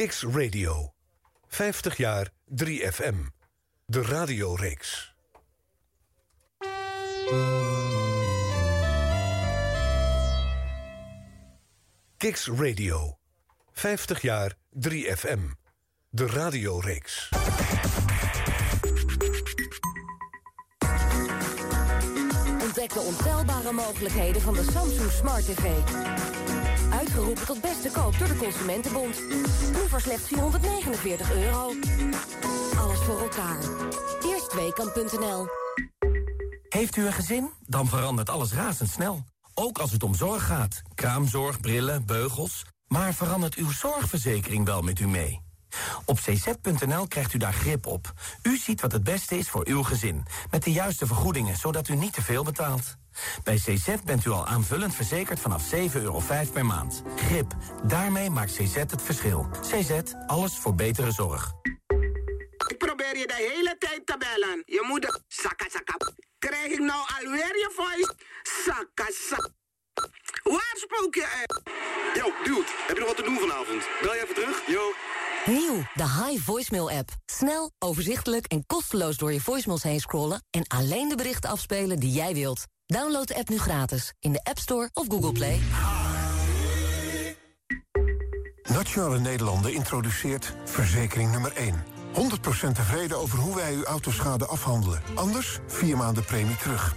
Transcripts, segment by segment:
Kiks Radio. 50 jaar 3FM. De radioreeks. Kiks Radio. 50 jaar 3FM. De radioreeks. Ontdek de ontelbare mogelijkheden van de Samsung Smart TV. Uitgeroepen tot beste koop door de Consumentenbond. Nu voor slechts 449 euro. Alles voor elkaar. Eerstweekam.nl Heeft u een gezin? Dan verandert alles razendsnel. Ook als het om zorg gaat. Kraamzorg, brillen, beugels. Maar verandert uw zorgverzekering wel met u mee? Op cz.nl krijgt u daar grip op. U ziet wat het beste is voor uw gezin. Met de juiste vergoedingen, zodat u niet te veel betaalt. Bij CZ bent u al aanvullend verzekerd vanaf 7,5 euro per maand. Grip, daarmee maakt CZ het verschil. CZ, alles voor betere zorg. Ik probeer je de hele tijd te bellen. Je moeder... Sakka, sakka. Krijg ik nou alweer je voice? Sakka, sakka. Waar spook je uit? Yo, dude, heb je nog wat te doen vanavond? Bel je even terug? Yo. Nieuw, de High Voicemail app. Snel, overzichtelijk en kosteloos door je voicemails heen scrollen... en alleen de berichten afspelen die jij wilt. Download de app nu gratis in de App Store of Google Play. Nationale Nederlanden introduceert verzekering nummer 1. 100% tevreden over hoe wij uw autoschade afhandelen. Anders 4 maanden premie terug.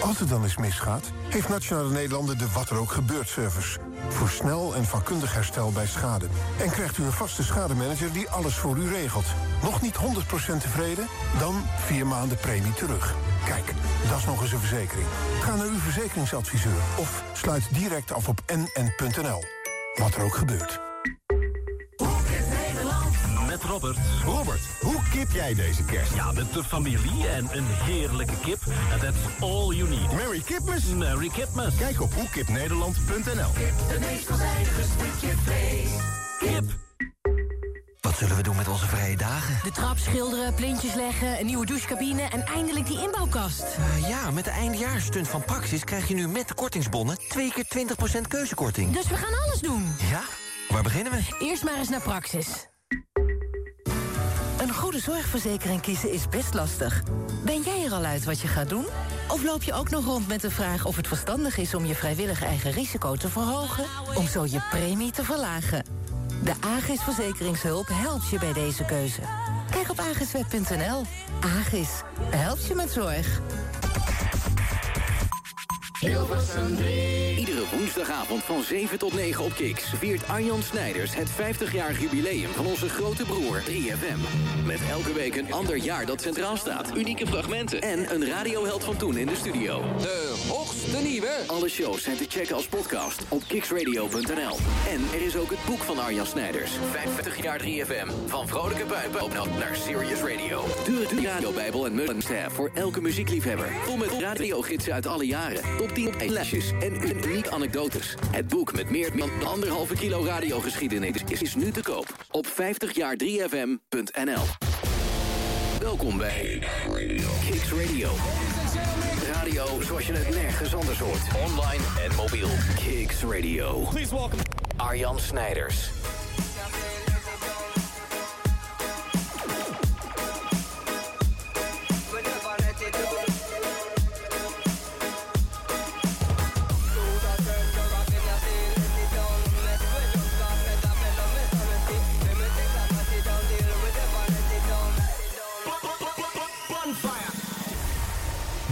Als het dan eens misgaat, heeft Nationale Nederlanden de Wat er ook gebeurt service. Voor snel en vakkundig herstel bij schade. En krijgt u een vaste schademanager die alles voor u regelt. Nog niet 100% tevreden? Dan 4 maanden premie terug. Kijk, dat is nog eens een verzekering. Ga naar uw verzekeringsadviseur of sluit direct af op nn.nl. Wat er ook gebeurt. Robert. Robert, hoe kip jij deze kerst? Ja, met de familie en een heerlijke kip. That's all you need. Merry Kipmas? Merry Kipmas. Kijk op hoekipnederland.nl De meest veelzijdige stukje vlees. Kip. Wat zullen we doen met onze vrije dagen? De trap schilderen, plintjes leggen, een nieuwe douchecabine en eindelijk die inbouwkast. Uh, ja, met de eindjaarstunt van Praxis krijg je nu met de kortingsbonnen... twee keer 20% keuzekorting. Dus we gaan alles doen? Ja, waar beginnen we? Eerst maar eens naar Praxis. Een goede zorgverzekering kiezen is best lastig. Ben jij er al uit wat je gaat doen? Of loop je ook nog rond met de vraag of het verstandig is... om je vrijwillig eigen risico te verhogen? Om zo je premie te verlagen? De Agis Verzekeringshulp helpt je bij deze keuze. Kijk op agisweb.nl. Agis, helpt je met zorg. Iedere woensdagavond van 7 tot 9 op Kiks viert Arjan Snijders het 50-jarig jubileum van onze grote broer 3FM. Met elke week een ander jaar dat centraal staat, unieke fragmenten en een radioheld van toen in de studio. De hoogste nieuwe. Alle shows zijn te checken als podcast op kiksradio.nl. En er is ook het boek van Arjan Snijders, 50 jaar 3FM. Van vrolijke buipen naar Serious Radio. De, de radiobijbel en must voor elke muziekliefhebber. Vol met radiogidsen uit alle jaren. Top 10 lijstjes en unieke anekdotes. Het boek met meer dan anderhalve kilo radiogeschiedenis is, is nu te koop op 50jaar3fm.nl. Welkom bij Kicks Radio. Radio zoals je het nergens anders hoort. Online en mobiel. Kicks Radio. Please welcome Arjan Snijders.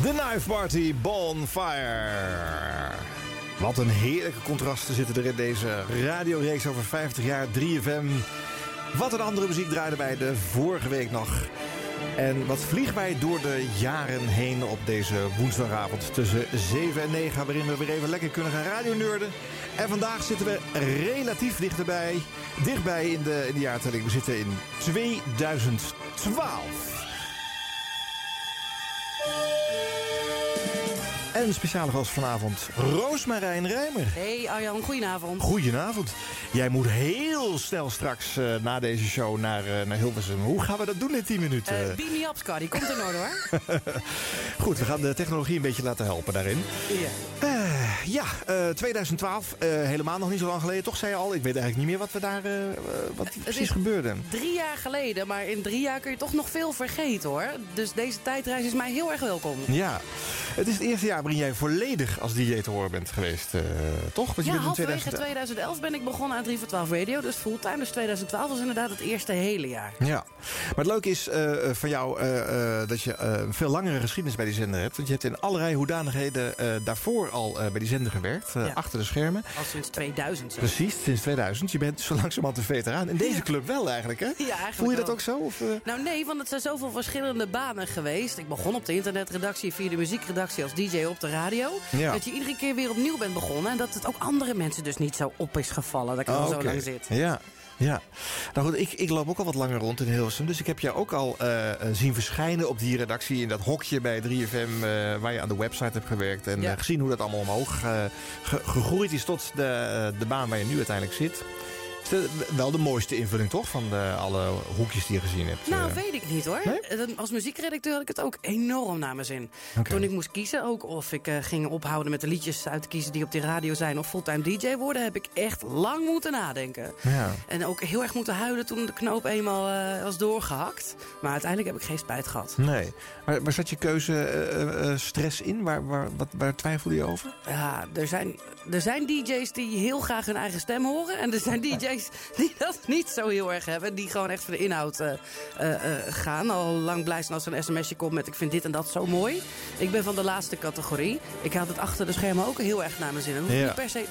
De Knife Party Bonfire. Wat een heerlijke contrasten zitten er in deze radioreeks over 50 jaar 3FM. Wat een andere muziek draaide bij de vorige week nog. En wat vliegen wij door de jaren heen op deze woensdagavond tussen 7 en 9... waarin we weer even lekker kunnen gaan radioneurden. En vandaag zitten we relatief dichterbij, dichtbij in de, in de jaartelling. We zitten in 2012. Música En speciale gast vanavond, Roosmarijn Rijmer. Hey Arjan, goedenavond. Goedenavond. Jij moet heel snel straks uh, na deze show naar, uh, naar Hilversum. Hoe gaan we dat doen in 10 minuten? Uh, beam me up, komt in orde, hoor. Goed, we gaan de technologie een beetje laten helpen daarin. Ja. ja, uh, 2012, uh, helemaal nog niet zo lang geleden. Toch zei je al, ik weet eigenlijk niet meer wat, we daar, wat precies gebeurde. Drie jaar geleden, maar in drie jaar kun je toch nog veel vergeten hoor. Dus deze tijdreis is mij heel erg welkom. Ja, het is het eerste jaar waarin jij volledig als DJ te horen bent geweest, uh, toch? Want je ja, bent in halverwege 2011 ben ik begonnen aan 3 voor 12 Radio. Dus fulltime. Dus 2012 was inderdaad het eerste hele jaar. Ja, maar het leuke is uh, van jou uh, dat je een veel langere geschiedenis bij die zender hebt. Want je hebt in allerlei hoedanigheden daarvoor al bij die zender gewerkt. Ja. Achter de schermen. Al sinds 2000 zo. Precies, sinds 2000. Je bent zo langzamerhand een veteraan. In deze club wel eigenlijk, hè? Ja, eigenlijk Voel je dat ook zo? Of, Nou nee, want het zijn zoveel verschillende banen geweest. Ik begon op de internetredactie, via de muziekredactie als DJ op de radio. Ja. Dat je iedere keer weer opnieuw bent begonnen. En dat het ook andere mensen dus niet zo op is gevallen. Dat ik al Oh, zo lang zit. Ja. Ja, nou goed, ik, ik loop ook al wat langer rond in Hilversum. Dus ik heb jou ook al uh, zien verschijnen op die redactie... in dat hokje bij 3FM uh, waar je aan de website hebt gewerkt. En Ja. uh, gezien hoe dat allemaal omhoog ge gegroeid is tot de, de baan waar je nu uiteindelijk zit. De- wel de mooiste invulling toch van de, alle hoekjes die je gezien hebt? Nou, eh. weet ik niet hoor. Eh, Als muziekredacteur had ik het ook enorm naar mijn zin. Toen ik moest kiezen, ook of ik eh, ging ophouden met de liedjes uit te kiezen die op die radio zijn, of fulltime DJ worden, heb ik echt lang moeten nadenken. Ja. En ook heel erg moeten huilen toen de knoop eenmaal was doorgehakt. Maar uiteindelijk heb ik geen spijt gehad. Nee. Maar waar zat je keuze stress in? Waar, waar, wat, waar twijfelde je over? Ja, er zijn, er zijn DJ's die heel graag hun eigen stem horen. En er zijn DJ's die dat niet zo heel erg hebben. Die gewoon echt voor de inhoud eh, eh, eh, gaan. Al lang blij zijn als er een sms'je komt met ik vind dit en dat zo mooi. Ik ben van de laatste categorie. Ik had het achter de schermen ook heel erg naar mijn zin. En dat hoeft Ja. niet per se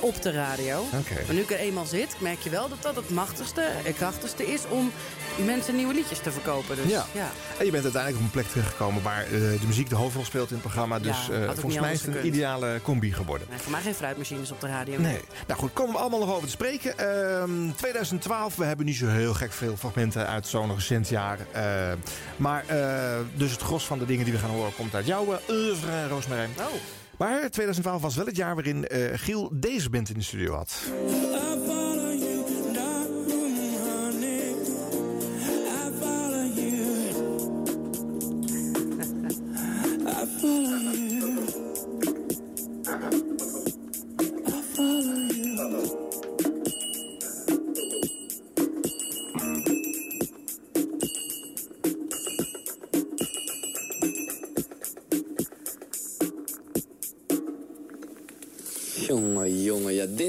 op de radio. Oké. Maar nu ik er eenmaal zit, merk je wel dat dat het machtigste en krachtigste is om mensen nieuwe liedjes te verkopen. Dus, Ja. ja. En je bent uiteindelijk op een plek terechtgekomen waar eh, de muziek de hoofdrol speelt in het programma. Dus Ja, eh, volgens mij is het een gekund. ideale combi geworden. Nee, voor mij geen fruitmachines op de radio. Nee. Nou goed, komen we allemaal nog over te spreken. Ehm 2012, we hebben niet zo heel gek veel fragmenten uit zo'n recent jaar. Eh, maar eh, dus het gros van de dingen die we gaan horen komt uit jouw oeuvre, Roosmarijn. Oh. Maar 2012 was wel het jaar waarin eh, Giel deze band in de studio had.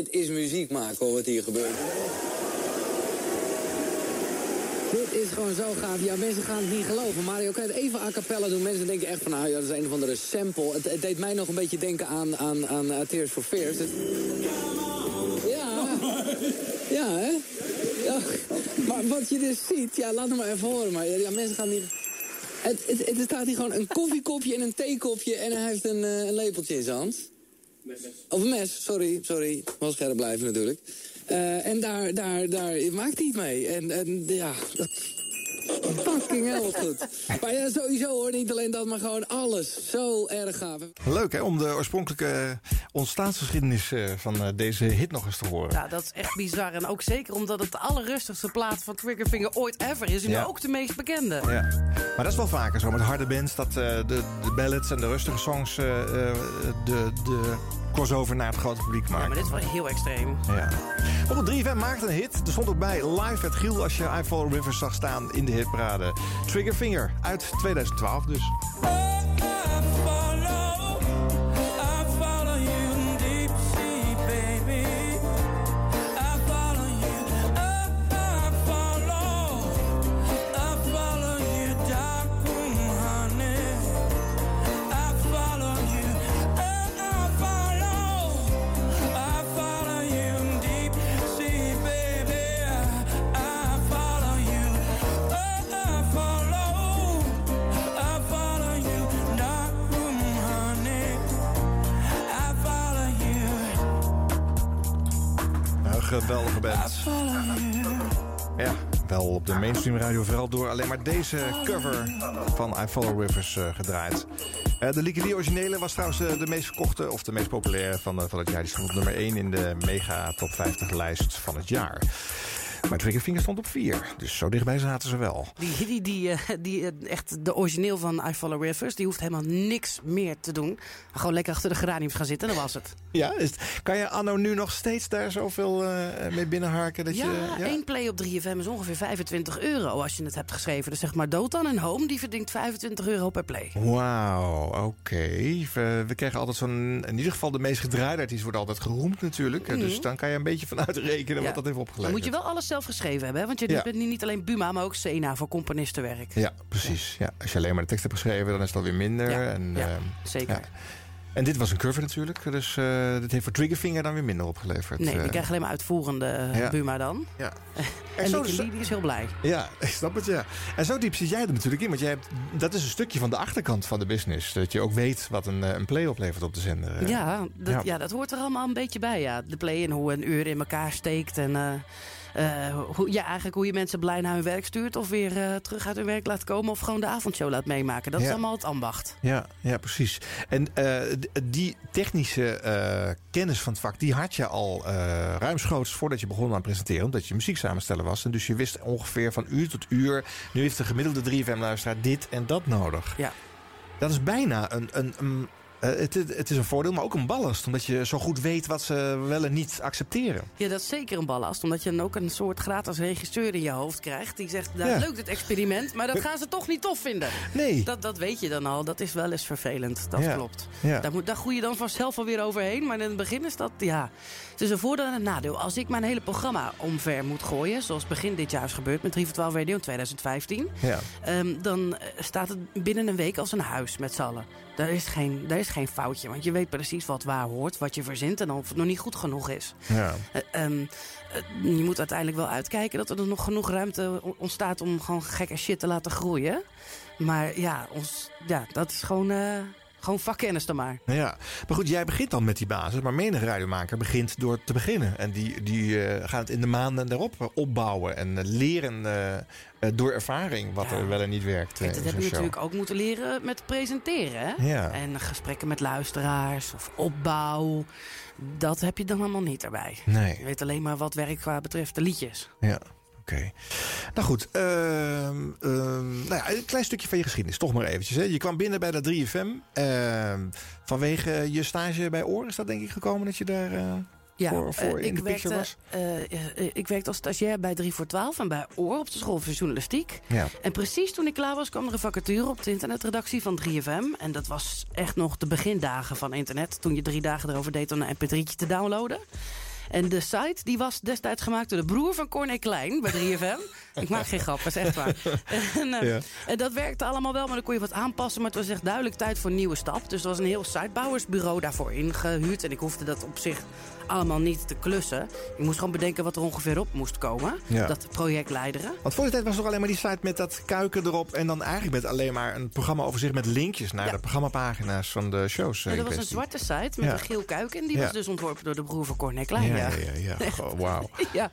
Is muziek maken wat hier gebeurt. Dit is gewoon zo gaaf. Ja, mensen gaan het niet geloven. Mario, kan je het even a cappella doen? Mensen denken echt van, nou ja, dat is een of andere sample. Het, deed mij nog een beetje denken aan, aan, aan uh, Tears for Fears. Ja. Ja, hè? Ja. Maar wat je dus ziet, ja, laat het maar even horen. Maar ja, mensen gaan niet... Het, het, het staat hier gewoon een koffiekopje en een theekopje... en hij heeft een, eh, een lepeltje in zijn hand. Of een mes, sorry, sorry. Wel scherp blijven natuurlijk. Eh, en daar, daar, daar maakt hij het mee. En, en ja. Fucking hell, wat goed. Maar ja, sowieso hoor, niet alleen dat, maar gewoon alles. Zo erg gaaf. Leuk hè, om de oorspronkelijke ontstaansgeschiedenis eh, van eh, deze hit nog eens te horen. Ja, dat is echt bizar. En ook zeker omdat het de allerrustigste plaat van Triggerfinger ooit ever is. En Ja. ook de meest bekende. Ja. Maar dat is wel vaker zo met harde bands. Dat eh, de, de ballads en de rustige songs eh, eh, de, de crossover naar het grote publiek Ja, maken. maar dit is wel heel extreem. Ja. Maar goed, 3FM maakte een hit. Er stond ook bij live at Giel als je I Follow Rivers zag staan in de hitparade. Triggerfinger uit 2012 dus. Ja, wel op de mainstream radio vooral door alleen maar deze cover van I Follow Rivers eh, gedraaid. Eh, de Lee originele was trouwens eh, de meest verkochte of de meest populaire van, van het jaar. Die stond op nummer 1 in de mega top 50 lijst van het jaar. Maar Triggerfinger stond op 4. Dus zo dichtbij zaten ze wel. Die, die, die, uh, die uh, echt de origineel van I Follow Rivers, die hoeft helemaal niks meer te doen. Gewoon lekker achter de geraniums gaan zitten, dan was het. Ja, is het, kan je anno nu nog steeds daar zoveel uh, mee binnenharken? Dat ja, je, ja, één play op 3FM is ongeveer 25 euro als je het hebt geschreven. Dus zeg maar Dotan en Home, die verdient 25 euro per play. Wauw, oké. Okay. We, we, krijgen altijd zo'n... In ieder geval de meest gedraaide artiest wordt altijd geroemd natuurlijk. Mm -hmm. Dus dan kan je een beetje vanuit rekenen ja. wat dat heeft opgeleverd. Dan moet je wel alles zelf geschreven hebben, hè? Want je ja. bent niet alleen Buma, maar ook Sena voor componistenwerk. Ja, precies. Ja. Als je alleen maar de tekst hebt geschreven, dan is het alweer minder. Ja, en, ja uh, zeker. En dit was een cover natuurlijk. Dus uh, dit heeft voor Triggerfinger dan weer minder opgeleverd. Nee, die krijgt alleen maar uitvoerende uh, Buma dan. Ja. En, en Nicky Lee is heel blij. Ja, ik snap het, ja. En zo diep zit jij er natuurlijk in. Want jij hebt, dat is een stukje van de achterkant van de business. Dat je ook weet wat een, een play oplevert op de zender. Ja dat, ja. ja, dat hoort er allemaal een beetje bij, ja. De play en hoe een uur in elkaar steekt en... Uh, hoe, ja, eigenlijk hoe je mensen blij naar hun werk stuurt... of weer uh, terug uit hun werk laat komen... of gewoon de avondshow laat meemaken. Dat ja. is allemaal het ambacht. Ja, ja precies. En uh, die technische kennis van het vak... die had je al ruimschoots voordat je begon aan presenteren... omdat je muziek samenstellen was. En dus je wist ongeveer van uur tot uur... nu heeft de gemiddelde 3FM-luisteraar dit en dat nodig. Ja. Dat is bijna een, een, een uh, het, het, is een voordeel, maar ook een ballast. Omdat je zo goed weet wat ze wel en niet accepteren. Ja, dat is zeker een ballast. Omdat je dan ook een soort gratis regisseur in je hoofd krijgt. Die zegt, nou, ja. leuk het experiment, maar dat gaan ze toch niet tof vinden. Nee. Dat, dat weet je dan al. Dat is wel eens vervelend. Dat ja. klopt. Ja. Daar, moet, daar groei je dan vanzelf alweer overheen. Maar in het begin is dat, ja... Het is een voordeel en een nadeel. Als ik mijn hele programma omver moet gooien... zoals begin dit jaar is gebeurd met 3 voor 12 Radio in 2015... Ja. Um, dan staat het binnen een week als een huis met z'n allen. Daar is, geen, daar is geen foutje, want je weet precies wat waar hoort, wat je verzint en of het nog niet goed genoeg is. Ja. Uh, um, uh, je moet uiteindelijk wel uitkijken dat er nog genoeg ruimte ontstaat om gewoon gekke shit te laten groeien. Maar ja, ons, ja dat is gewoon. Uh, gewoon vakkennis dan maar. Ja, maar goed, jij begint dan met die basis. Maar menig radiomaker begint door te beginnen. En die, die uh, gaat het in de maanden daarop opbouwen. En uh, leren uh, door ervaring wat ja. er wel en niet werkt. Kijk, dat heb je natuurlijk ook moeten leren met presenteren. Hè? Ja. En gesprekken met luisteraars of opbouw. Dat heb je dan allemaal niet erbij. Nee. Je weet alleen maar wat werkt qua betreft de liedjes. Ja. Okay. Nou goed, uh, uh, nou ja, een klein stukje van je geschiedenis, toch maar eventjes. Hè. Je kwam binnen bij de 3FM. Uh, vanwege je stage bij Oor is dat denk ik gekomen dat je daar ja, voor, voor in ik werkte, was? ik werkte als stagiair bij 3 voor 12 en bij Oor op de school voor journalistiek. Ja. En precies toen ik klaar was kwam er een vacature op de internetredactie van 3FM. En dat was echt nog de begindagen van internet. Toen je drie dagen erover deed om een mp3'tje te downloaden. En de site die was destijds gemaakt door de broer van Corné Klein bij 3FM. ik maak geen grap, dat is echt waar. en, uh, ja. en, dat werkte allemaal wel, maar dan kon je wat aanpassen. Maar het was echt duidelijk tijd voor een nieuwe stap. Dus er was een heel sitebouwersbureau daarvoor ingehuurd. En ik hoefde dat op zich allemaal niet te klussen. Ik moest gewoon bedenken wat er ongeveer op moest komen. Ja. Dat project leideren. Want voor de tijd was er alleen maar die site met dat kuiken erop. En dan eigenlijk met alleen maar een programmaoverzicht met linkjes naar Ja. de programmapagina's van de shows. eh, in dat was een zwarte site met Ja. een geel kuiken. En die Ja. was dus ontworpen door de broer van Corné Klein. Ja, ja, ja. ja. Wauw. ja.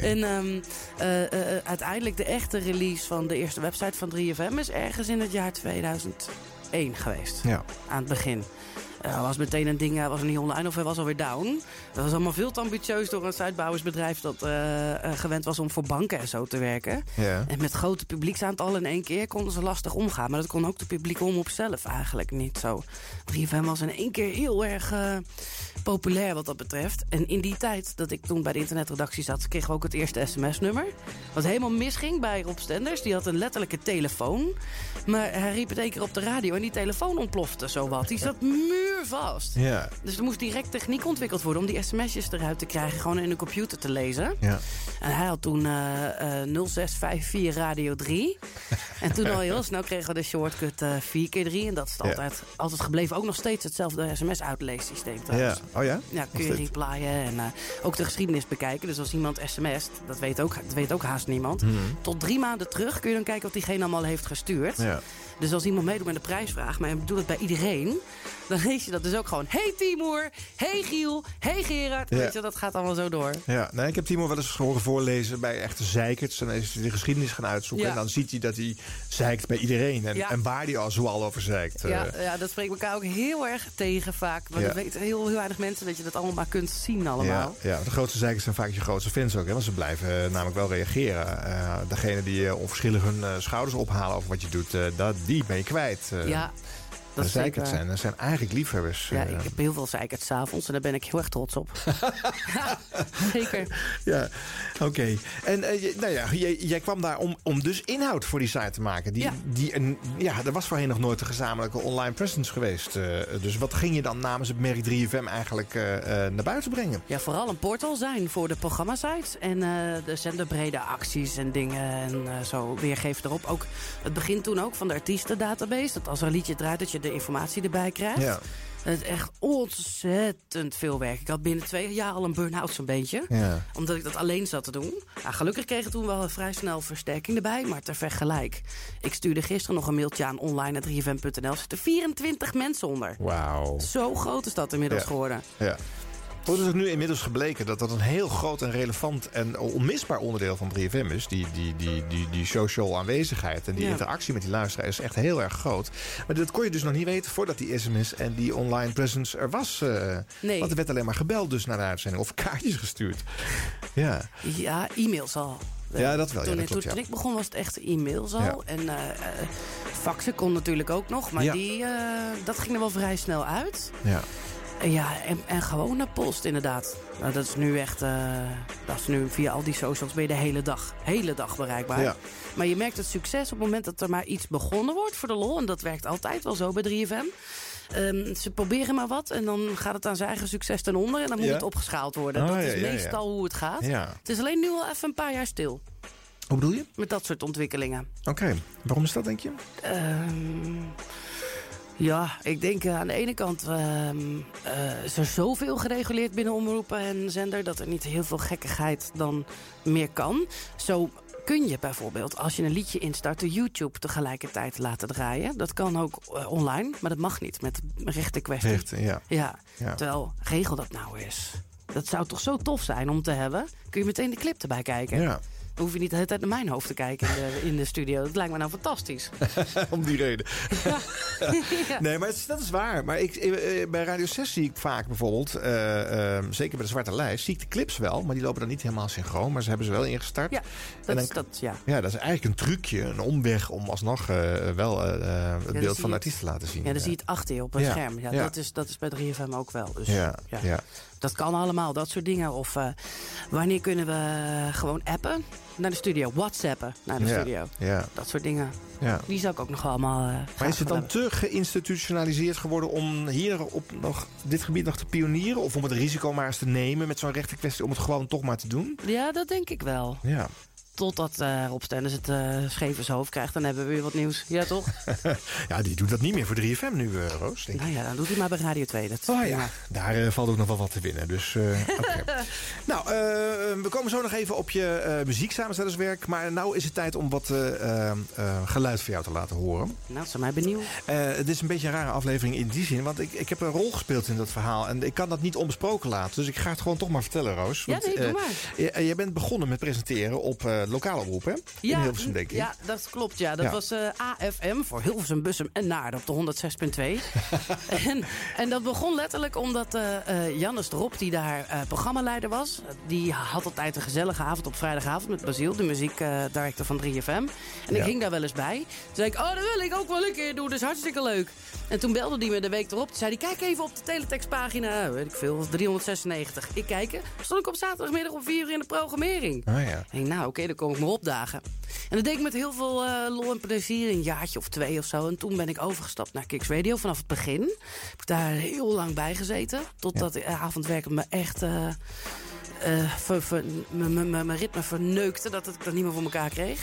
En um, uh, uh, uiteindelijk de echte release van de eerste website van 3FM... is ergens in het jaar 2001 geweest. Ja. Aan het begin. Er was meteen een ding, hij was niet online of hij was alweer down. Dat was allemaal veel te ambitieus door een sitebouwersbedrijf... dat uh, gewend was om voor banken en zo te werken. Ja. En met grote publieksaantallen in één keer konden ze lastig omgaan. Maar dat kon ook de publieke omroep zelf eigenlijk niet zo. 3FM was in één keer heel erg uh, populair wat dat betreft. En in die tijd dat ik toen bij de internetredactie zat... kregen we ook het eerste sms-nummer. Wat helemaal misging bij Rob Stenders. Die had een letterlijke telefoon. Maar hij riep het één keer op de radio en die telefoon ontplofte zowat. Die zat muurvast. Ja. Dus er moest direct techniek ontwikkeld worden... om die sms'jes eruit te krijgen, gewoon in een computer te lezen. Ja. En hij had toen uh, uh, 0654 Radio 3. en toen al heel snel kregen we de shortcut uh, 4 keer 3 En dat is Ja. altijd, altijd gebleven. Ook nog steeds hetzelfde sms-uitleessysteem Ja. Oh ja? Ja, kun je replyen en uh, ook de geschiedenis bekijken. Dus als iemand sms't, dat weet ook, dat weet ook haast niemand. Mhm. Tot drie maanden terug kun je dan kijken wat diegene allemaal heeft gestuurd. Ja. Dus als iemand meedoet met een prijsvraag, maar je doet het bij iedereen... dan lees je dat dus ook gewoon... Hey Timur, hey Giel, hey Gerard. Ja. Weet je, dat gaat allemaal zo door. Ja, nee, ik heb Timo wel eens horen voorlezen bij echte zeikerts. En dan is hij de geschiedenis gaan uitzoeken. Ja. En dan ziet hij dat hij zeikt bij iedereen. En, Ja. en waar hij al zoal over zeikt. Ja, Eh, ja, dat spreekt elkaar ook heel erg tegen vaak. Ja. dat weten heel, heel weinig mensen dat je dat allemaal maar kunt zien allemaal. Ja, ja, de grootste zeikers zijn vaak je grootste fans ook. Hè, want ze blijven eh, namelijk wel reageren. Eh degene die onverschillig hun schouders ophalen over wat je doet, dat, die ben je kwijt. Ja, dat is zeker zijn, dat zijn eigenlijk liefhebbers. Ja, eh. ik heb heel veel zeikert s'avonds en daar ben ik heel erg trots op. ja, zeker. Ja, oké. En eh, je- nou ja, jij, jij kwam daar om, om dus inhoud voor die site te maken. Die, Ja. die, een, ja, er was voorheen nog nooit een gezamenlijke online presence geweest. eh, dus wat ging je dan namens het merk 3FM eigenlijk eh, eh, naar buiten brengen? Ja, vooral een portal zijn voor de programmasites. En eh de zenderbrede acties en dingen en eh, zo weergeven erop. Ook het begint toen ook van de artiestendatabase. Dat als er een liedje draait, dat je de informatie erbij krijgt. Ja. Het is echt ontzettend veel werk. Ik had binnen twee jaar al een burn-out zo'n beetje. Ja. Omdat ik dat alleen zat te doen. Nou, gelukkig kreeg ik toen wel vrij snel versterking erbij. Maar ter vergelijk. Ik stuurde gisteren nog een mailtje aan online.3fm.nl. Er zitten 24 mensen onder. Wauw. Zo groot is dat inmiddels Ja. geworden. Ja. Het is ook nu inmiddels gebleken dat dat een heel groot en relevant en onmisbaar onderdeel van 3FM is. Die, die, die, die, die social aanwezigheid en die Ja. interactie met die luisteraar is echt heel erg groot. Maar dat kon je dus nog niet weten voordat die sms en die online presence er was. eh. Nee. Want er werd alleen maar gebeld dus naar de uitzending of kaartjes gestuurd. Ja. Ja, e-mails al. Ja, dat wel. Ja, Toen, dat klopt, toen, ja. toen ik begon was het echt e-mails al. Ja. En eh, faxen kon natuurlijk ook nog. Maar die, dat ging er wel vrij snel uit. Ja. Ja, en, en gewoon naar post inderdaad. Nou, dat is nu echt... eh, dat is nu via al die socials ben je de hele dag, hele dag bereikbaar. Ja. Maar je merkt het succes op het moment dat er maar iets begonnen wordt voor de lol. En dat werkt altijd wel zo bij 3FM. Ehm, ze proberen maar wat en dan gaat het aan zijn eigen succes ten onder. En dan moet Ja. het opgeschaald worden. Ah, dat ja, is meestal hoe het gaat. Het is alleen nu al even een paar jaar stil. Hoe bedoel je? Met dat soort ontwikkelingen. Oké. Waarom is dat, denk je? Ehm, ja, ik denk eh, aan de ene kant ehm, eh, is er zoveel gereguleerd binnen omroepen en zender... dat er niet heel veel gekkigheid dan meer kan. Zo kun je bijvoorbeeld, als je een liedje instart... de YouTube tegelijkertijd laten draaien. Dat kan ook eh, online, maar dat mag niet met rechten kwestie. Rechten, ja. Ja, Ja. terwijl regel dat nou eens. Dat zou toch zo tof zijn om te hebben? Kun je meteen de clip erbij kijken? Ja. Dan hoef je niet de hele tijd naar mijn hoofd te kijken in de, in de studio. Dat lijkt me nou fantastisch. Om die reden. Ja. Nee, maar het dat is waar. Maar ik, eh, eh, bij Radio 6 zie ik vaak bijvoorbeeld, eh, zeker bij de Zwarte Lijst, zie ik de clips wel. Maar die lopen dan niet helemaal synchroon. Maar ze hebben ze wel ingestart. Ja, dat, dan- is, dat, ja. Ja, dat is eigenlijk een trucje, een omweg om alsnog wel het beeld van de artiest te laten zien. Ja, dan zie je het achter je op een scherm. Ja. Dat, is, dat is bij 3FM ook wel. Dus, Ja, ja. Dat kan allemaal, dat soort dingen. Of wanneer kunnen we gewoon appen naar de studio? Whatsappen naar de Ja, studio? ja. Dat soort dingen. Ja. Die zou ik ook nog wel allemaal eh, Maar is het dan te geïnstitutionaliseerd geworden om hier op nog, dit gebied nog te pionieren? Of om het risico maar eens te nemen met zo'n rechte kwestie om het gewoon toch maar te doen? Ja, dat denk ik wel. Ja. Totdat eh Rob Stenders het eh scheef hoofd krijgt. Dan hebben we weer wat nieuws. Ja, toch? ja, die doet dat niet meer voor 3FM nu, eh, Roos. Denk ik. nou ja, dan doet hij maar bij Radio 2. Dat is Oh ja, daar valt ook nog wel wat te winnen. Dus, nou, we komen zo nog even op je eh muzieksamenstellerswerk. Maar nou is het tijd om wat geluid van jou te laten horen. Nou, ze mij benieuwd. Het is een beetje een rare aflevering in die zin. Want ik, ik heb een rol gespeeld in dat verhaal. En ik kan dat niet onbesproken laten. Dus ik ga het gewoon toch maar vertellen, Roos. Ja, nee, doe maar. j- jij bent begonnen met presenteren op lokale omroep, hè? in Hilversum, denk ik. Ja, dat klopt. Ja. Dat Ja. was eh, AFM voor Hilversum, Bussum en Naarden op de 106.2. en, en dat begon letterlijk omdat eh eh, Jannes Drop, die daar eh, programmaleider was... die had altijd een gezellige avond op vrijdagavond met Basiel, de muziekdirector van 3FM. En ik Ja. ging daar wel eens bij. Toen zei ik, oh, dat wil ik ook wel een keer doen, dat is hartstikke leuk. En toen belde hij me de week erop. Toen zei hij, kijk even op de teletextpagina, weet ik veel, 396. Ik kijken, stond ik op zaterdagmiddag om 4 uur in de programmering. Ah, ja. Ik denk, nou oké, dan kom ik maar opdagen. En dat deed ik met heel veel eh, lol en plezier, een jaartje of twee of zo. En toen ben ik overgestapt naar Kicks Radio vanaf het begin. Heb ik daar heel lang bij gezeten. Totdat ja. avondwerken me echt... eh, eh, me- me- me- mijn ritme verneukte, dat ik dat niet meer voor elkaar kreeg.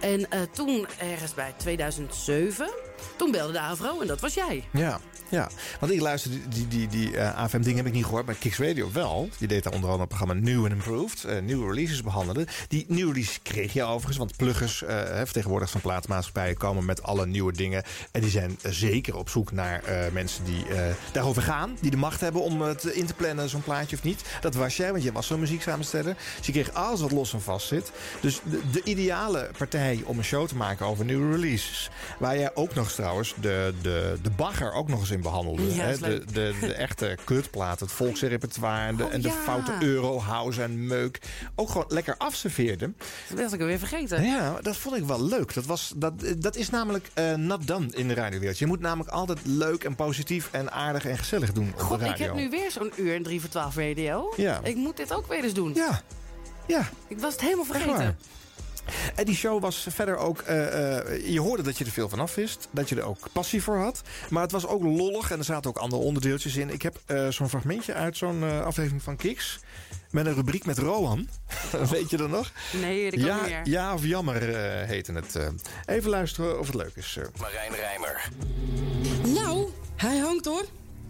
En toen, ergens bij 2007, Toen belde de AVRO en dat was jij. Ja, ja. Want ik luisterde, die, die, die uh, AFM-ding heb ik niet gehoord, maar Kicks Radio wel. Die deed daar onder andere het programma New and Improved. Uh, nieuwe releases behandelen. Die nieuwe releases kreeg je overigens, want pluggers, uh, vertegenwoordigers van plaatsmaatschappijen komen met alle nieuwe dingen. En die zijn zeker op zoek naar mensen die daarover gaan. Die de macht hebben om het in te plannen, zo'n plaatje of niet. Dat was jij, want je was zo'n muzieksamensteller. Dus je kreeg alles wat los en vast zit. Dus de, de ideale partij om een show te maken over nieuwe releases. Waar jij ook nog trouwens de, de, de bagger ook nog eens in behandelde. Ja, hè? De, de, de echte kutplaat, het volksrepertoire en de, oh, en de ja. foute eurohouse en meuk. Ook gewoon lekker afserveerde. Dat was ik alweer vergeten. Ja, dat vond ik wel leuk. Dat, was, dat, dat is namelijk uh, not done in de radiowereld. Je moet namelijk altijd leuk en positief en aardig en gezellig doen op God, de radio. ik heb nu weer zo'n uur en 3 voor 12 radio. Ja. Ik moet dit ook weer eens doen. Ja. Ja. Ik was het helemaal vergeten. En die show was verder ook... Uh, uh, je hoorde dat je er veel van af wist. Dat je er ook passie voor had. Maar het was ook lollig en er zaten ook andere onderdeeltjes in. Ik heb uh, zo'n fragmentje uit zo'n aflevering van Kiks. Met een rubriek met Rohan. Weet je dat nog? Nee, dat kan ja, niet meer. Ja of jammer heette het. even luisteren of het leuk is. Marijn Rijmer. Nou, hij hangt hoor.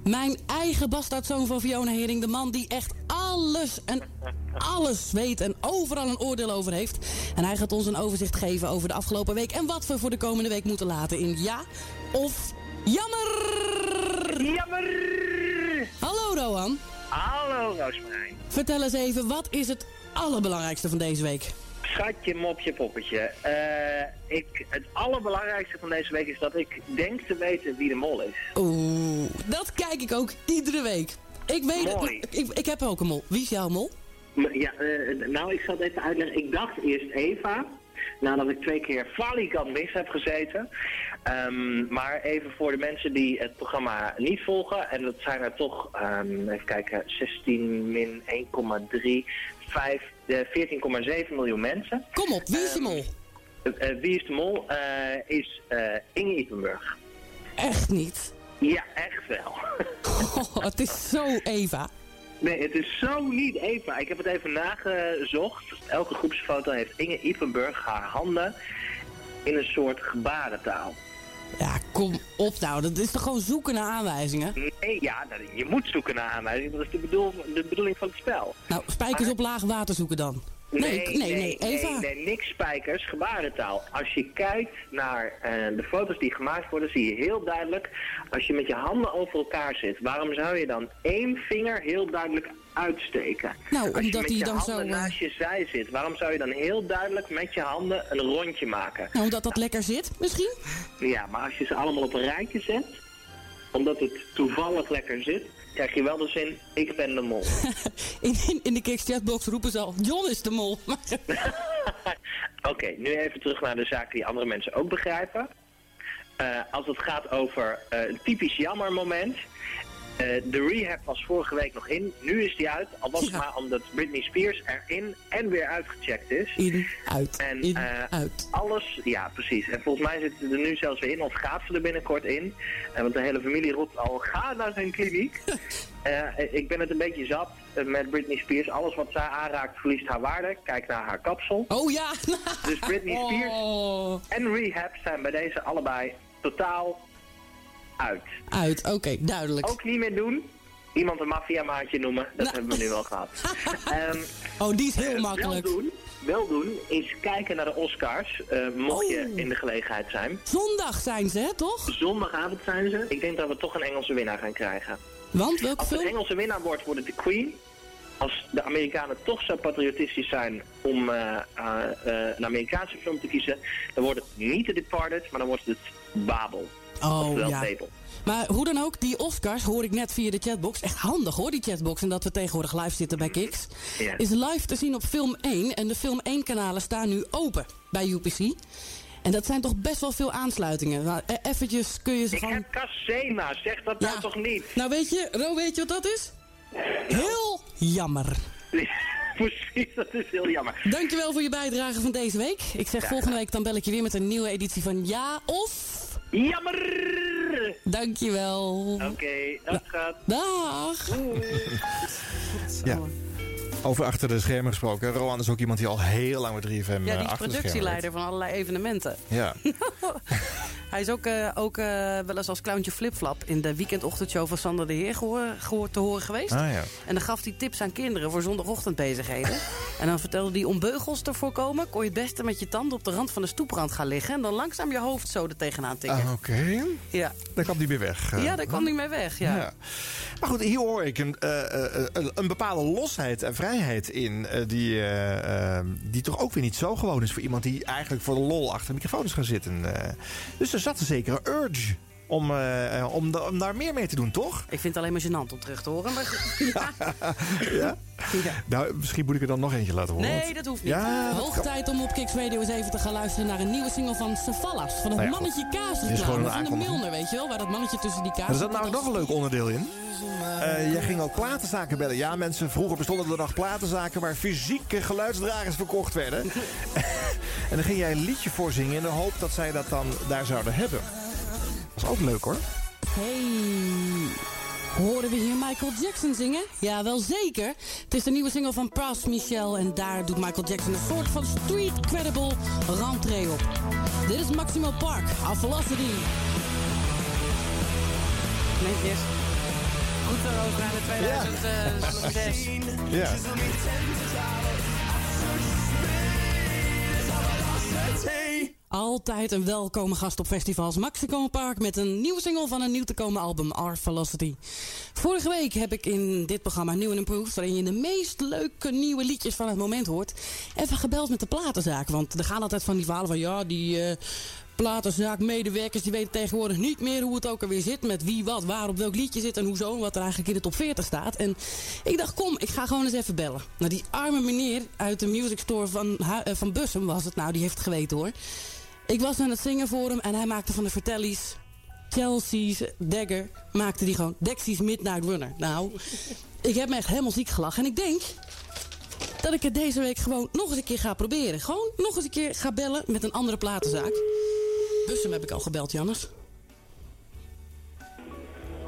Mijn eigen bastaardzoon van Fiona Hering. De man die echt alles en alles weet en overal een oordeel over heeft. En hij gaat ons een overzicht geven over de afgelopen week... en wat we voor de komende week moeten laten in ja of jammer. Jammer. Hallo Rohan. Hallo Roosmarijn. Vertel eens even, wat is het allerbelangrijkste van deze week? Schatje, mopje, poppetje. Uh, ik, het allerbelangrijkste van deze week is dat ik denk te weten wie de mol is. Oeh, dat kijk ik ook iedere week. Ik weet Mooi. het. Ik, ik heb ook een mol. Wie is jouw mol? Ja, uh, nou, ik zal het even uitleggen. Ik dacht eerst Eva. Nadat ik twee keer falikant mis heb gezeten. Um, maar even voor de mensen die het programma niet volgen. En dat zijn er toch, um, even kijken, 16 min 1,3, 5, uh, 14,7 miljoen mensen. Kom op, wie is de mol? Um, uh, wie is de mol? is Inge Ipenburg. Echt niet? Ja, echt wel. oh, het is zo Eva. Nee, het is zo niet Eva. Ik heb het even nagezocht. Elke groepsfoto heeft Inge Ipenburg haar handen in een soort gebarentaal. Ja, kom op nou. Dat is toch gewoon zoeken naar aanwijzingen? Nee, ja, je moet zoeken naar aanwijzingen. Dat is de, bedoel, de bedoeling van het spel. Nou, spijkers maar... op laag water zoeken dan. Nee, nee, nee, nee, Eva. Nee, nee, niks spijkers, gebarentaal. Als je kijkt naar uh, de foto's die gemaakt worden, zie je heel duidelijk... als je met je handen over elkaar zit, waarom zou je dan één vinger heel duidelijk uitsteken? Nou, als je omdat met hij je dan handen zo... naast je zij zit, waarom zou je dan heel duidelijk met je handen een rondje maken? Nou, omdat dat nou, lekker zit, misschien? Ja, maar als je ze allemaal op een rijtje zet, omdat het toevallig lekker zit krijg je wel de zin, ik ben de mol. in, in, in de Kiks chatbox roepen ze al, John is de mol. Oké, okay, nu even terug naar de zaak die andere mensen ook begrijpen. Uh, als het gaat over uh, een typisch jammer moment. Uh, de rehab was vorige week nog in, nu is die uit. Al was het ja. maar omdat Britney Spears erin en weer uitgecheckt is. In, uit, en, in, uit. Alles, ja precies. En volgens mij zit ze er nu zelfs weer in, of gaat ze er binnenkort in. want de hele familie roept al, ga naar zijn kliniek. ik ben het een beetje zat met Britney Spears. Alles wat zij aanraakt verliest haar waarde. Kijk naar haar kapsel. Oh ja! dus Britney Spears oh. en rehab zijn bij deze allebei totaal uit. Uit, oké, okay, duidelijk. Ook niet meer doen. Iemand een maffiamaatje noemen, dat nou. hebben we nu wel gehad. um, oh, die is heel uh, makkelijk. Wel doen, wel doen is kijken naar de Oscars, uh, mocht oh. je in de gelegenheid zijn. Zondag zijn ze, hè, toch? Zondagavond zijn ze. Ik denk dat we toch een Engelse winnaar gaan krijgen. Want, welke Als een Engelse winnaar wordt, wordt het de Queen. Als de Amerikanen toch zo patriotistisch zijn om uh, een Amerikaanse film te kiezen, dan wordt het niet The Departed, maar dan wordt het Babel. Oh, ja. Maar hoe dan ook, die Oscars hoor ik net via de chatbox. Echt handig hoor, die chatbox. En dat we tegenwoordig live zitten bij Kiks. Ja. Is live te zien op Film 1. En de Film 1 kanalen staan nu open bij UPC. En dat zijn toch best wel veel aansluitingen. Nou, e eventjes kun je ze ik gewoon... heb Casema, zeg dat ja. nou toch niet? Nou weet je, Ro, weet je wat dat is? Heel jammer. Precies, dat is heel jammer. Dankjewel voor je bijdrage van deze week. Ik zeg ja, volgende week dan bel ik je weer met een nieuwe editie van Ja of... Jammer! Dankjewel. Oké, okay, dat gaat. Dag. Ja. Over achter de schermen gesproken. Rowan is ook iemand die al heel lang met 3FM Ja, die is achter productieleider van allerlei evenementen. Ja. Hij is ook, uh, ook uh, wel eens als clowntje flipflap in de weekendochtendshow van Sander de Heer gehoor, gehoor, te horen geweest. Ah, ja. En dan gaf hij tips aan kinderen voor zondagochtendbezigheden. en dan vertelde hij om beugels te voorkomen... kon je het beste met je tanden op de rand van de stoeprand gaan liggen... en dan langzaam je hoofd zo er tegenaan tikken. Ah, Oké. Okay. Ja. Daar kwam hij weer weg. Uh, ja, daar kwam hij mee weg, ja. ja. Maar goed, hier hoor ik een, een, een bepaalde losheid en vrijheid in... die, die toch ook weer niet zo gewoon is voor iemand... die eigenlijk voor de lol achter de microfoon is gaan zitten. dus er zat een zekere urge om, uh, om, de, om, daar meer mee te doen, toch? Ik vind het alleen maar gênant om terug te horen. Maar... ja. ja? ja? Nou, misschien moet ik er dan nog eentje laten horen. Nee, dat hoeft niet. Ja, Hoog kan... tijd om op Kicks Radio eens even te gaan luisteren naar een nieuwe single van Savalas. Van het nou ja, mannetje kaasreclame. Van de Milner, weet je wel? Waar dat mannetje tussen die kaas... Er zat namelijk nog een leuk onderdeel in. Uh, jij ging ook platenzaken bellen. Ja, mensen, vroeger bestonden er nog platenzaken waar fysieke geluidsdragers verkocht werden. en dan ging jij een liedje voor zingen in de hoop dat zij dat dan daar zouden hebben. Dat is ook leuk hoor. Hey. Horen we hier Michael Jackson zingen? Ja, wel zeker. Het is de nieuwe single van Pras Michel en daar doet Michael Jackson een soort van street credible rentree op. Dit is Maximo Park, A Velocity. Netjes. Goed erover aan de 2006. Ja. ja. Altijd een welkome gast op festivals Maximo Park met een nieuwe single van een nieuw te komen album, R Velocity. Vorige week heb ik in dit programma New and Improved, waarin je de meest leuke nieuwe liedjes van het moment hoort, even gebeld met de platenzaak. Want er gaan altijd van die verhalen van ja, die uh, platenzaakmedewerkers die weten tegenwoordig niet meer hoe het ook alweer zit. Met wie, wat, waar op welk liedje zit en hoezo. En wat er eigenlijk in de top 40 staat. En ik dacht, kom, ik ga gewoon eens even bellen. Nou, die arme meneer uit de music store van, uh, van Bussum was het. Nou, die heeft het geweten hoor. Ik was aan het zingen voor hem en hij maakte van de vertellies... Chelsea's Dagger maakte die gewoon Dexy's Midnight Runner. Nou, ik heb me echt helemaal ziek gelachen. En ik denk dat ik het deze week gewoon nog eens een keer ga proberen. Gewoon nog eens een keer ga bellen met een andere platenzaak. Bussum heb ik al gebeld, Jannes.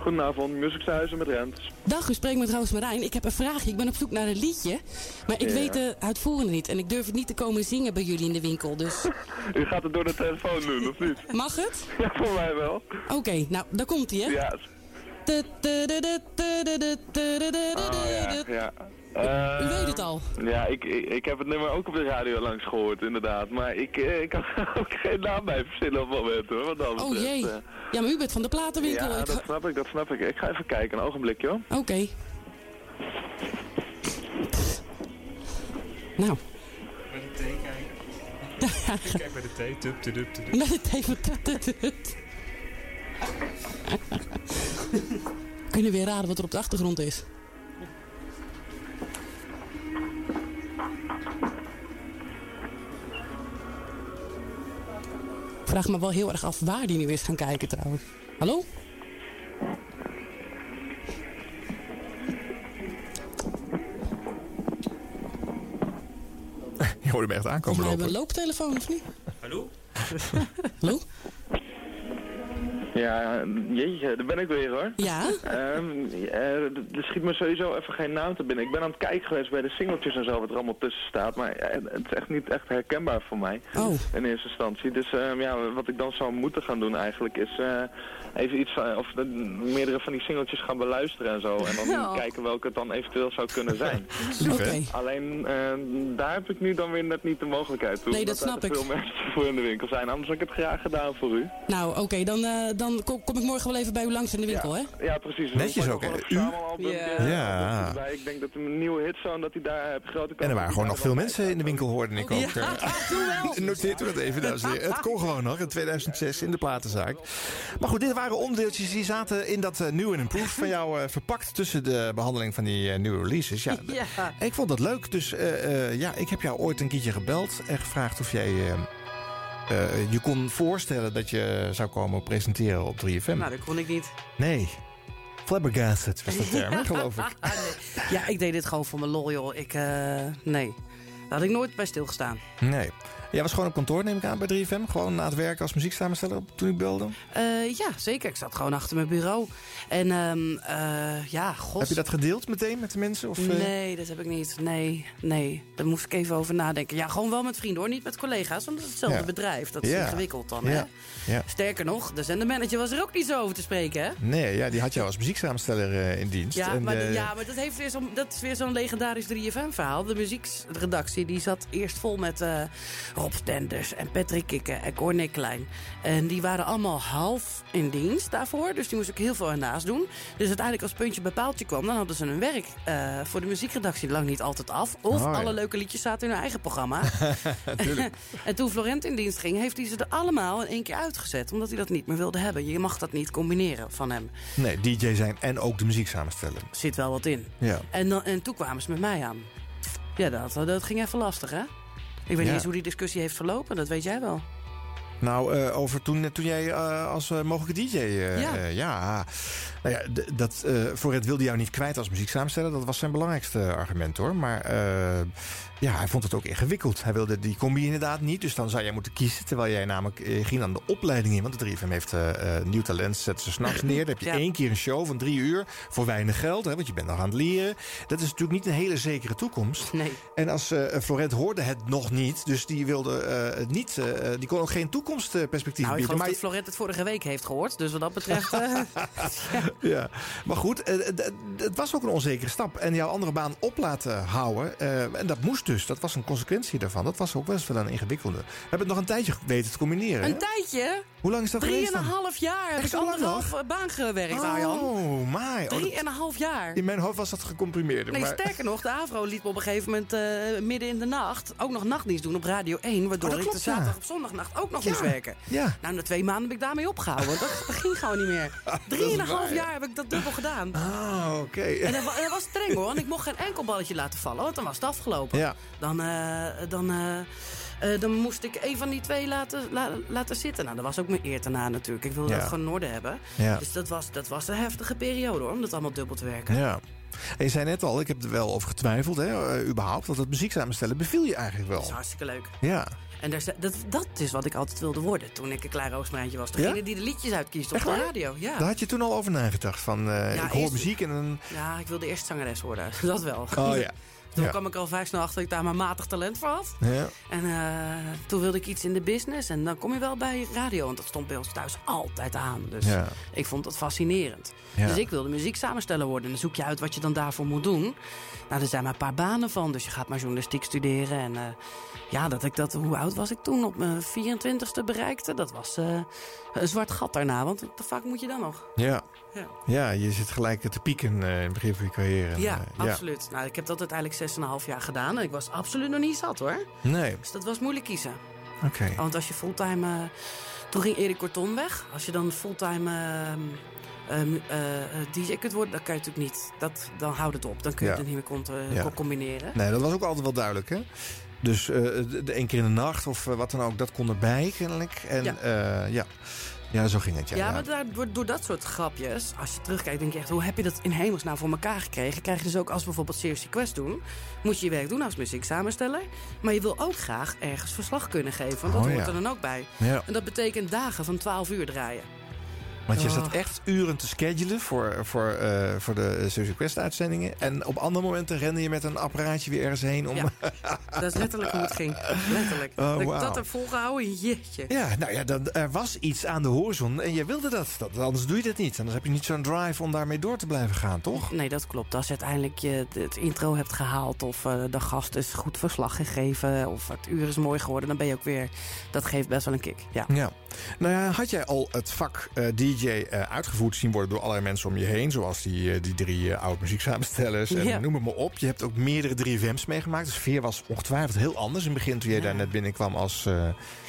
Goedenavond, Muziekhuizen met Rent. Dag, u spreekt met Roos Marijn. Ik heb een vraagje. Ik ben op zoek naar een liedje. Maar ik Ja. weet de uitvoerende niet. En ik durf het niet te komen zingen bij jullie in de winkel. Dus U gaat het door de telefoon doen, of niet? mag het? Ja, voor mij wel. Oké, nou, daar komt hij, hè? Ja. Oh, ja, ja. U weet het al. Ja, ik, ik, ik heb het nummer ook op de radio langs gehoord, inderdaad. Maar ik, eh, ik kan er ook geen naam bij verzinnen op het moment, hoor. Wat dat Oh betreft, jee. eh. Ja, maar u bent van de platenwinkel. Ja, Ik dat snap ik, dat snap ik. Ik ga even kijken, een ogenblikje, hoor. Oké. Nou. Met de thee kijken. Kijk bij de thee. Tup, tup, tup. Met het even... tut, tut, tut. Kunnen we weer raden wat er op de achtergrond is? Vraag me wel heel erg af waar die nu is gaan kijken trouwens. Hallo? Je hoorde me echt aankomen hebben we lopen. een looptelefoon of niet? Hallo? Hallo? Ja, jeetje, daar ben ik weer hoor. Ja? Ehm, eh, er schiet me sowieso even geen naam te binnen. Ik ben aan het kijken geweest bij de singeltjes en zo, wat er allemaal tussen staat. Maar eh, het is echt niet echt herkenbaar voor mij Oh. in eerste instantie. Dus ehm, ja, wat ik dan zou moeten gaan doen eigenlijk is eh, even iets van, of de- meerdere van die singeltjes gaan beluisteren en zo. En dan Oh. kijken welke het dan eventueel zou kunnen zijn. Lief. Alleen eh, daar heb ik nu dan weer net niet de mogelijkheid toe. Nee, dat snap ik. veel mensen voor in de winkel zijn. Anders had ik het graag gedaan voor u. Nou, oké, dan, eh, dan kom, kom ik morgen wel even bij u langs in de winkel, hè? Ja, precies. Netjes ook, hè? een Ja. Ja. Ik denk dat een nieuwe hitzone, dat hij daar heb grote En er waren gewoon nog veel mensen in de winkel, hoorde ik ook. Ja, eh. Noteert u dat even, dames en heren. Het kon gewoon nog in 2006 in de platenzaak. Maar goed, dit waren onderdeeltjes die zaten in dat eh, New and Improved van jou eh, verpakt tussen de behandeling van die eh, nieuwe releases. Ja, Ja. Ik vond dat leuk, dus eh, eh, ja, ik heb jou ooit een keertje gebeld en gevraagd of jij eh, je kon voorstellen dat je zou komen presenteren op 3FM. Nou, dat kon ik niet. Nee. Flabbergasted was de term, hè, geloof ik. Nee. Ja, ik deed dit gewoon voor mijn lol, joh. Ik, eh, nee. Daar had ik nooit bij stilgestaan. Nee. Jij was gewoon op kantoor, neem ik aan, bij 3FM? Gewoon na het werken als muzieksamensteller toen ik belde? Uh, ja, zeker. Ik zat gewoon achter mijn bureau. En um, uh, ja, god. Heb je dat gedeeld meteen met de mensen? Of, uh... Nee, dat heb ik niet. Nee, nee. Daar moest ik even over nadenken. Ja, gewoon wel met vrienden hoor, niet met collega's. Want dat is hetzelfde ja. bedrijf. Dat is ja. ingewikkeld dan, ja. hè? Ja. Sterker nog, de zendermanager was er ook niet zo over te spreken, hè? Nee, ja, die had jou als muzieksamensteller in dienst. Ja, en, maar, ja maar dat, heeft weer zo, dat is weer zo'n legendarisch 3FM-verhaal. De muziekredactie die zat eerst vol met Rob Stenders en Patrick Kikke en Corné Klein. En die waren allemaal half in dienst daarvoor. Dus die moest ik heel veel ernaast doen. Dus uiteindelijk als puntje bij paaltje kwam... dan hadden ze hun werk uh, voor de muziekredactie lang niet altijd af. Of oh, ja. alle leuke liedjes zaten in hun eigen programma. en toen Florent in dienst ging... heeft hij ze er allemaal in één keer uitgezet. Omdat hij dat niet meer wilde hebben. Je mag dat niet combineren van hem. Nee, DJ zijn en ook de muziek samenstellen. Zit wel wat in. Ja. En, dan, en toen kwamen ze met mij aan. Ja, dat, dat ging even lastig, hè? Ik weet niet eens hoe die discussie heeft verlopen, dat weet jij wel. Nou, uh, over toen, toen jij uh, als uh, mogelijke DJ... ja. ja. Nou ja, dat, het wilde jou niet kwijt als muziek samenstellen. Dat was zijn belangrijkste argument, hoor. Maar ja, hij vond het ook ingewikkeld. Hij wilde die combi inderdaad niet. Dus dan zou jij moeten kiezen. Terwijl jij namelijk ging aan de opleiding in. Want de 3FM heeft nieuw talent. Zetten ze s'nachts neer. Dan heb je ja. één keer een show van drie uur. Voor weinig geld. Hè, want je bent nog aan het leren. Dat is natuurlijk niet een hele zekere toekomst. Nee. En als Florent hoorde het nog niet. Dus die wilde het niet. die kon ook geen toekomstperspectief nou, ik bieden. Maar dat Florent het vorige week heeft gehoord. Dus wat dat betreft... ja. ja. Maar goed, het was ook een onzekere stap. En jouw andere baan op laten houden. en dat moest dus. Dat was een consequentie daarvan. Dat was ook best wel een ingewikkelde. We hebben het nog een tijdje weten te combineren. Een hè? tijdje? Hoe lang is dat geweest Drieënhalf jaar heb ik anderhalf baan gewerkt, Arjan. Oh, my. Drieënhalf jaar. In mijn hoofd was dat gecomprimeerd. Nee, maar... sterker nog, de AVRO liet me op een gegeven moment uh, midden in de nacht... ook nog nachtdienst doen op Radio 1... waardoor oh, ik de zaterdag op zondagnacht ook nog ja. moest werken. Ja. Nou, na twee maanden heb ik daarmee opgehouden. Dat ging gewoon niet meer. Drieënhalf jaar heb ik dat dubbel gedaan. Ah, oké. Okay. En dat, dat, was streng hoor, want ik mocht geen enkel balletje laten vallen... want dan was het afgelopen. Ja. Dan... Uh, dan uh, uh, dan moest ik een van die twee laten, la, laten zitten. Nou, dat was ook mijn eer daarna natuurlijk. Ik wilde Ja. dat gewoon in orde hebben. Ja. Dus dat was, dat was een heftige periode hoor, om dat allemaal dubbel te werken. Ja. En je zei net al, ik heb er wel over getwijfeld, hè, überhaupt. Want dat muziek samenstellen beviel je eigenlijk wel. Dat is hartstikke leuk. Ja. En daar, dat, dat is wat ik altijd wilde worden toen ik een klein roosmaantje was. Degene Ja? die de liedjes uitkiest op Echt de radio. Ja. Daar had je toen al over nagedacht. Van, uh, Ja, ik hoor eerst- muziek en ja, ik wilde eerst zangeres worden. Dat wel. Oh ja. Toen Ja. kwam ik al vrij snel achter dat ik daar maar matig talent voor had. Ja. En eh, toen wilde ik iets in de business. En dan kom je wel bij radio. Want dat stond bij ons thuis altijd aan. Dus Ja. ik vond dat fascinerend. Dus ik wilde muziek samensteller worden. En dan zoek je uit wat je dan daarvoor moet doen. Nou, er zijn maar een paar banen van. Dus je gaat maar journalistiek studeren. En eh, ja, dat ik dat, hoe oud was ik toen? Op mijn 24ste bereikte. Dat was eh, een zwart gat daarna. Want wat de fuck moet je dan nog? Ja. Ja. ja, je zit gelijk te pieken eh, in het begin van je carrière. Ja, eh, absoluut. Nou, ik heb dat uiteindelijk 6,5 jaar gedaan. En ik was absoluut nog niet zat hoor. Nee, Dus dat was moeilijk kiezen. oké. Want als je fulltime... toen ging Erik Corton weg. Als je dan fulltime eh, ehm, eh, eh, DJ kunt worden, dan kan je natuurlijk niet. Dat, dan houdt het op. Dan kun je Ja. het niet meer Ja. combineren. Nee, dat was ook altijd wel duidelijk, hè? Dus eh, de, één keer in de nacht of eh, wat dan ook, dat kon erbij kennelijk. En Ja. ja, ja. ja zo ging het, ja. Ja, maar daar, door, door dat soort grapjes, als je terugkijkt, denk je echt... hoe heb je dat in hemelsnaam voor elkaar gekregen? Krijg je dus ook als we bijvoorbeeld Serious Request doen... moet je je werk doen als muziek samensteller. Maar je wil ook graag ergens verslag kunnen geven. Want dat Oh, hoort ja. er dan ook bij. Ja. En dat betekent dagen van 12 uur draaien. Want je Oh. zat echt uren te schedulen voor, voor, eh, voor de Social Quest uitzendingen. En op andere momenten rende je met een apparaatje weer ergens heen om... Ja. Dat is letterlijk hoe het ging. Letterlijk. Oh, dat ik wauw. dat heb volgehouden, jeetje. Ja, nou ja, dan, er was iets aan de horizon en je wilde dat. dat. Anders doe je dat niet. Anders heb je niet zo'n drive om daarmee door te blijven gaan, toch? Nee, dat klopt. Als je uiteindelijk je het intro hebt gehaald... of eh, de gast is goed verslag gegeven... of het uur is mooi geworden, dan ben je ook weer... dat geeft best wel een kick, ja. Ja. Nou ja, had jij al het vak eh, DJ eh, uitgevoerd zien worden door allerlei mensen om je heen? Zoals die, eh, die drie eh, oud muzieksamenstellers en Ja. noem het maar op. Je hebt ook meerdere 3FM's meegemaakt. De sfeer was ongetwijfeld heel anders in het begin toen jij daar net binnenkwam als,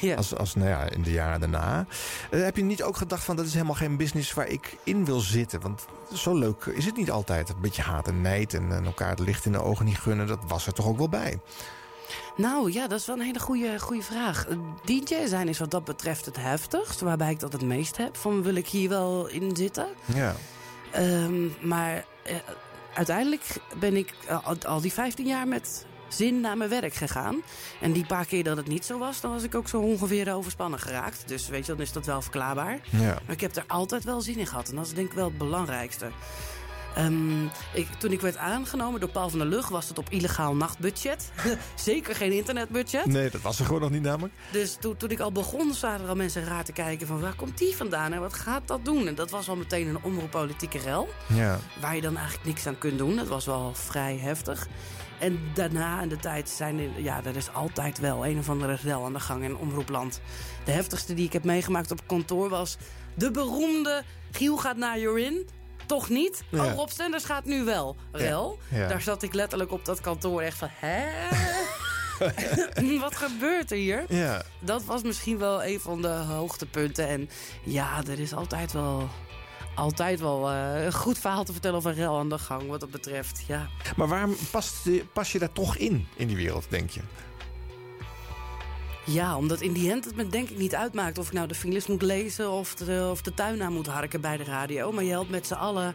Ja. als, als nou ja, in de jaren daarna. Heb je niet ook gedacht van dat is helemaal geen business waar ik in wil zitten? Want zo leuk is het niet altijd. Een beetje haat en nijd en, en elkaar het licht in de ogen niet gunnen. Dat was er toch ook wel bij? Nou ja, dat is wel een hele goede, goede vraag. DJ zijn is wat dat betreft het heftigst. Waarbij ik dat het meest heb. Van wil ik hier wel in zitten? Ja. Ehm, maar eh, uiteindelijk ben ik al, al die 15 jaar met zin naar mijn werk gegaan. En die paar keer dat het niet zo was, dan was ik ook zo ongeveer overspannen geraakt. Dus weet je, dan is dat wel verklaarbaar. Ja. Maar ik heb er altijd wel zin in gehad. En dat is denk ik wel het belangrijkste. Ehm, ik, toen ik werd aangenomen door Paul van der Lug was het op illegaal nachtbudget. Zeker geen internetbudget. Nee, dat was er gewoon nog niet namelijk. Dus toen, toen ik al begon, zaten er al mensen raar te kijken van waar komt die vandaan en wat gaat dat doen? En dat was al meteen een omroeppolitieke rel. Ja. Waar je dan eigenlijk niks aan kunt doen. Dat was wel vrij heftig. En daarna in de tijd zijn er, ja, er is altijd wel een of andere rel aan de gang in omroepland. De heftigste die ik heb meegemaakt op kantoor was de beroemde Giel gaat naar Jorin. Toch niet? Ja. Oh, Rob Stenders gaat nu wel. Rel. Ja. Daar zat ik letterlijk op dat kantoor echt van... Hè? Wat gebeurt er hier? Ja. Dat was misschien wel een van de hoogtepunten. En ja, er is altijd wel... Altijd wel eh, een goed verhaal te vertellen over rel aan de gang, wat dat betreft. Ja. Maar waarom past, pas je daar toch in, in die wereld, denk je? Ja, omdat in die end het me denk ik niet uitmaakt of ik nou de files moet lezen of de, of de tuin aan moet harken bij de radio. Maar je helpt met z'n allen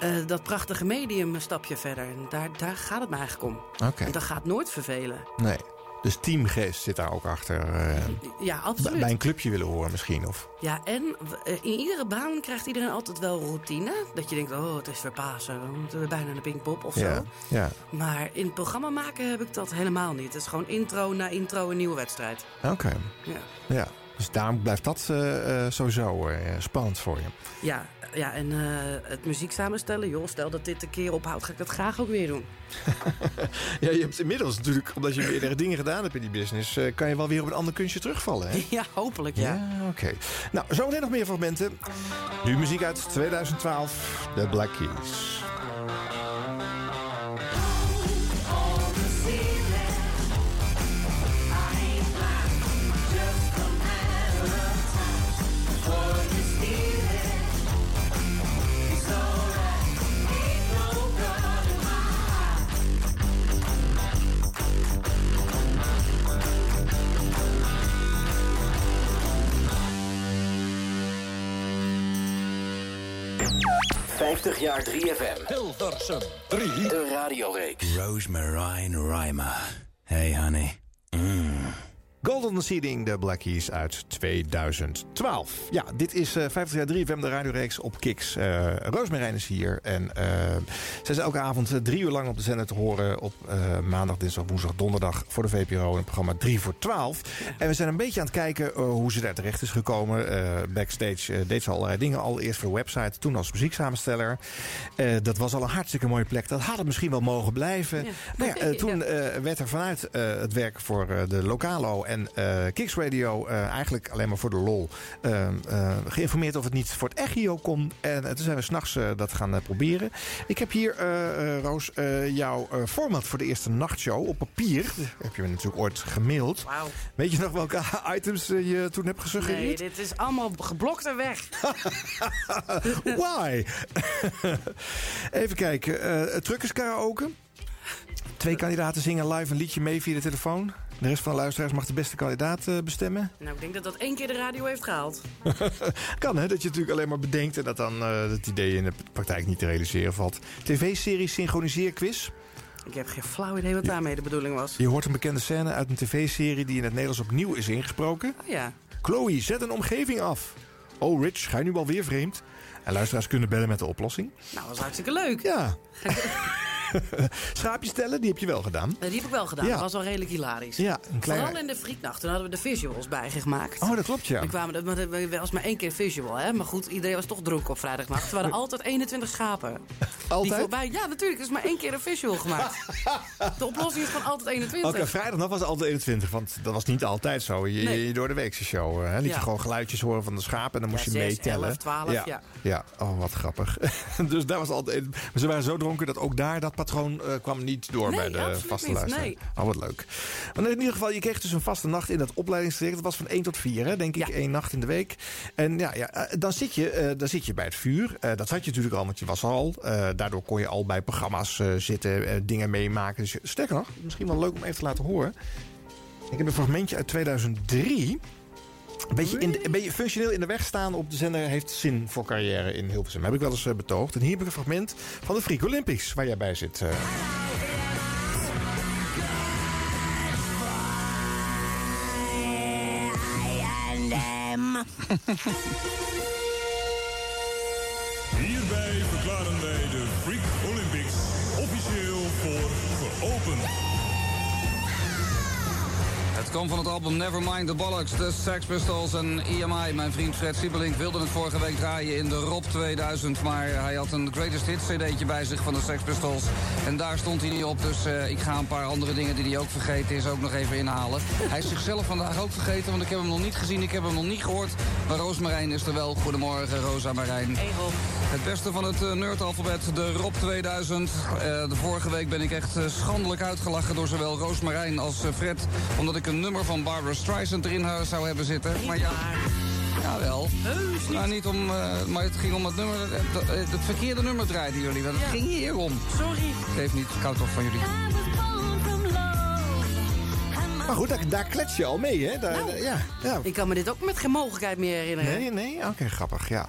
eh, dat prachtige medium een stapje verder. En daar, daar gaat het me eigenlijk om. Oké. En dat gaat nooit vervelen. Nee. Dus teamgeest zit daar ook achter. eh, Ja, absoluut. bij een clubje willen horen misschien. Of... Ja, en eh, in iedere baan krijgt iedereen altijd wel routine. Dat je denkt, oh, het is weer Pasen, we moeten weer bijna naar de Pinkpop of Ja, zo. ja. Maar in het programma maken heb ik dat helemaal niet. Het is gewoon intro na intro een nieuwe wedstrijd. Oké. Ja. Ja. Dus daarom blijft dat eh, sowieso spannend voor je. Ja, ja en eh, het muziek samenstellen, joh, stel dat dit een keer ophoudt, ga ik dat graag ook weer doen. Ja, je hebt inmiddels natuurlijk, omdat je meerdere dingen gedaan hebt in die business... eh, kan je wel weer op een ander kunstje terugvallen, hè? Ja, hopelijk, ja. Ja, oké. Nou, zometeen nog meer fragmenten. Nu muziek uit 2012, The Black Keys. 50 jaar 3FM. Hilversum 3. De radioreeks. Rosemarine Rhymer. Hey, honey. Mm. Golden Seeding, de Black Keys uit 2012. Ja, dit is eh 50 jaar 3FM, de radioreeks op Kiks. Eh Roosmarijn is hier en eh zij is elke avond drie uur lang op de zender te horen... op maandag, dinsdag, woensdag, donderdag voor de VPRO... in het programma 3 voor 12. En we zijn een beetje aan het kijken hoe ze daar terecht is gekomen. Backstage deed ze allerlei dingen al. Eerst voor de website, toen als muzieksamensteller. Dat was al een hartstikke mooie plek. Dat had het misschien wel mogen blijven. Ja. Nou ja, toen werd er vanuit het werk voor de Lokalo en eh Kicks Radio... eh, eigenlijk alleen maar voor de lol eh, eh, geïnformeerd of het niet voor het Echo kon. En toen zijn we s'nachts uh, dat gaan uh, proberen. Ik heb hier, uh, Roos, jouw format voor de eerste nachtshow op papier. Dat heb je me natuurlijk ooit gemaild. Weet je nog welke items je toen hebt gesuggereerd? Nee, dit is allemaal geblokt en weg. Why? Even kijken. Uh, Truckers karaoke. Twee kandidaten zingen live een liedje mee via de telefoon. De rest van de luisteraars mag de beste kandidaat uh, bestemmen. Nou, ik denk dat dat één keer de radio heeft gehaald. kan, hè? Dat je natuurlijk alleen maar bedenkt... en dat dan uh, het idee in de praktijk niet te realiseren valt. TV-serie Synchroniseerquiz. Ik heb geen flauw idee wat daarmee de bedoeling was. Je hoort een bekende scène uit een tv-serie... die in het Nederlands opnieuw is ingesproken. Oh, ja. Chloe, zet een omgeving af. Oh, Rich, ga je nu alweer vreemd? En luisteraars kunnen bellen met de oplossing. Nou, dat is hartstikke leuk. Ja. Schaapjes tellen, die heb je wel gedaan. Die heb ik wel gedaan. Ja. Dat was wel redelijk hilarisch. Ja, een klein... Vooral in de frietnacht. Toen hadden we de visuals bijgemaakt. Oh, dat klopt, ja. We kwamen, er was maar één keer visual, hè. Maar goed, iedereen was toch dronken op vrijdagnacht. Er waren altijd 21 schapen. Altijd? Die voorbij, ja, natuurlijk. Er is maar één keer een visual gemaakt. de oplossing is gewoon altijd 21. Oké, okay, vrijdagnacht was altijd 21. Want dat was niet altijd zo. Je, nee. je door de weekse show. Hè, liet ja. je gewoon geluidjes horen van de schapen. En dan moest ja, je 6, meetellen. 11, 12, ja. ja. Ja, oh, wat grappig. dus daar was altijd... Maar ze waren zo dronken dat ook daar dat patroon uh, kwam niet door nee, bij de vaste luisteraar. Nee. Oh, wat leuk. Maar in ieder geval, je kreeg dus een vaste nacht in dat opleidingstraject. Dat was van 1 tot 4, hè, denk ik. Ja. één nacht in de week. En ja, ja dan, zit je, uh, dan zit je bij het vuur. Dat had je natuurlijk al, want je was er al. Daardoor kon je al bij programma's zitten, dingen meemaken. Dus sterker nog, misschien wel leuk om even te laten horen. Ik heb een fragmentje uit 2003. Een beetje, in functioneel in de weg staan op de zender heeft zin voor carrière in Hilversum. Heb ik wel eens eh, betoogd. En hier heb ik een fragment van de Freak Olympics waar jij bij zit. Eh. Hierbij verklaren wij Het kwam van het album Nevermind the Bollocks, de Sex Pistols en EMI. Mijn vriend Fred Siebelink wilde het vorige week draaien in de Rob 2000... maar hij had een Greatest Hits cd'tje bij zich van de Sex Pistols. En daar stond hij niet op, dus uh, ik ga een paar andere dingen die hij ook vergeten is... ook nog even inhalen. Hij is zichzelf vandaag ook vergeten, want ik heb hem nog niet gezien. Ik heb hem nog niet gehoord, maar Roos Marijn is er wel. Goedemorgen, Rosa Marijn. Hey Rob. Het beste van het uh, nerdalfabet, de Rob 2000. Uh, de vorige week ben ik echt schandelijk uitgelachen door zowel Roos Marijn als Fred... omdat ik een nummer van Barbara Streisand erin zou hebben zitten. Maar ja, jawel. Heus niet. Nou, niet om, uh, maar het ging om het nummer. Het, het verkeerde nummer draaiden jullie. Want het Ja. ging hier om. Sorry. Geef niet, hou toch van jullie. Maar goed, daar, daar klets je al mee, hè? Daar, Nou, ja, ja. Ik kan me dit ook met geen mogelijkheid meer herinneren. Nee, nee? Oké, grappig, ja.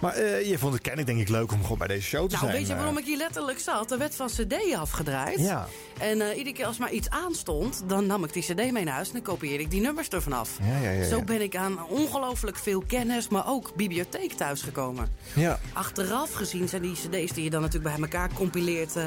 Maar eh, je vond het kennelijk denk ik leuk om gewoon bij deze show te Nou, zijn. weet je eh. waarom ik hier letterlijk zat? Er werd van cd afgedraaid. Ja. En eh, iedere keer als maar iets aanstond, dan nam ik die cd mee naar huis... en dan kopieerde ik die nummers ervan af. Ja, ja, ja, Zo ben ik aan ongelooflijk veel kennis, maar ook bibliotheek thuisgekomen. Ja. Achteraf gezien zijn die cd's die je dan natuurlijk bij elkaar compileert... eh,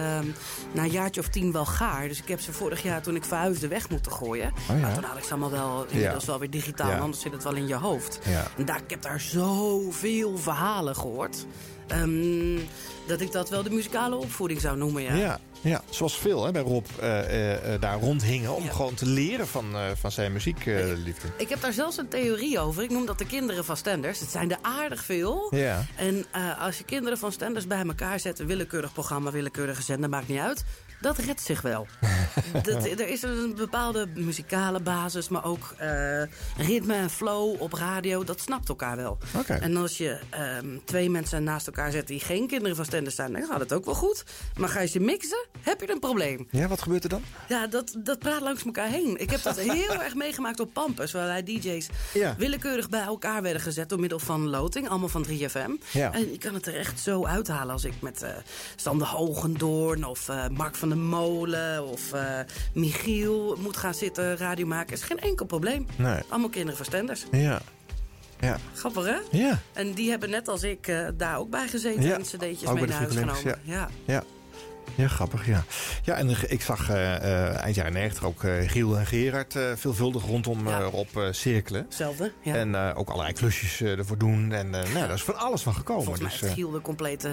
na een jaartje of tien wel gaar. Dus ik heb ze vorig jaar toen ik verhuisde weg moeten gooien. Oh ja. Maar toen had ik ze allemaal wel, inmiddels wel weer digitaal... Ja. anders zit het wel in je hoofd. Ja. En daar, ik heb daar zoveel verhalen gehoord... ehm, dat ik dat wel de muzikale opvoeding zou noemen, ja. Ja, ja, zoals veel hè, bij Rob eh, eh, eh, daar rondhingen... om gewoon te leren van, eh, van zijn muziekliefde. Ik heb daar zelfs een theorie over. Ik noem dat de kinderen van Stenders. Het zijn er aardig veel. Ja. En als je kinderen van Stenders bij elkaar zet... een willekeurig programma, willekeurige zender, maakt niet uit... dat redt zich wel. dat, er is een bepaalde muzikale basis... maar ook eh, ritme en flow op radio. Dat snapt elkaar wel. En als je ehm, twee mensen naast elkaar zet... die geen kinderen van Stenders zijn... dan gaat het ook wel goed. Maar ga je ze mixen, heb je een probleem. Ja, wat gebeurt er dan? Ja, dat, dat praat langs elkaar heen. Ik heb dat heel erg meegemaakt op Pampus... waarbij DJ's Ja. willekeurig bij elkaar werden gezet... door middel van loting, allemaal van 3FM. Ja. En ik kan het er echt zo uithalen als ik met eh Sander Hogendoorn... of eh, Mark van der Molen of eh, Michiel moet gaan zitten radio maken. is geen enkel probleem. Nee. Allemaal kinderen van Stenders. Ja. Ja. Grappig, hè? Ja. En die hebben net als ik eh, daar ook bij gezeten... Ja. en cd'tjes mee naar huis genomen. Ja. Ja. Ja, grappig, ja. Ja, en ik zag eh, eh, eind jaren 90 ook eh, Giel en Gerard eh, veelvuldig rondom eh Rob eh, cirkelen. Hetzelfde, ja. En eh, ook allerlei klusjes eh, ervoor doen. En eh, nou, daar is van alles van gekomen. Volgens mij dus, eh, Giel de complete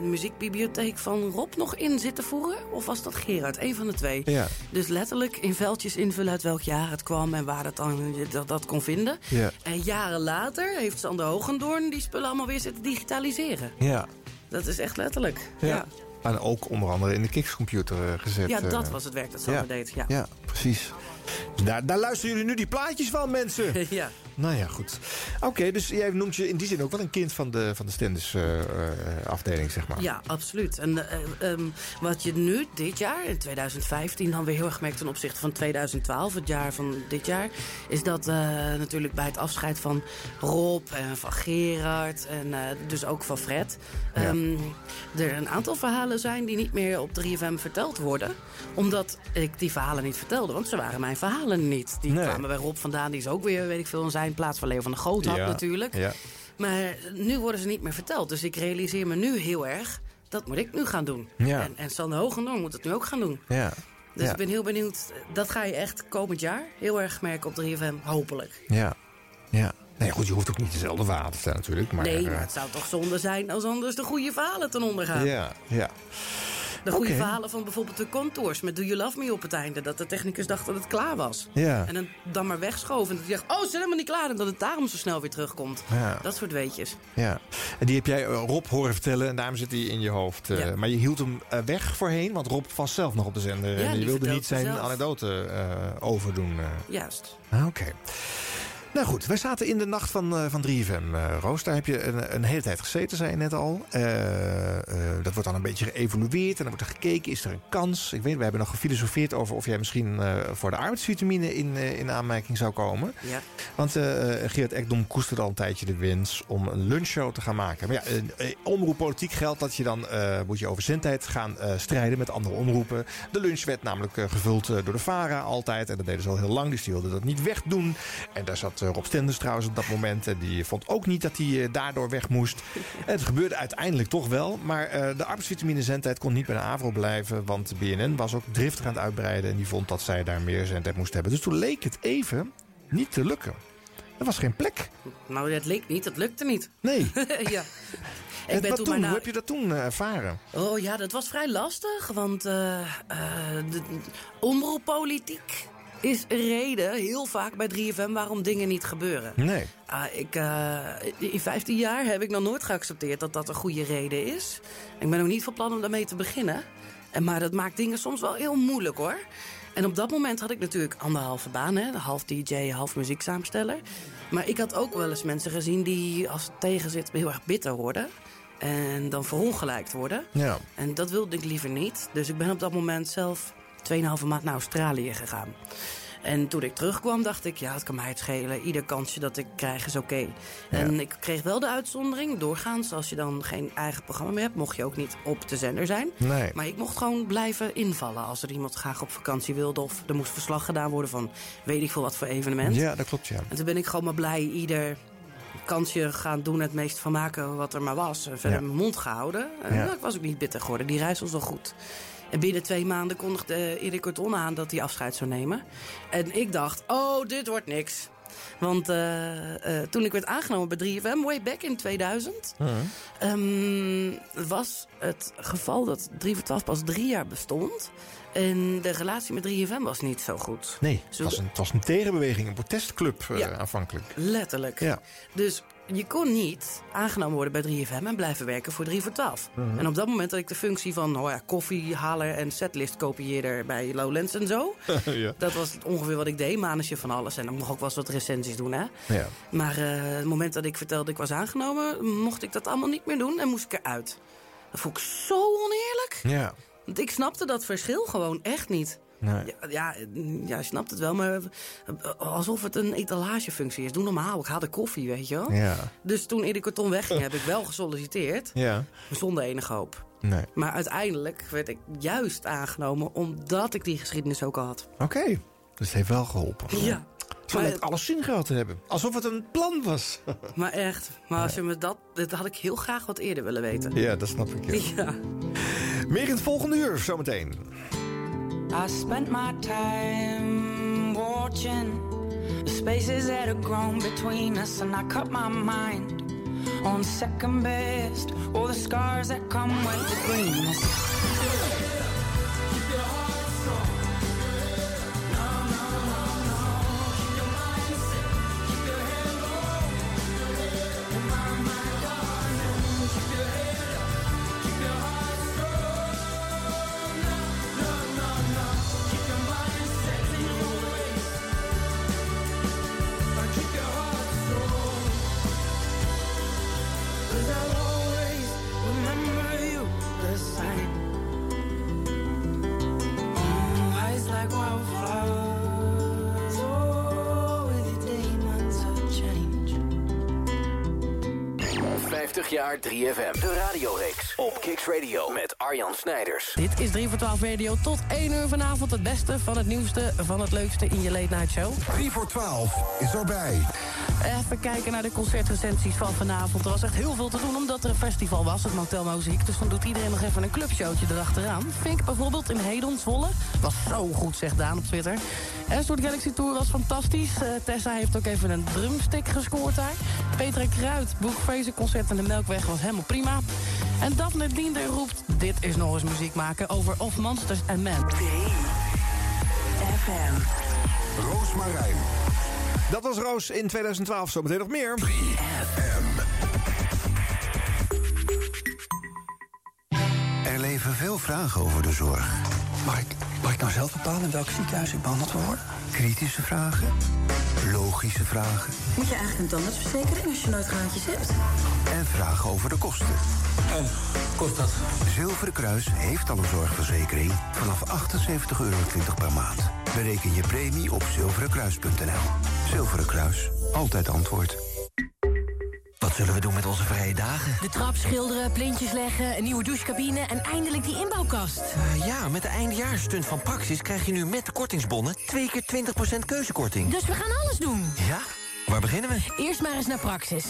muziekbibliotheek van Rob nog in zitten voeren. Of was dat Gerard? Eén van de twee. Ja. Dus letterlijk in veldjes invullen uit welk jaar het kwam en waar het dan, je dat, dat kon vinden. Ja. En jaren later heeft Sander Hogendoorn die spullen allemaal weer zitten digitaliseren. ja. Dat is echt letterlijk. Ja. En ook onder andere in de Kikscomputer eh, gezet. ja eh. dat was het werk dat Sander ja. deed. Ja. Ja, precies. Dus daar, daar luisteren jullie nu die plaatjes van, mensen. ja. Nou ja, goed. Oké, dus jij noemt je in die zin ook wel een kind van de, van de Stenders eh, eh, afdeling, zeg maar. Ja, absoluut. En eh, ehm, wat je nu dit jaar, in 2015, dan weer heel erg merkt ten opzichte van 2012, het jaar van dit jaar, is dat natuurlijk bij het afscheid van Rob en van Gerard en dus ook van Fred, ehm, er een aantal verhalen zijn die niet meer op 3FM verteld worden. Omdat ik die verhalen niet vertelde, want ze waren mijn verhalen niet. Die Nee. kwamen bij Rob vandaan, die is ook weer, weet ik veel, in plaats van Leo van de Goot had Ja, natuurlijk. Ja. Maar nu worden ze niet meer verteld. Dus ik realiseer me nu heel erg, dat moet ik nu gaan doen. Ja. En, en Sander Hogendoorn moet het nu ook gaan doen. Ja. Dus ja. ik ben heel benieuwd, dat ga je echt komend jaar heel erg merken op 3FM, hopelijk. Ja. Ja. Nee, goed, je hoeft ook niet dezelfde verhalen te vertellen natuurlijk. Maar, nee, eh, maar het zou toch zonde zijn als anders de goede verhalen ten onder gaan. Ja, ja. De goede verhalen van bijvoorbeeld de contours met Do You Love Me op het einde. Dat de technicus dacht dat het klaar was. Ja. En dan, dan maar wegschoof. En dat hij dacht, oh, ze zijn helemaal niet klaar. En dat het daarom zo snel weer terugkomt. Ja. Dat soort weetjes. Ja, en die heb jij eh, Rob horen vertellen en daarom zit hij in je hoofd. eh. Maar je hield hem eh, weg voorheen, want Rob was zelf nog op de zender. En je wilde niet zijn anekdote overdoen. Juist. Ah, Oké. Nou goed, wij zaten in de nacht van, eh, van 3FM, eh, Roos. Daar heb je een, een hele tijd gezeten, zei je net al. Eh, dat wordt dan een beetje geëvalueerd en dan wordt er gekeken, is er een kans? Ik weet, we hebben nog gefilosofeerd over of jij misschien voor de arbeidsvitamine in, in aanmerking zou komen. Ja. Want Geert Ekdom koesterde al een tijdje de wens om een lunchshow te gaan maken. Maar ja, eh, omroeppolitiek geldt dat je dan moet je over zendtijd gaan strijden met andere omroepen. De lunch werd namelijk gevuld door de VARA altijd. En dat deden ze al heel lang, dus die wilden dat niet wegdoen. En daar zat zat Rob Stenders trouwens op dat moment. En die vond ook niet dat hij daardoor weg moest. En het gebeurde uiteindelijk toch wel. Maar de arbeidsvitamine zendtijd kon niet bij de AVRO blijven. Want de BNN was ook driftig aan het uitbreiden. En die vond dat zij daar meer zendtijd moest hebben. Dus toen leek het even niet te lukken. Er was geen plek. Nou, het leek niet. Het lukte niet. Nee. ja. Ik ben toen, toen Hoe heb je dat toen ervaren? Oh ja, dat was vrij lastig. Want uh, uh, de omroeppolitiek is een reden, heel vaak bij 3FM, waarom dingen niet gebeuren. Nee. Uh, ik, in 15 jaar heb ik nog nooit geaccepteerd dat dat een goede reden is. Ik ben ook niet van plan om daarmee te beginnen. En, maar dat maakt dingen soms wel heel moeilijk hoor. En op dat moment had ik natuurlijk anderhalve baan, hè? half DJ, half muzieksaamsteller. Maar ik had ook wel eens mensen gezien die als het tegen zit heel erg bitter worden. En dan verongelijkt worden. Ja. En dat wilde ik liever niet. Dus ik ben op dat moment zelf 2,5 maand naar Australië gegaan. En toen ik terugkwam, dacht ik, ja, het kan mij het schelen. Ieder kansje dat ik krijg is oké. En ik kreeg wel de uitzondering, doorgaans. Als je dan geen eigen programma meer hebt, mocht je ook niet op de zender zijn. Nee. Maar ik mocht gewoon blijven invallen. Als er iemand graag op vakantie wilde of er moest verslag gedaan worden van weet ik veel wat voor evenement. Ja, dat klopt, ja. En toen ben ik gewoon maar blij ieder kansje gaan doen, het meest van maken wat er maar was. Verder ja. mijn mond gehouden. En ja. ik was ook niet bitter geworden. Die reis was wel goed. En binnen twee maanden kondigde Erik Corton aan dat hij afscheid zou nemen. En ik dacht, oh, dit wordt niks. Want uh, uh, toen ik werd aangenomen bij 3FM, way back in 2000... Uh -huh. um, was het geval dat 3 voor 12 pas drie jaar bestond... En de relatie met 3FM was niet zo goed. Nee, het was een, het was een tegenbeweging, een protestclub ja, aanvankelijk. Letterlijk. Ja. Dus je kon niet aangenomen worden bij 3FM en blijven werken voor 3 voor 12. Mhm. En op dat moment had ik de functie van oh ja, koffiehaler en setlist kopieerder bij Lowlands en zo. ja. Dat was ongeveer wat ik deed, manusje van alles. En dan mocht ik ook wel eens wat recensies doen. Hè? Ja. Maar uh, het moment dat ik vertelde ik was aangenomen, mocht ik dat allemaal niet meer doen en moest ik eruit. Dat vond ik zo oneerlijk. Ja. Want ik snapte dat verschil gewoon echt niet. Nee. Ja, ja, ja, je snapt het wel, maar alsof het een etalagefunctie is. Doe normaal, ik haal de koffie, weet je wel. Ja. Dus toen Erik Corton wegging, heb ik wel gesolliciteerd. Ja. Zonder enige hoop. Nee. Maar uiteindelijk werd ik juist aangenomen omdat ik die geschiedenis ook al had. Oké, okay. dus het heeft wel geholpen. Ja. Net alles zin gehad te hebben. Alsof het een plan was. Maar echt. Maar als je me dat... Dat had ik heel graag wat eerder willen weten. Ja, dat snap ik. Ja. ja. Meer in het volgende uur, zometeen. I spent my time watching the spaces that have grown between us, and I cut my mind on second best, all the scars that come with the greenness. 3FM. De radioreeks op Kicks Radio met Arjan Snijders. Dit is 3 voor 12 Radio. Tot 1 uur vanavond het beste van het nieuwste van het leukste in je late night show. 3 voor 12 is erbij. Even kijken naar de concertrecensies van vanavond. Er was echt heel veel te doen omdat er een festival was, het Motel Muziek. Dus dan doet iedereen nog even een clubshowtje erachteraan. Fink bijvoorbeeld in Hedon, Zwolle. Was zo goed, zegt Daan op Twitter. Asford Galaxy Tour was fantastisch. Uh, Tessa heeft ook even een drumstick gescoord daar. Petra Kruid, Boekfezen concert in de Melkweg was helemaal prima. En Daphne Diender roept, dit is nog eens muziek maken over Of Monsters and Men. FM. Roos Marijn. Dat was Roos in 2012, zometeen nog meer. 3FM. Er leven veel vragen over de zorg. Mag ik, mag ik nou zelf bepalen in welk ziekenhuis ik behandeld wil worden? Kritische vragen, logische vragen. Moet je eigenlijk een tandartsverzekering als je nooit gaatjes hebt? En vragen over de kosten. En, kost dat? Zilveren Kruis heeft al een zorgverzekering vanaf 78,20 euro per maand. Bereken je premie op zilverenkruis.nl. Zilveren Kruis, altijd antwoord. Wat zullen we doen met onze vrije dagen? De trap schilderen, plintjes leggen, een nieuwe douchecabine en eindelijk die inbouwkast. Uh, ja, met de eindjaarstunt van Praxis krijg je nu met de kortingsbonnen twee keer 20% keuzekorting. Dus we gaan alles doen? Ja? Waar beginnen we? Eerst maar eens naar Praxis.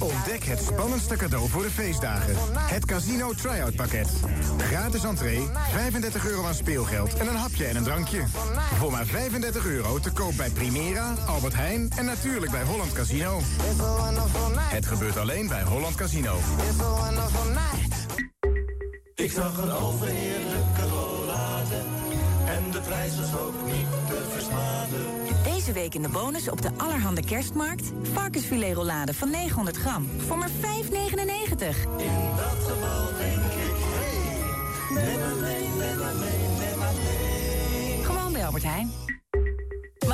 Ontdek het spannendste cadeau voor de feestdagen. Het Casino Tryout pakket. Gratis entree, 35 euro aan speelgeld en een hapje en een drankje. Voor maar 35 euro te koop bij Primera, Albert Heijn en natuurlijk bij Holland Casino. Het gebeurt alleen bij Holland Casino. Ik zag een overheerlijke rollade. En de prijs was ook niet te versmaden. Deze week in de bonus op de allerhande kerstmarkt. Varkensfilet rollade van 900 gram. Voor maar 5,99. In dat geval denk ik, hey, neem maar mee, neem maar mee, neem maar mee. Gewoon bij Albert Heijn.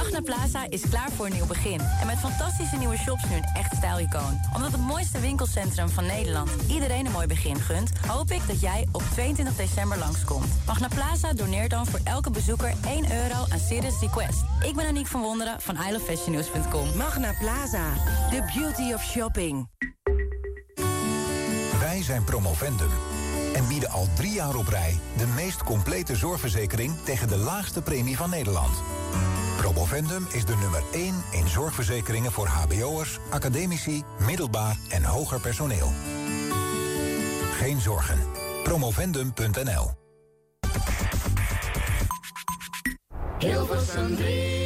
Magna Plaza is klaar voor een nieuw begin. En met fantastische nieuwe shops nu een echt stijlicoon. Omdat het mooiste winkelcentrum van Nederland iedereen een mooi begin gunt... hoop ik dat jij op 22 december langskomt. Magna Plaza doneert dan voor elke bezoeker 1 euro aan Serious Request. Ik ben Aniek van Wonderen van ilovefashionnews.com. Magna Plaza, the beauty of shopping. Wij zijn Promovendum en bieden al drie jaar op rij... de meest complete zorgverzekering tegen de laagste premie van Nederland. Promovendum is de nummer 1 in zorgverzekeringen voor hbo'ers, academici, middelbaar en hoger personeel. Geen zorgen. Promovendum.nl Hilversum 3.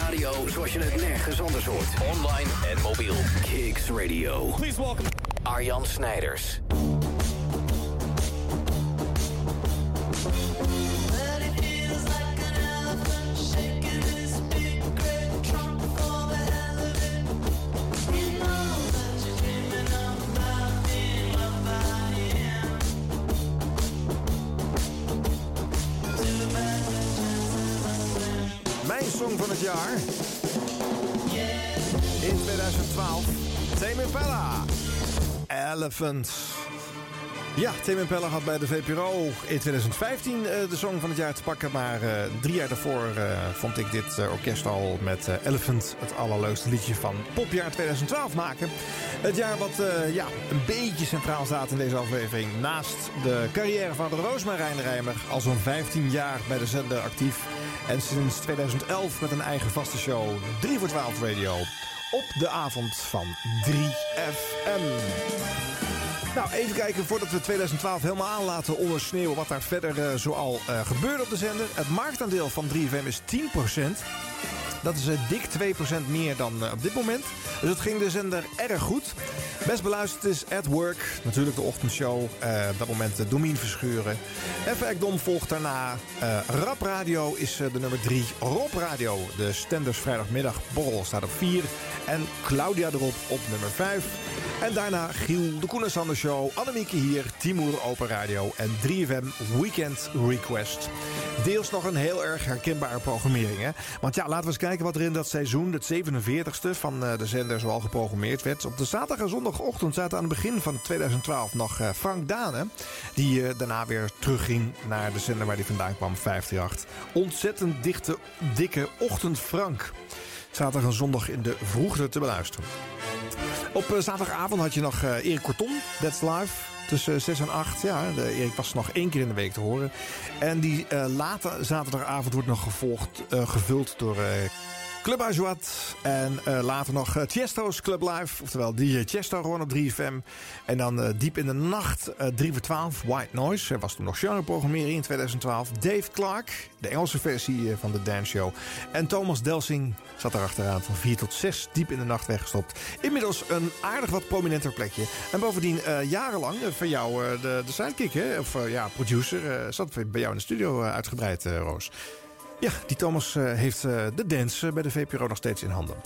Radio zoals je het nergens anders hoort. Online en mobiel. Kicks Radio. Please welcome Arjan Snijders. Song van het jaar. In 2012. Tame Impala. Elephant. Ja, Tame Impala had bij de VPRO in 2015 eh, de song van het jaar te pakken. Maar eh, drie jaar daarvoor eh, vond ik dit orkest al met Elephant het allerleukste liedje van popjaar 2012 maken. Het jaar wat ja, een beetje centraal staat in deze aflevering. Naast de carrière van Roosmarijn Rijmer, al zo'n 15 jaar bij de zender actief. En sinds 2011 met een eigen vaste show, 3 voor 12 Radio. Op de avond van 3FM. Nou, even kijken voordat we 2012 helemaal aan laten ondersneeuwen... wat daar verder uh, zoal uh, gebeurde op de zender. Het marktaandeel van 3FM is 10%. Dat is uh, dik 2% meer dan op dit moment. Dus het ging de zender erg goed. Best beluisterd is At Work, natuurlijk de ochtendshow. op dat moment de Domien Verschuren. Even Ekdom volgt daarna. Rap Radio is de nummer 3. Rob Radio, de Stenders vrijdagmiddag borrel staat op 4. En Claudia erop op nummer 5. En daarna Giel, de Koen en Sander Show, Annemieke hier, Timur Open Radio en 3FM Weekend Request. Deels nog een heel erg herkenbare programmering. Hè? Want ja, laten we eens kijken wat er in dat seizoen, het 47ste van de zender zoal geprogrammeerd werd. Op de zaterdag en zondagochtend zaten aan het begin van 2012 nog Frank Dane. Die daarna weer terugging naar de zender waar hij vandaan kwam, 538. Ontzettend dichte, dikke ochtend Frank. Zaterdag en zondag in de vroegte te beluisteren. Op uh, zaterdagavond had je nog uh, Erik Korton, That's Live. Tussen 6 en 8. Ja, Erik was nog één keer in de week te horen. En die late zaterdagavond wordt nog gevolgd, gevuld door Club Azuat. En uh, later nog Chesto's Club Live. Oftewel DJ Chesto gewoon op 3FM. En dan uh, diep in de nacht 3 voor 12 White Noise. Er was toen nog genreprogrammering in 2012. Dave Clark, de Engelse versie van de Dance Show. En Thomas Delsing zat erachteraan van 4 tot 6 diep in de nacht weggestopt. Inmiddels een aardig wat prominenter plekje. En bovendien jarenlang van jou de, de sidekick, hè? of ja, producer. zat bij jou in de studio uitgebreid, Roos. Ja, die Thomas eh, heeft eh, de dance eh, bij de VPRO nog steeds in handen.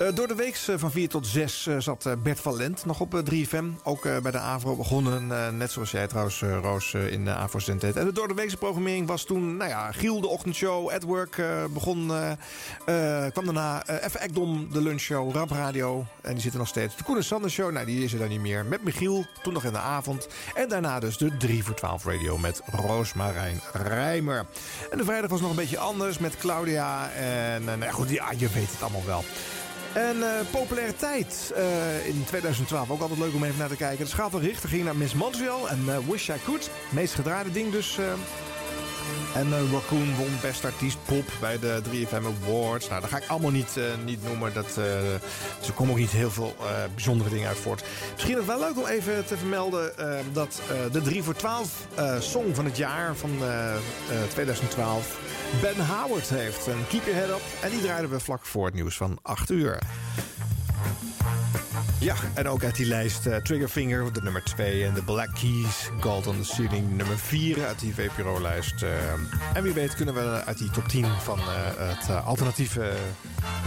Eh, door de week eh, van 4 tot 6 eh, zat Bert van Lent nog op eh, 3FM. Ook bij de AVRO begonnen, net zoals jij trouwens, Roos, in de AVRO. En de door de weekse programmering was toen, nou ja, Giel de ochtendshow, At Work begon. eh, kwam daarna even Ekdom, de lunchshow, Rap Radio. En die zitten nog steeds. De Koen en Sander show, nou die is er dan niet meer. Met Michiel, toen nog in de avond. En daarna dus de 3 voor 12 radio met Roosmarijn Rijmer. En de vrijdag was nog een beetje anders met Claudia. En nou goed, ja, je weet het allemaal wel. En eh, populariteit eh, in 2012, ook altijd leuk om even naar te kijken. De schaal van Richter ging naar Miss Montreal en eh, Wish I Could. Meest gedraaide ding dus. En eh, Raccoon won Best Artiest Pop bij de 3FM Awards. Nou, dat ga ik allemaal niet, eh, niet noemen. Dat, eh er komen ook niet heel veel bijzondere dingen uit voort. Misschien is het wel leuk om even te vermelden... dat de 3 voor 12 eh, song van het jaar van eh, eh, 2012... Ben Howard heeft. En Keep Your Head Up. En die draaiden we vlak voor het nieuws van 8 uur. Ja, en ook uit die lijst eh, Triggerfinger, de nummer 2. En de Black Keys, Gold on the Ceiling, nummer 4 uit die VPRO-lijst. eh. en wie weet kunnen we uit die top 10 van eh, het alternatieve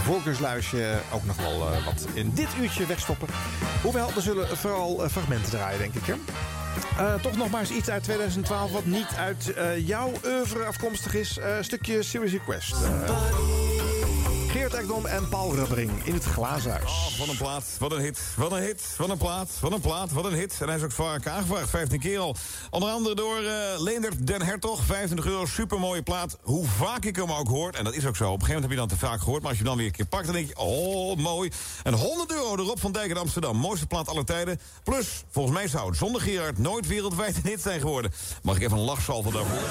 volkersluisje ook nog wel wat in dit uurtje wegstoppen. Hoewel, er zullen vooral fragmenten draaien, denk ik. Hè? Toch nog maar eens iets uit 2012 wat niet uit jouw oeuvre afkomstig is. Een stukje Serious Request. Eh, Geert Ekdom en Paul Rubbering in het Glazenhuis. Oh, wat een plaat, wat een hit, wat een hit, wat een plaat, wat een plaat, wat een hit. En hij is ook vaak aangevraagd, 15 keer al. Onder andere door uh, Leendert den Hertog, 25 euro, supermooie plaat. Hoe vaak ik hem ook hoor, en dat is ook zo. Op een gegeven moment heb je dan te vaak gehoord, maar als je dan weer een keer pakt... dan denk je, oh, mooi. En 100 euro erop van Dijk in Amsterdam. Mooiste plaat aller tijden. Plus, volgens mij zou het zonder Gerard nooit wereldwijd een hit zijn geworden. Mag ik even een lachsalve daarvoor?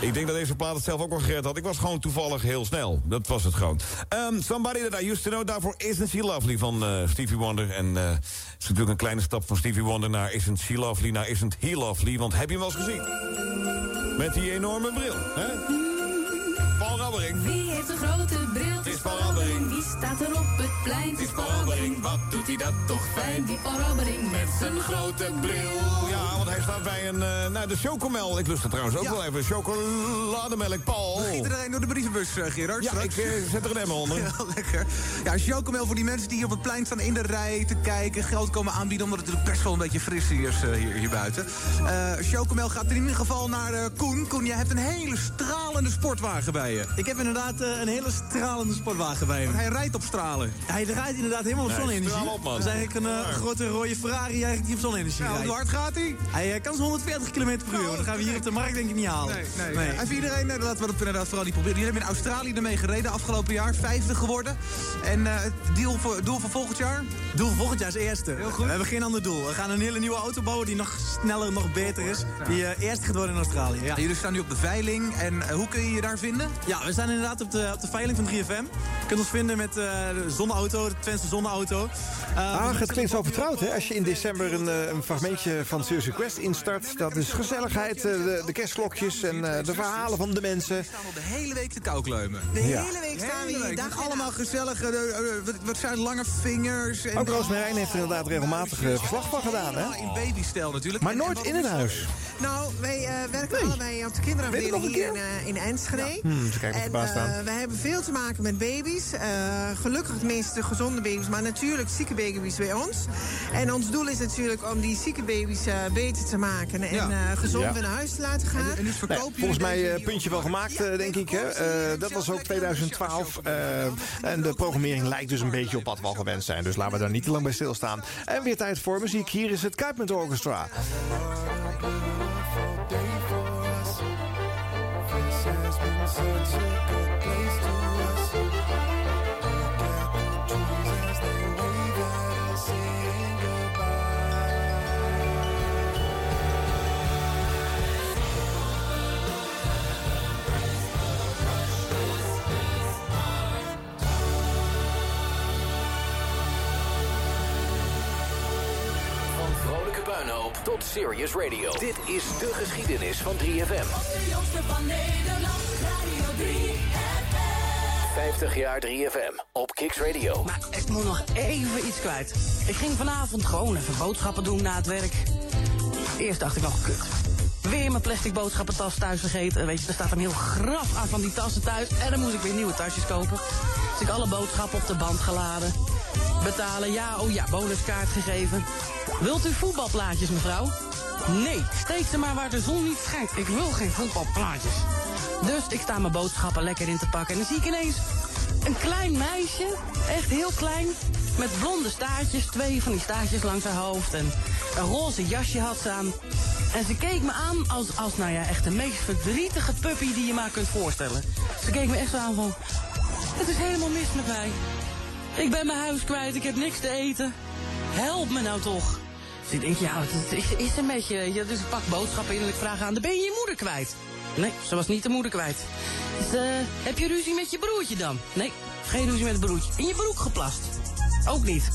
ik denk dat deze plaat het zelf ook wel gered had. Ik was gewoon toevallig heel snel. Dat was het gewoon. Um, somebody that I used to know, daarvoor Isn't She Lovely van uh, Stevie Wonder. En uh, het is natuurlijk een kleine stap van Stevie Wonder naar Isn't She Lovely naar Isn't He Lovely. Want heb je hem wel eens gezien? Met die enorme bril, hè? Paul Rabbering. Wie heeft een grote Rabbering. Wie staat er op het plein? Paul Rabbering. Wat doet hij dat toch fijn? Die Paul Rabbering met zijn grote bril. Ja, want hij staat bij een, uh, nou, de chocomel. Ik lust het trouwens ook ja. wel even. Chocolademelk, Paul. Giet iedereen door de brievenbus, uh, Gerard? Ja, straks. ik uh, zet er een emmer onder. Ja, lekker. Ja, chocomel voor die mensen die hier op het plein staan in de rij te kijken. Geld komen aanbieden, omdat het natuurlijk best wel een beetje fris hier is hier, hier buiten. Uh, chocomel gaat in ieder geval naar Koen. Koen, jij hebt een hele stralende sportwagen bij je. Ik heb inderdaad een hele stralende sportwagen hij rijdt op stralen. Hij rijdt inderdaad helemaal op nee, zonne-energie. Op. Dat is eigenlijk een uh, grote rode Ferrari eigenlijk die op zonne-energie rijdt. Hoe hard gaat hij? Hij uh, kan zo'n 140 km per uur. Oh, dat gaan we hier op de markt denk ik niet halen. Nee, nee. nee. En voor iedereen, nee, laten we dat inderdaad vooral niet proberen. Jullie hebben in Australië ermee gereden afgelopen jaar. Vijfde geworden. En het doel voor, doel voor volgend jaar? Doel voor volgend jaar is eerste. Heel goed. We hebben geen ander doel. We gaan een hele nieuwe auto bouwen die nog sneller, nog beter is. Die eerste gaat worden in Australië. Ja. Jullie staan nu op de veiling. En hoe kun je je daar vinden? Ja, we staan inderdaad op de, op de veiling van 3FM. Je kunt ons vinden met uh, de zonneauto, de Twentse zonneauto. Uh, ah, het klinkt zo vertrouwd, hè? Als je in december een, een fragmentje van Serious Request instart. Dat is gezelligheid, de, de kerstklokjes en de verhalen van de mensen. We staan al de hele week te koukleumen. De ja. hele week staan we hier. Daar allemaal gezellig. Wat zijn lange vingers. En Ook Roosmarijn heeft er inderdaad regelmatig verslag van gedaan, hè? In babystijl natuurlijk. Maar nooit in een huis. Nou, wij uh, werken nee. allebei op de kinderafdeling hier in, uh, in Enschede. Ja. Hmm, en uh, wij hebben veel te maken met baby's. gelukkig het meeste gezonde baby's, maar natuurlijk zieke baby's bij ons. En ons doel is natuurlijk om die zieke baby's beter te maken en ja. gezond ja. weer naar huis te laten gaan. En, en dus verkoop nee, volgens mij puntje wel gemaakt, denk ik. Hè? dat was ook 2012. en de programmering lijkt dus een beetje op wat we al gewend zijn. Dus laten we daar niet te lang bij stilstaan. En weer tijd voor muziek. Hier is het Kuipment Orchestra. Tot Serious Radio. Dit is de geschiedenis van 3FM. van Nederland, Radio 3FM. 50 jaar 3FM op Kicks Radio. Maar ik moet nog even iets kwijt. Ik ging vanavond gewoon even boodschappen doen na het werk. Eerst dacht ik nog, kut. Weer mijn plastic boodschappentas thuis vergeten. Weet je, er staat een heel graf aan van die tassen thuis. En dan moet ik weer nieuwe tasjes kopen. Dus ik alle boodschappen op de band geladen. Betalen, ja, oh ja, bonuskaart gegeven. Wilt u voetbalplaatjes, mevrouw? Nee, steek ze maar waar de zon niet schijnt. Ik wil geen voetbalplaatjes. Dus ik sta mijn boodschappen lekker in te pakken. En dan zie ik ineens een klein meisje, echt heel klein, met blonde staartjes, twee van die staartjes langs haar hoofd. En een roze jasje had ze aan. En ze keek me aan als, als nou ja, echt de meest verdrietige puppy die je maar kunt voorstellen. Ze keek me echt zo aan van, het is helemaal mis met mij. Ik ben mijn huis kwijt, ik heb niks te eten. Help me nou toch. Dus ik denk, ja, het is, een beetje, je, dus ik pak boodschappen in en ik vraag aan, dan ben je je moeder kwijt? Nee, ze was niet de moeder kwijt. Dus, eh, heb je ruzie met je broertje dan? Nee, geen ruzie met het broertje. In je broek geplast? Ook niet.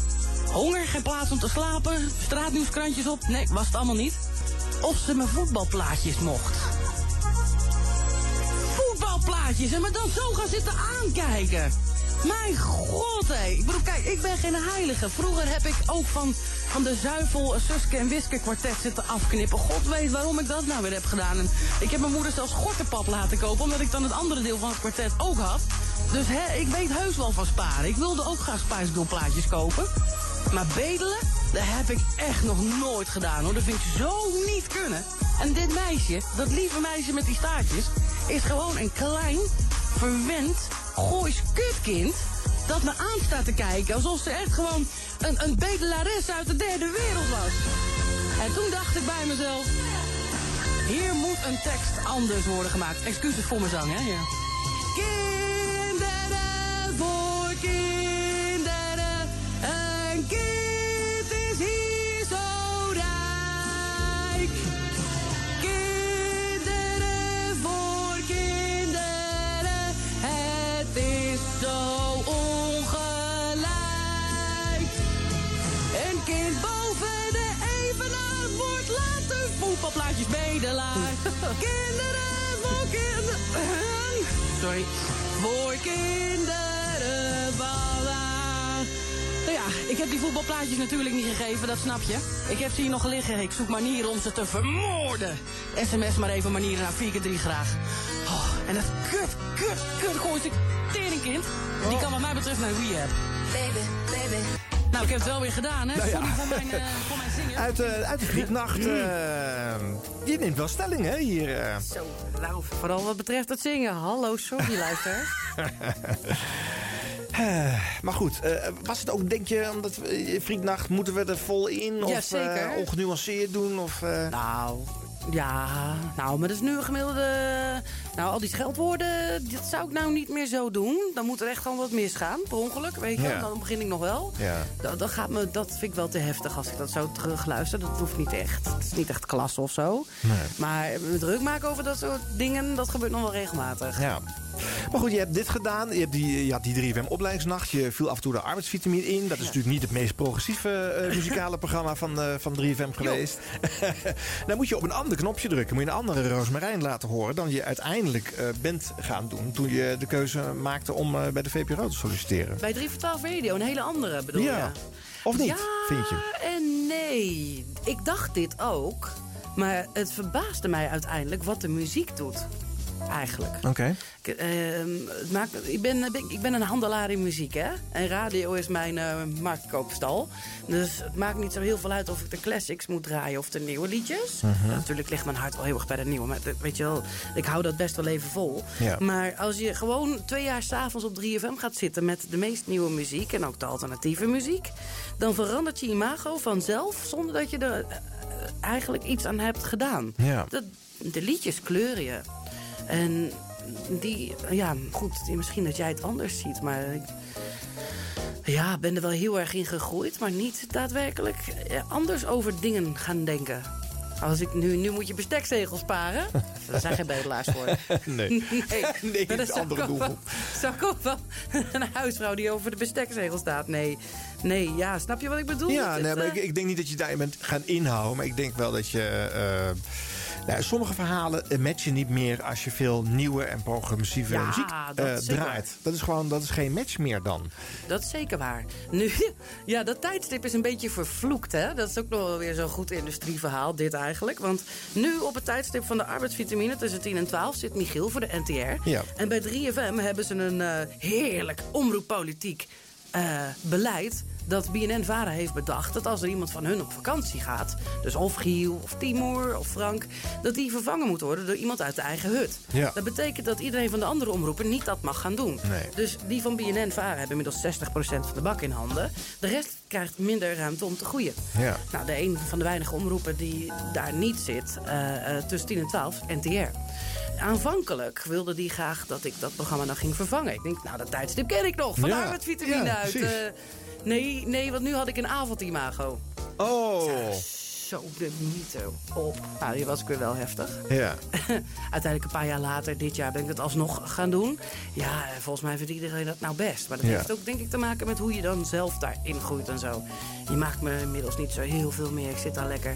Honger, geen plaats om te slapen, straatnieuwskrantjes op? Nee, was het allemaal niet. Of ze me voetbalplaatjes mocht. Voetbalplaatjes en me dan zo gaan zitten aankijken. Mijn god, hé. Ik bedoel, kijk, ik ben geen heilige. Vroeger heb ik ook van, van de zuivel een Suske en Wiske kwartet zitten afknippen. God weet waarom ik dat nou weer heb gedaan. En ik heb mijn moeder zelfs gortenpap laten kopen, omdat ik dan het andere deel van het kwartet ook had. Dus hè, ik weet heus wel van sparen. Ik wilde ook graag Spice Girl plaatjes kopen. Maar bedelen, dat heb ik echt nog nooit gedaan hoor. Dat vind ik zo niet kunnen. En dit meisje, dat lieve meisje met die staartjes, is gewoon een klein, verwend, goois kutkind dat me aan staat te kijken alsof ze echt gewoon een, een bedelares uit de derde wereld was. En toen dacht ik bij mezelf, hier moet een tekst anders worden gemaakt. Excuses voor mijn zang, hè? Ja. Voor kinderen, kinderen voor kinderen. Sorry. Voor kinderen vandaag. Nou ja, ik heb die voetbalplaatjes natuurlijk niet gegeven, dat snap je. Ik heb ze hier nog liggen. Ik zoek manieren om ze te vermoorden. SMS maar even manieren naar 4 keer 3 graag. Oh, en dat kut, kut, kut gooise teringkind. Die kan wat mij betreft naar rehab. Baby, baby. Nou, ik heb het wel weer gedaan, hè? Nou ja. Sorry voor mijn, eh, voor mijn zingen. Uit, eh, uit de Grieknacht. eh, je neemt wel stelling, hè, hier. eh. Zo, nou, vooral wat betreft het zingen. Hallo, sorry, luister. Eh, maar goed, eh, was het ook, denk je, omdat we, moeten we er vol in? Of Ja, zeker. eh, ongenuanceerd doen? Of, eh, Nou, ja, nou, maar dat is nu een gemiddelde... Nou, al die scheldwoorden, dat zou ik nou niet meer zo doen. Dan moet er echt gewoon wat misgaan, per ongeluk, weet je. Ja. Dan begin ik nog wel. Ja. Dat, dat, gaat me, dat vind ik wel te heftig als ik dat zo terugluister. Dat hoeft niet echt. Het is niet echt klasse of zo. Nee. Maar me druk maken over dat soort dingen, dat gebeurt nog wel regelmatig. Ja. Maar goed, je hebt dit gedaan. Je, hebt die, je had die 3FM opleidingsnacht. Je viel af en toe de arbeidsvitamine in. Dat is natuurlijk niet het meest progressieve eh, muzikale programma van, eh, van 3FM geweest. Dan moet je op een ander knopje drukken. Moet je een andere Roosmarijn laten horen dan je uiteindelijk eh, bent gaan doen. Toen je de keuze maakte om eh, bij de VPRO te solliciteren. Bij 3 voor 12 Radio, een hele andere bedoel Ja. je? Of niet, ja, vind je? en nee. Ik dacht dit ook. Maar het verbaasde mij uiteindelijk wat de muziek doet. Eigenlijk. Oké. Ik, ehm, het maakt, ik, ben, ik ben een handelaar in muziek, hè. En radio is mijn eh marktkoopstal. Dus het maakt niet zo heel veel uit of ik de classics moet draaien of de nieuwe liedjes. Mhm. Natuurlijk ligt mijn hart wel heel erg bij de nieuwe. Maar weet je wel, ik hou dat best wel even vol. Ja. Maar als je gewoon twee jaar s'avonds op 3FM gaat zitten... met de meest nieuwe muziek en ook de alternatieve muziek... dan verandert je imago vanzelf zonder dat je er eh, eigenlijk iets aan hebt gedaan. Ja. Dat, de liedjes kleuren je. En die, ja, goed, misschien dat jij het anders ziet, maar... ik- Ja, ben er wel heel erg in gegroeid, maar niet daadwerkelijk eh, anders over dingen gaan denken. Als ik nu, nu moet je bestekzegels sparen. Daar zijn geen bedelaars voor. Nee. Nee, Nee, dat andere ik ook wel- doelgroep. Zou ik ook wel een huisvrouw die over de bestekzegel staat? Nee, nee, ja, snap je wat ik bedoel? Ja, nee, het, maar eh, ik, ik denk niet dat je daarin bent gaan inhouden. Maar ik denk wel dat je... eh, Nou, sommige verhalen eh, matchen niet meer als je veel nieuwe en progressieve Ja, muziek dat eh, draait. Dat is gewoon dat is geen match meer dan. Dat is zeker waar. Nu, ja, dat tijdstip is een beetje vervloekt, hè? Dat is ook nog wel weer zo'n goed industrieverhaal, dit eigenlijk. Want nu op het tijdstip van de arbeidsvitamine tussen 10 en 12 zit Michiel voor de NTR. Ja. En bij 3FM hebben ze een eh, heerlijk omroeppolitiek beleid dat BNN-Vara heeft bedacht... dat als er iemand van hun op vakantie gaat... dus of Giel, of Timur, of Frank... dat die vervangen moet worden door iemand uit de eigen hut. Ja. Dat betekent dat iedereen van de andere omroepen niet dat mag gaan doen. Nee. Dus die van BNN-Vara hebben inmiddels 60% van de bak in handen. De rest krijgt minder ruimte om te groeien. Ja. Nou, de een van de weinige omroepen die daar niet zit, eh, eh, tussen 10 en 12, NTR. Aanvankelijk wilde die graag dat ik dat programma dan ging vervangen. Ik denk, nou, dat tijdstip ken ik nog. Van Ja. arbeidsvitamine Ja, uit. precies. Nee, nee, want nu had ik een avondimago. Oh. Zo de mythe op. Nou, die was ik weer wel heftig. Ja. Uiteindelijk een paar jaar later, dit jaar, ben ik het alsnog gaan doen. Ja, eh, volgens mij vindt iedereen dat nou best. Maar dat Ja. heeft ook denk ik te maken met hoe je dan zelf daarin groeit en zo. Je maakt me inmiddels niet zo heel veel meer. Ik zit daar lekker,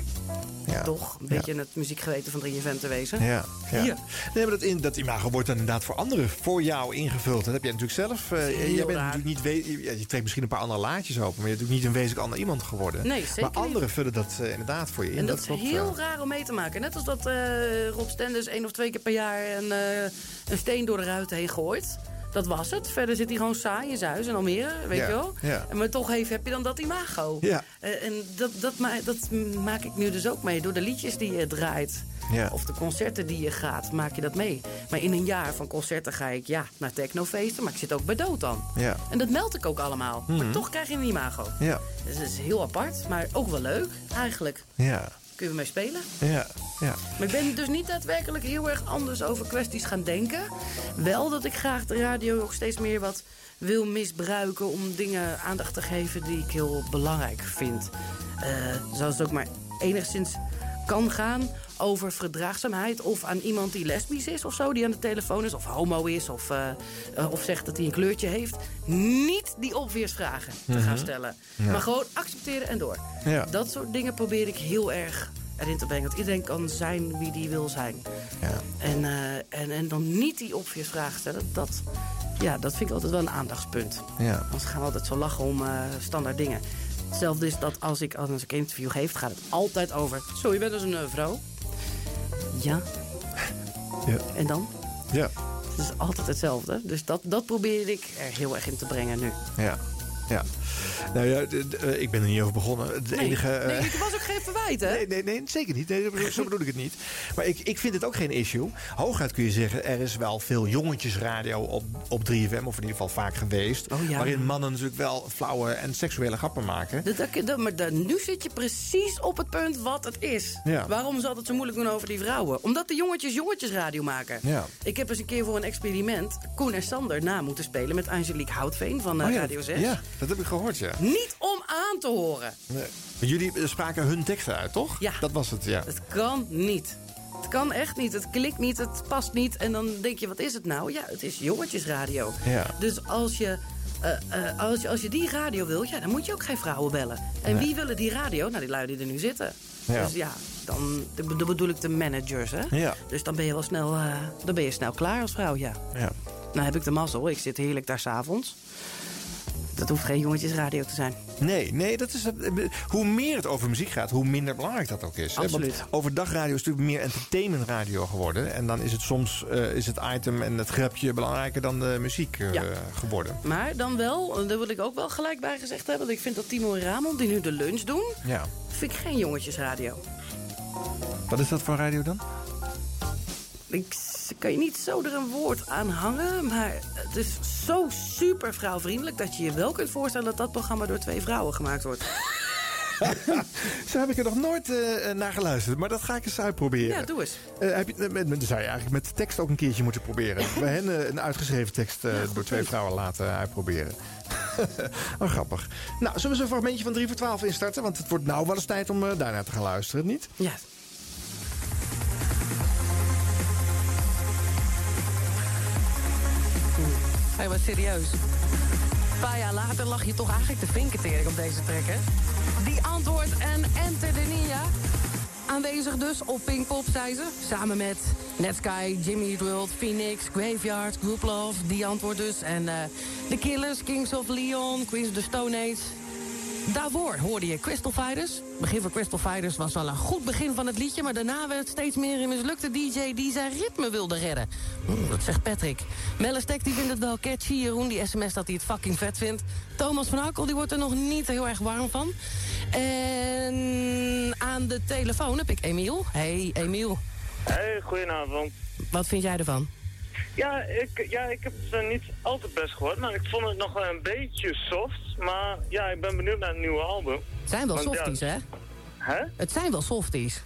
Ja. toch, een beetje in het muziekgeweten van 3FM te wezen. Ja, ja. Hier. Nee, maar dat, in, dat imago wordt dan inderdaad voor anderen, voor jou ingevuld. Dat heb jij natuurlijk zelf. eh, Heel jij bent raar. natuurlijk niet we- je, ja, je trekt misschien een paar andere laadjes open, maar je bent natuurlijk niet een wezenlijk ander iemand geworden. Nee, zeker Maar niet. anderen vullen dat eh, inderdaad voor je in. En dat, is klopt, heel eh. raar om mee te maken. Net als dat eh, Rob Stenders één of twee keer per jaar een, eh, een steen door de ruiten heen gooit. Dat was het. Verder zit hij gewoon saai in zijn huis en Almere, weet Ja, je wel. ja. En Maar toch heeft, heb je dan dat imago. Ja. Eh, en dat, dat, ma dat maak ik nu dus ook mee. Door de liedjes die je draait. Ja. Of de concerten die je gaat, maak je dat mee. Maar in een jaar van concerten ga ik ja, naar technofeesten. Maar ik zit ook bij dood dan. Ja. En dat meld ik ook allemaal. Mhm. Maar toch krijg je een imago. Ja. Dus dat is heel apart, maar ook wel leuk eigenlijk. Ja. Kun je mee spelen? Ja. Ja. Maar ik ben dus niet daadwerkelijk heel erg anders over kwesties gaan denken. Wel dat ik graag de radio nog steeds meer wat wil misbruiken... om dingen aandacht te geven die ik heel belangrijk vind. Eh, zoals het ook maar enigszins kan gaan over verdraagzaamheid... of aan iemand die lesbisch is of zo, die aan de telefoon is... of homo is of, eh, eh, of zegt dat hij een kleurtje heeft. Niet die obvious vragen te gaan Mhm. stellen. Ja. Maar gewoon accepteren en door. Ja. Dat soort dingen probeer ik heel erg erin te brengen. Want iedereen kan zijn wie die wil zijn. Ja. En, eh, en, en dan niet die obvious vragen stellen. Dat, ja, dat vind ik altijd wel een aandachtspunt. Ja. Anders gaan we altijd zo lachen om standaard dingen. Hetzelfde is dat als ik, als ik een interview geef, gaat het altijd over... Zo, je bent dus een vrouw? Ja. Ja. En dan? Ja. Het is altijd hetzelfde. Dus dat, dat probeer ik er heel erg in te brengen nu. Ja. Ja. Nou ja, eh, ik ben er niet over begonnen. Het Nee, enige. eh, nee, het was ook geen verwijt, hè? Nee, nee, nee, zeker niet. Nee, zo bedoel ik het niet. Maar ik, ik vind het ook geen issue. Hooguit kun je zeggen, er is wel veel jongetjesradio op, op 3FM, of in ieder geval vaak geweest. Oh ja. Waarin mannen natuurlijk wel flauwe en seksuele grappen maken. Dat, dat, dat- maar dat- nu zit je precies op het punt wat het is. Ja. Waarom zal het zo moeilijk doen over die vrouwen? Omdat de jongetjes jongetjesradio maken. Ja. Ik heb eens een keer voor een experiment Koen en Sander na moeten spelen... met Angelique Houtveen van eh, Oh Radio 6. Ja, dat heb ik gehoord, ja. Niet om aan te horen. Nee. Jullie eh, spraken hun teksten uit, toch? Ja. Dat was het, ja. Het kan niet. Het kan echt niet. Het klikt niet, het past niet. En dan denk je, wat is het nou? Ja, het is jongetjesradio. Ja. Dus als je, eh, eh, als, je, als je die radio wil, ja, dan moet je ook geen vrouwen bellen. En Nee. wie willen die radio? Nou, die lui die er nu zitten. Ja. Dus ja, dan dan bedoel ik de managers, hè? Ja. Dus dan ben je wel snel, dan ben je snel klaar als vrouw, ja. Ja. Nou heb ik de mazzel. Ik zit heerlijk daar s'avonds. Dat hoeft geen jongetjesradio te zijn. Nee, nee, dat is, hoe meer het over muziek gaat, hoe minder belangrijk dat ook is. hè? Absoluut. Want overdagradio is natuurlijk meer entertainmentradio geworden. En dan is het soms eh, is het item en het grapje belangrijker dan de muziek eh, Ja. geworden. Maar dan wel, daar wil ik ook wel gelijk bij gezegd hebben... want ik vind dat Timo en Ramon, die nu de lunch doen... Ja. vind ik geen jongetjesradio. Wat is dat voor radio dan? Ik s- kan je niet zo er een woord aan hangen... maar het is zo super vrouwvriendelijk... dat je je wel kunt voorstellen dat dat programma door twee vrouwen gemaakt wordt. Zo heb ik er nog nooit eh, naar geluisterd. Maar dat ga ik eens uitproberen. Ja, doe eens. Eh, heb je, met, met, dan zou je eigenlijk met de tekst ook een keertje moeten proberen. Bij hen eh, een uitgeschreven tekst eh, door twee vrouwen laten uitproberen. oh, grappig. Nou, zullen we een fragmentje van 3 voor 12 instarten? Want het wordt nou wel eens tijd om eh, daarnaar te gaan luisteren, niet? Ja. Hé, maar serieus. Een paar jaar later lag je toch eigenlijk de vinkentering op deze track, hè? Die antwoord en enter de Nia. aanwezig dus op Pinkpop, zei ze. Samen met Netsky, Jimmy Eat World, Phoenix, Graveyard, Group Love, die antwoord dus. En eh The Killers, Kings of Leon, Queens of the Stone Age. Daarvoor hoorde je Crystal Fighters. Het begin van Crystal Fighters was wel een goed begin van het liedje... maar daarna werd het steeds meer een mislukte DJ die zijn ritme wilde redden. Oeh, dat zegt Patrick. Mellestek die vindt het wel catchy. Jeroen die sms dat hij het fucking vet vindt. Thomas van Hakkel die wordt er nog niet heel erg warm van. En aan de telefoon heb ik Emiel. Hey Emiel, Hey, goedenavond. wat vind jij ervan? Ja, ik, ja, ik heb het eh, niet altijd best gehoord, maar ik vond het nog wel een beetje soft. Maar ja, ik ben benieuwd naar het nieuwe album. Het zijn wel Want, ja, softies, hè? Hè? Het zijn wel softies.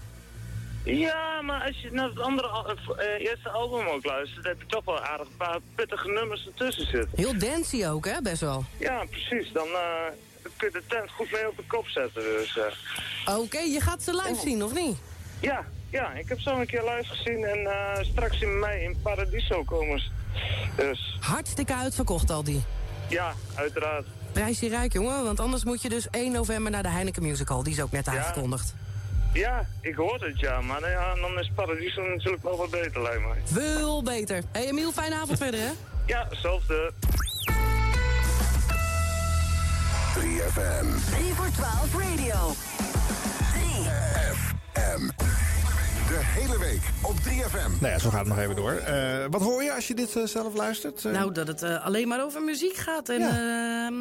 Ja, maar als je naar het andere eh, eerste album ook luistert, heb je toch wel aardig een paar pittige nummers ertussen zitten. Heel dancey ook, hè? Best wel. Ja, precies. Dan eh, kun je de tent goed mee op de kop zetten. Dus. Oké, je gaat ze live zien, of niet? Ja, ja, ik heb zo een keer live gezien en eh, straks in mei in Paradiso komen ze. Dus Hartstikke uitverkocht al die. ja, uiteraard. Prijs je rijk, jongen, want anders moet je dus 1 november naar de Heineken Musical. Die is ook net aangekondigd. Ja, ik hoor het ja, maar nou ja, dan is Paradiso natuurlijk wel wat beter lijkt mij. Veel beter. Hé hey, Emiel, fijne avond verder, hè? Ja, hetzelfde. 3FM. 3 voor 12 radio. 3FM. De hele week op 3FM. Nou ja, zo gaat het nog even door. Eh, wat hoor je als je dit eh, zelf luistert? Eh, Nou, dat het eh, alleen maar over muziek gaat. En, ehm,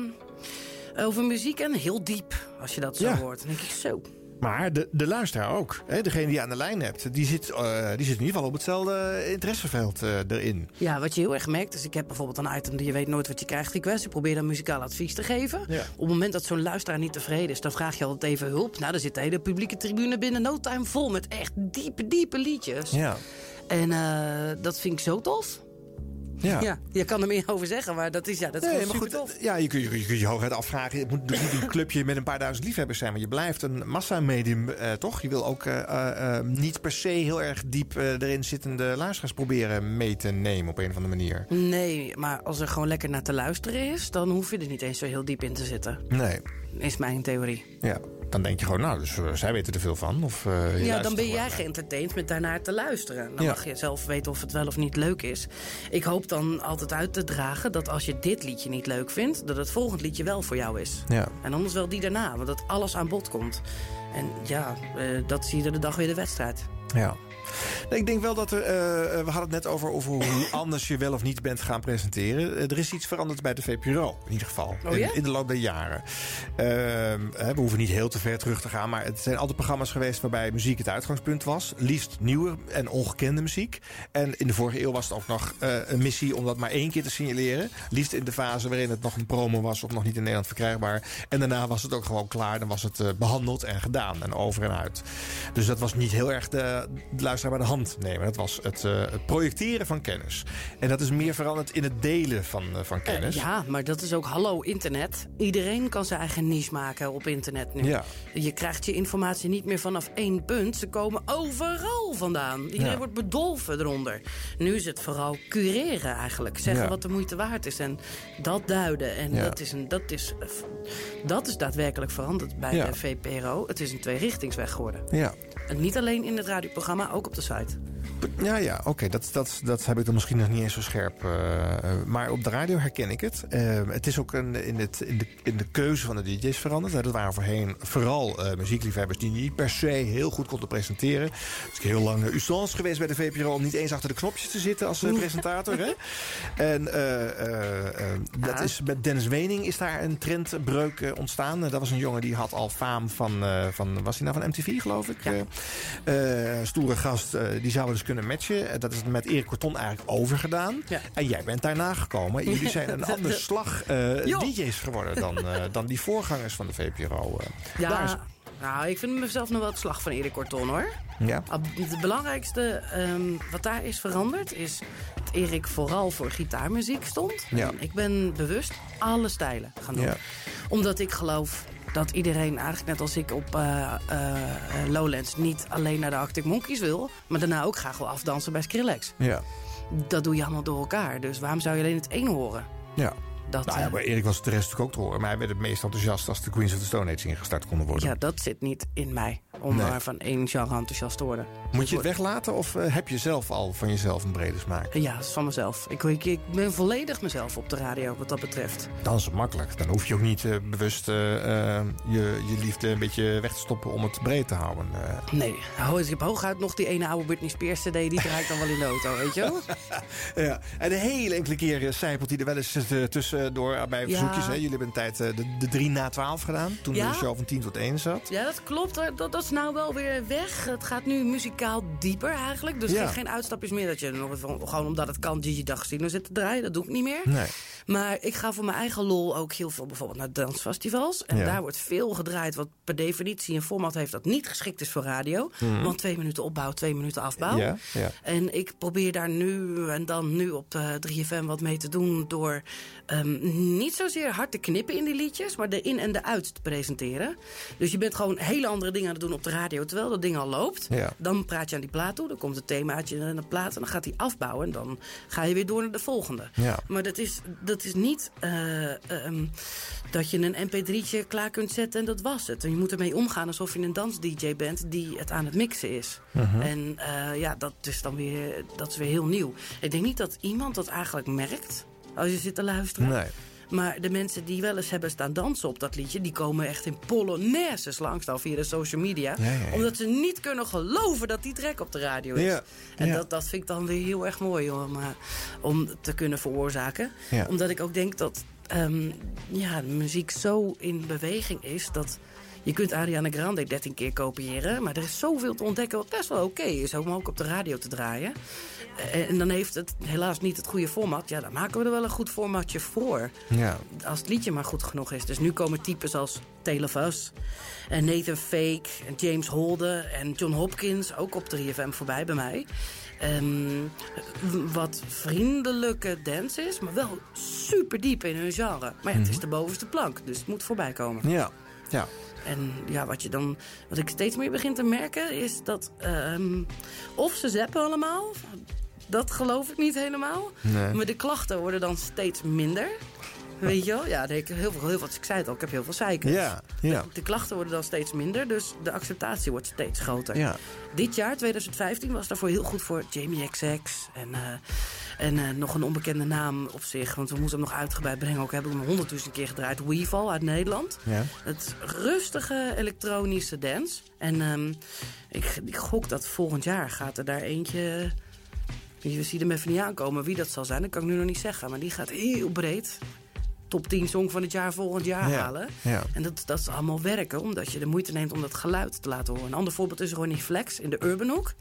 over muziek en heel diep, als je dat zo Ja. hoort. Dan denk ik zo. Maar de, de luisteraar ook. Hè? Degene die je aan de lijn hebt, die zit, eh, die zit in ieder geval op hetzelfde interesseveld eh, erin. Ja, wat je heel erg merkt, is ik heb bijvoorbeeld een item die je weet nooit wat je krijgt request. Ik probeer dan muzikaal advies te geven. Ja. Op het moment dat zo'n luisteraar niet tevreden is, dan vraag je altijd even hulp. Nou, dan zit de hele publieke tribune binnen no time vol met echt diepe, diepe liedjes. Ja. En eh, dat vind ik zo tof. Ja. je kan er meer over zeggen, maar dat is, ja, dat is Nee, maar goed, tof. ja, je kunt je, je, je hooguit afvragen. Het moet niet een clubje met een paar duizend liefhebbers zijn. Maar je blijft een massamedium, eh, toch? Je wil ook eh, eh, eh, niet per se heel erg diep erin zittende luisteraars proberen mee te nemen op een of andere manier. Nee, maar als er gewoon lekker naar te luisteren is, dan hoef je er niet eens zo heel diep in te zitten. Nee. Is mijn theorie. Ja, dan denk je gewoon, nou, dus, eh, zij weten er veel van. Of, eh, Ja, dan ben jij geëntertained met daarnaar te luisteren. Dan Ja. mag je zelf weten of het wel of niet leuk is. Ik hoop dan altijd uit te dragen dat als je dit liedje niet leuk vindt... dat het volgend liedje wel voor jou is. Ja. En anders wel die daarna, want dat alles aan bod komt. En ja, eh, dat zie je de dag weer de wedstrijd. Ja. Nee, ik denk wel dat er. eh, eh, we hadden het net over, over hoe anders je wel of niet bent gaan presenteren. Eh, er is iets veranderd bij de VPRO, in ieder geval. Oh ja? in, in de loop der jaren. Ehm, we hoeven niet heel te ver terug te gaan. Maar het zijn altijd programma's geweest waarbij muziek het uitgangspunt was. Liefst nieuwe en ongekende muziek. En in de vorige eeuw was het ook nog een missie om dat maar één keer te signaleren. Liefst in de fase waarin het nog een promo was of nog niet in Nederland verkrijgbaar. En daarna was het ook gewoon klaar. Dan was het eh, behandeld en gedaan en over en uit. Dus dat was niet heel erg de, de luisteraar bij de hand nemen. Dat was het, eh, het projecteren van kennis. En dat is meer veranderd in het delen van, eh, van kennis. Eh, ja, maar dat is ook hallo internet. Iedereen kan zijn eigen niche maken op internet nu. Ja. Je krijgt je informatie niet meer vanaf één punt. Ze komen overal vandaan. Iedereen Ja. wordt bedolven eronder. Nu is het vooral cureren eigenlijk. Zeggen Ja. wat de moeite waard is. En dat duiden. En dat, is een, dat, is, dat is daadwerkelijk veranderd bij de VPRO. Het is een tweerichtingsweg geworden. Ja. En niet alleen in het radioprogramma, ook op de site. Ja, ja, oké. Dat, dat, dat heb ik dan misschien nog niet eens zo scherp. eh, maar op de radio herken ik het. Eh, het is ook een, in, het, in, de, in de keuze van de DJ's veranderd. Dat waren voorheen vooral eh, muziekliefhebbers die niet per se heel goed konden presenteren. Het is heel lang uh, Ustans geweest bij de VPRO om niet eens achter de knopjes te zitten als presentator. hè? En dat is, met Dennis Wening is daar een trendbreuk ontstaan. Dat was een jongen die had al faam van, van was hij nou van MTV geloof ik? Eh, stoere gast, die zouden dus kunnen matchen. Eh, dat is met Erik Corton eigenlijk overgedaan. En jij bent daarna gekomen. Jullie zijn een ander slag eh, Jo. DJ's geworden dan, eh, dan die voorgangers van de VPRO. eh. Ja, Daar is- nou, ik vind mezelf nog wel het slag van Erik Corton, hoor. ja. Het belangrijkste ehm, wat daar is veranderd is dat Erik vooral voor gitaarmuziek stond. Ja. Ik ben bewust alle stijlen gaan doen. Ja. Omdat ik geloof dat iedereen eigenlijk net als ik op eh, eh, Lowlands niet alleen naar de Arctic Monkeys wil, maar daarna ook graag wil afdansen bij Skrillex. Ja. Dat doe je allemaal door elkaar. Dus waarom zou je alleen het ene horen? Ja. Dat, nou ja, eh, bij Erik was het de rest natuurlijk ook te horen. Maar hij werd het meest enthousiast als de Queens of the Stone Age ingestart konden worden. Ja, dat zit niet in mij. Om Nee. maar van één genre enthousiast te worden. Moet je het weglaten of eh, heb je zelf al van jezelf een brede smaak? Ja, van mezelf. Ik, ik, ik ben volledig mezelf op de radio wat dat betreft. Dan is het makkelijk. Dan hoef je ook niet eh, bewust eh, je, je liefde een beetje weg te stoppen om het breed te houden. Nee, oh, ik heb hooguit nog die ene oude Britney Spears CD, die draait dan wel in de auto, weet je wel? Ja, en de hele enkele keer zijpelt hij er wel eens tussendoor bij Ja. verzoekjes. Hè? Jullie hebben een tijd de, de 3 na 12 gedaan. Toen Ja. de show van 10 tot 1 zat. Ja, dat klopt. Dat, dat nou wel weer weg. Het gaat nu muzikaal dieper eigenlijk. Dus Ja. geen, geen uitstapjes meer dat je nog gewoon omdat het kan Gigi D'Agostino zit te draaien. Dat doe ik niet meer. Nee. Maar ik ga voor mijn eigen lol ook heel veel bijvoorbeeld naar dansfestivals. En Ja. daar wordt veel gedraaid wat per definitie een format heeft dat niet geschikt is voor radio. Mhm. Want twee minuten opbouw, twee minuten afbouw. Ja, ja. En ik probeer daar nu en dan nu op de 3FM wat mee te doen... door ehm, niet zozeer hard te knippen in die liedjes... maar de in en de uit te presenteren. Dus je bent gewoon hele andere dingen aan het doen op de radio... terwijl dat ding al loopt. Ja. Dan praat je aan die plaat toe, dan komt het themaatje in de plaat... en dan gaat die afbouwen en dan ga je weer door naar de volgende. Ja. Maar dat is, dat is niet eh, ehm, dat je een mp3'tje klaar kunt zetten en dat was het. En je moet ermee omgaan alsof je een dans-dj bent die het aan het mixen is. Mhm. En eh, ja, dat is dan weer, dat is weer heel nieuw. Ik denk niet dat iemand dat eigenlijk merkt als je zit te luisteren. Nee. Maar de mensen die wel eens hebben staan dansen op dat liedje... die komen echt in polonaises langs dan via de social media. Ja, ja, ja. Omdat ze niet kunnen geloven dat die track op de radio is. En. Dat, dat vind ik dan weer heel erg mooi om, eh, om te kunnen veroorzaken. Omdat ik ook denk dat ehm, ja, de muziek zo in beweging is... dat je kunt Ariana Grande 13 keer kopiëren... maar er is zoveel te ontdekken wat best wel oké is... om ook op de radio te draaien. Eh, En dan heeft het helaas niet het goede format. Ja, dan maken we er wel een goed formatje voor. Ja. Als het liedje maar goed genoeg is. Dus nu komen types als Taylor en Nathan Fake en James Holden en John Hopkins ook op 3FM voorbij bij mij. Ehm, wat vriendelijke dance is, maar wel super diep in hun genre. Maar ja, het is de bovenste plank, dus het moet voorbij komen. Ja. Ja. En ja, wat, je dan, wat ik steeds meer begin te merken is dat... ehm, of ze zappen allemaal, dat geloof ik niet helemaal. Nee. Maar de klachten worden dan steeds minder. Weet je wel? Ja, ik heb heel veel, heel veel, ik zei het al, ik heb heel veel zeikers. Ja, ja. De klachten worden dan steeds minder, dus de acceptatie wordt steeds groter. Ja. Dit jaar, 2015, was daarvoor heel goed voor Jamie XX. En, eh, en eh, nog een onbekende naam op zich, want we moeten hem nog uitgebreid brengen. Ook hebben we hem honderdduizend keer gedraaid. Weeval uit Nederland. Ja. Het rustige elektronische dance. En ehm, ik, ik gok dat volgend jaar gaat er daar eentje... Je ziet hem even niet aankomen wie dat zal zijn. Dat kan ik nu nog niet zeggen. Maar die gaat heel breed. Top 10 song van het jaar volgend jaar Ja, halen. ja. En dat, dat is allemaal werken. Omdat je de moeite neemt om dat geluid te laten horen. Een ander voorbeeld is Ronnie Flex in de Urban Hoek.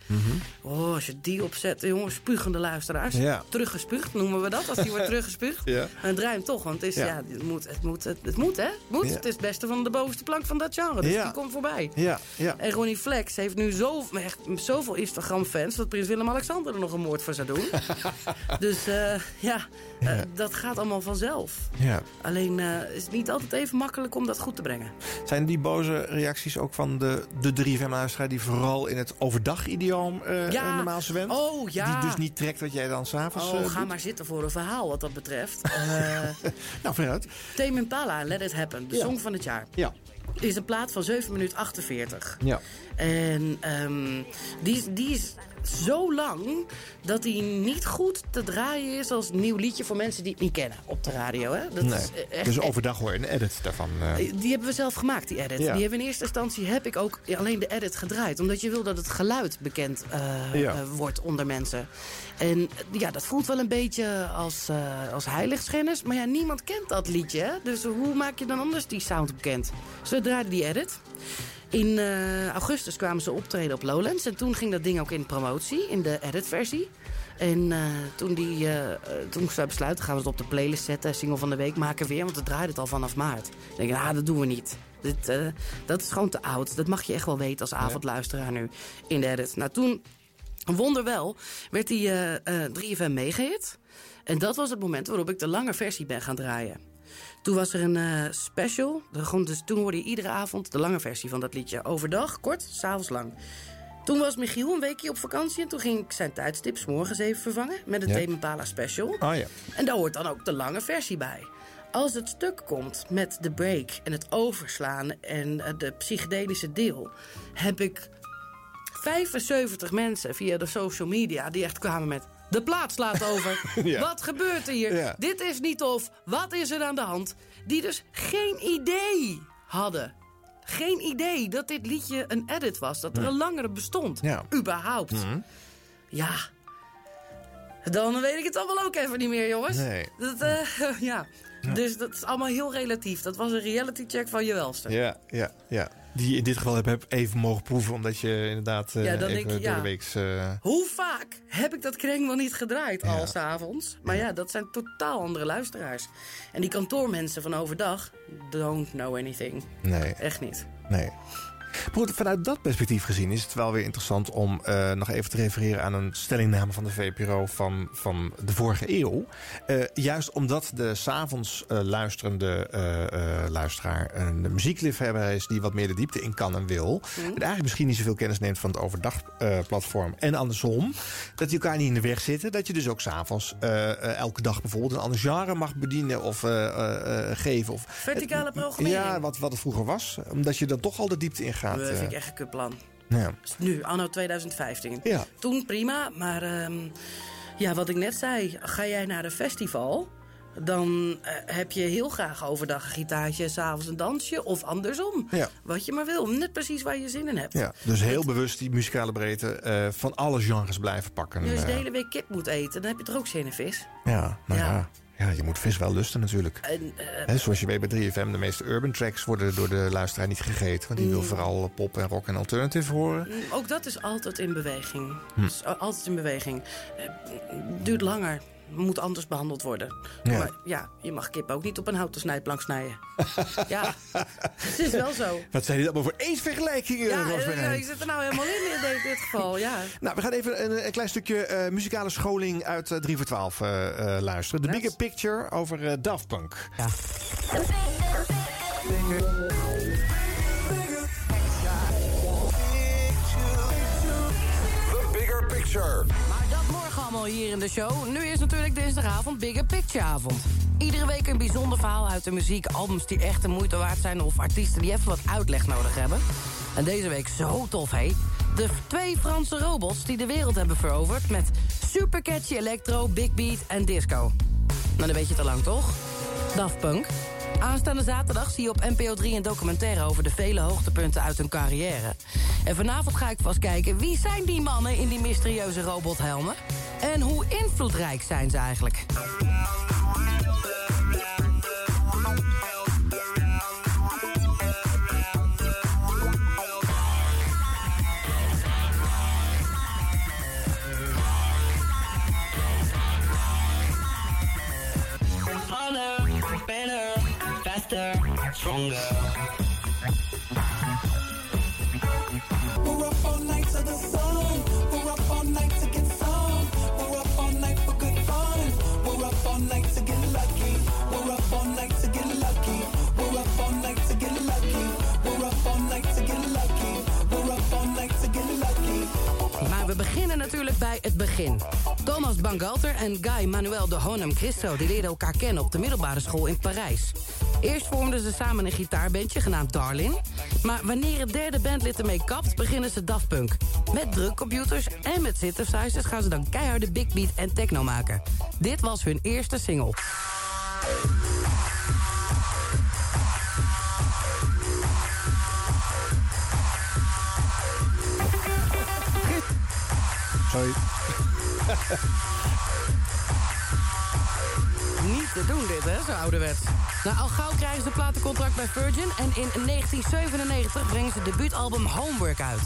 Oh, als je die opzet, jongens, spugende luisteraars. Ja. Teruggespuugd noemen we dat, als die wordt teruggespuugd. Ja. En draai hem toch, want het is, Ja. ja. het, moet, het, moet, het, het moet, hè? Het, moet. Ja. het is het beste van de bovenste plank van dat genre. Dus Ja. die komt voorbij. Ja. Ja. En Ronnie Flex heeft nu zo, echt, zoveel Instagram-fans... dat Prins Willem-Alexander er nog een moord voor zou doen. dus eh, ja, eh, dat gaat allemaal vanzelf. Ja. Alleen eh, is het niet altijd even makkelijk om dat goed te brengen. Zijn die boze reacties ook van de, de 3FM-luisteraar... die vooral in het overdag-idioom eh Ja. normaal zwemt? Oh, ja. Die dus niet trekt wat jij dan s'avonds Oh, eh, ga doet? maar zitten voor een verhaal wat dat betreft. Eh Nou, vooruit. Tame Impala, Let It Happen, de Ja. song van het jaar. Ja. Is een plaat van 7 minuten 48. Ja. En ehm, die, die is zo lang dat hij niet goed te draaien is als nieuw liedje voor mensen die het niet kennen op de radio. Hè? Dat nee. is eh, echt, dus overdag hoor je een edit daarvan. eh. Die hebben we zelf gemaakt, die edit. Ja. Die hebben in eerste instantie heb ik ook alleen de edit gedraaid. Omdat je wil dat het geluid bekend eh, Ja. eh, wordt onder mensen. En eh, ja, dat voelt wel een beetje als, eh als heiligschennis. Maar ja, niemand kent dat liedje. Hè? Dus hoe maak je dan anders die sound bekend? We draaiden die edit. In eh, augustus kwamen ze optreden op Lowlands. En toen ging dat ding ook in promotie, in de edit-versie. En eh, toen, die, eh, toen ze besluiten, gaan we het op de playlist zetten. Single van de week maken weer, want we draaiden het al vanaf maart. Ik denk, ah, dat doen we niet. Dit, dat is gewoon te oud. Dat mag je echt wel weten als avondluisteraar nu in de edit. Nou, toen, wonderwel, werd die eh eh 3FM meegehit. En dat was het moment waarop ik de lange versie ben gaan draaien. Toen was er een eh, special. Dus toen hoorde je iedere avond de lange versie van dat liedje. Overdag, kort, s'avonds lang. Toen was Michiel een weekje op vakantie en toen ging ik zijn tijdstip 's morgens even vervangen met een Ja. Special. Oh ja. En daar hoort dan ook de lange versie bij. Als het stuk komt met de break en het overslaan en eh, de psychedelische deel, heb ik 75 mensen via de social media die echt kwamen met. De plaat slaat over. Ja. Wat gebeurt er hier? Ja. Dit is niet tof. Wat is er aan de hand? Die dus geen idee hadden. Geen idee dat dit liedje een edit was. Dat er een langere bestond. Ja. Überhaupt. Mhm. Ja. Dan weet ik het allemaal ook even niet meer, jongens. Nee. Dat, eh, ja. Dus dat is allemaal heel relatief. Dat was een reality check van je welste. Ja, ja, ja. Die je in dit geval heb, even mogen proeven, omdat je inderdaad eh, Ja, dan even denk door ja. de weeks... eh, Hoe vaak heb ik dat kring wel niet gedraaid al s'avonds? Maar ja, dat zijn totaal andere luisteraars. En die kantoormensen van overdag don't know anything. Nee. Echt niet. Nee. Maar vanuit dat perspectief gezien is het wel weer interessant om eh, nog even te refereren aan een stellingname van de VPRO van, van de vorige eeuw. Eh, juist omdat de s'avonds eh luisterende luisteraar een muziekliefhebber is die wat meer de diepte in kan en wil. En eigenlijk misschien niet zoveel kennis neemt van het overdagplatform. en andersom, dat die elkaar niet in de weg zitten. Dat je dus ook s'avonds elke dag bijvoorbeeld een ander genre mag bedienen of geven. Of, Verticale programmering. ja, wat, wat het vroeger was. Omdat je dan toch al de diepte ingaat. Dat vind ik eh. echt een kutplan. ja. Nu, anno 2015. Ja. Toen prima, maar ehm, ja, wat ik net zei. Ga jij naar een festival... dan eh, heb je heel graag overdag een gitaartje... s'avonds een dansje of andersom. Ja. Wat je maar wil. Net precies waar je zin in hebt. Ja, dus heel bewust die muzikale breedte eh, van alle genres blijven pakken. Dus de hele week kip moet eten, dan heb je toch ook zin in vis? ja, nou ja. Ja. Ja. je moet vis wel lusten natuurlijk. En, eh, zoals je weet bij 3FM, de meeste urban tracks worden door de luisteraar niet gegeten. Want die wil Mm. vooral pop en rock en alternative horen. mm, ook dat is altijd in beweging. Hm. Is a- altijd in beweging. Eh, duurt langer. Moet anders behandeld worden. Ja. Maar ja, je mag kip ook niet op een houten snijplank snijden. ja, het is wel zo. Wat zijn dit allemaal voor eens vergelijkingen, Ja, eh, ik zit er nou helemaal in in dit, dit geval, ja. Nou, we gaan even een, een klein stukje eh, muzikale scholing uit eh, 3 voor 12 eh, eh, luisteren. The Bigger Picture over eh, Daft Punk. Ja. The Bigger Picture. Hier in de show. Nu is natuurlijk dinsdagavond Bigger Picture avond. Iedere week een bijzonder verhaal uit de muziek. Albums die echt de moeite waard zijn of artiesten die even wat uitleg nodig hebben. En deze week zo tof, hé. De twee Franse robots die de wereld hebben veroverd... met super catchy electro, big beat en disco. Nou, dan weet je te lang, toch? Daft Punk. Aanstaande zaterdag zie je op NPO 3 een documentaire... over de vele hoogtepunten uit hun carrière. En vanavond ga ik vast kijken... wie zijn die mannen in die mysterieuze robothelmen? En hoe invloedrijk zijn ze eigenlijk? Faster, stronger. Beginnen natuurlijk bij het begin. Thomas Bangalter en Guy Manuel de Honam Christo... die leerden elkaar kennen op de middelbare school in Parijs. Eerst vormden ze samen een gitaarbandje genaamd Darlin. Maar wanneer het derde bandlid ermee kapt, beginnen ze Daft Punk. Met drukcomputers en met synthesizers gaan ze dan keiharde big beat en techno maken. Dit was hun eerste single. Niet te doen dit, hè, zo ouderwets. Nou, al gauw krijgen ze een platencontract bij Virgin... en in 1997 brengen ze het debuutalbum Homework uit.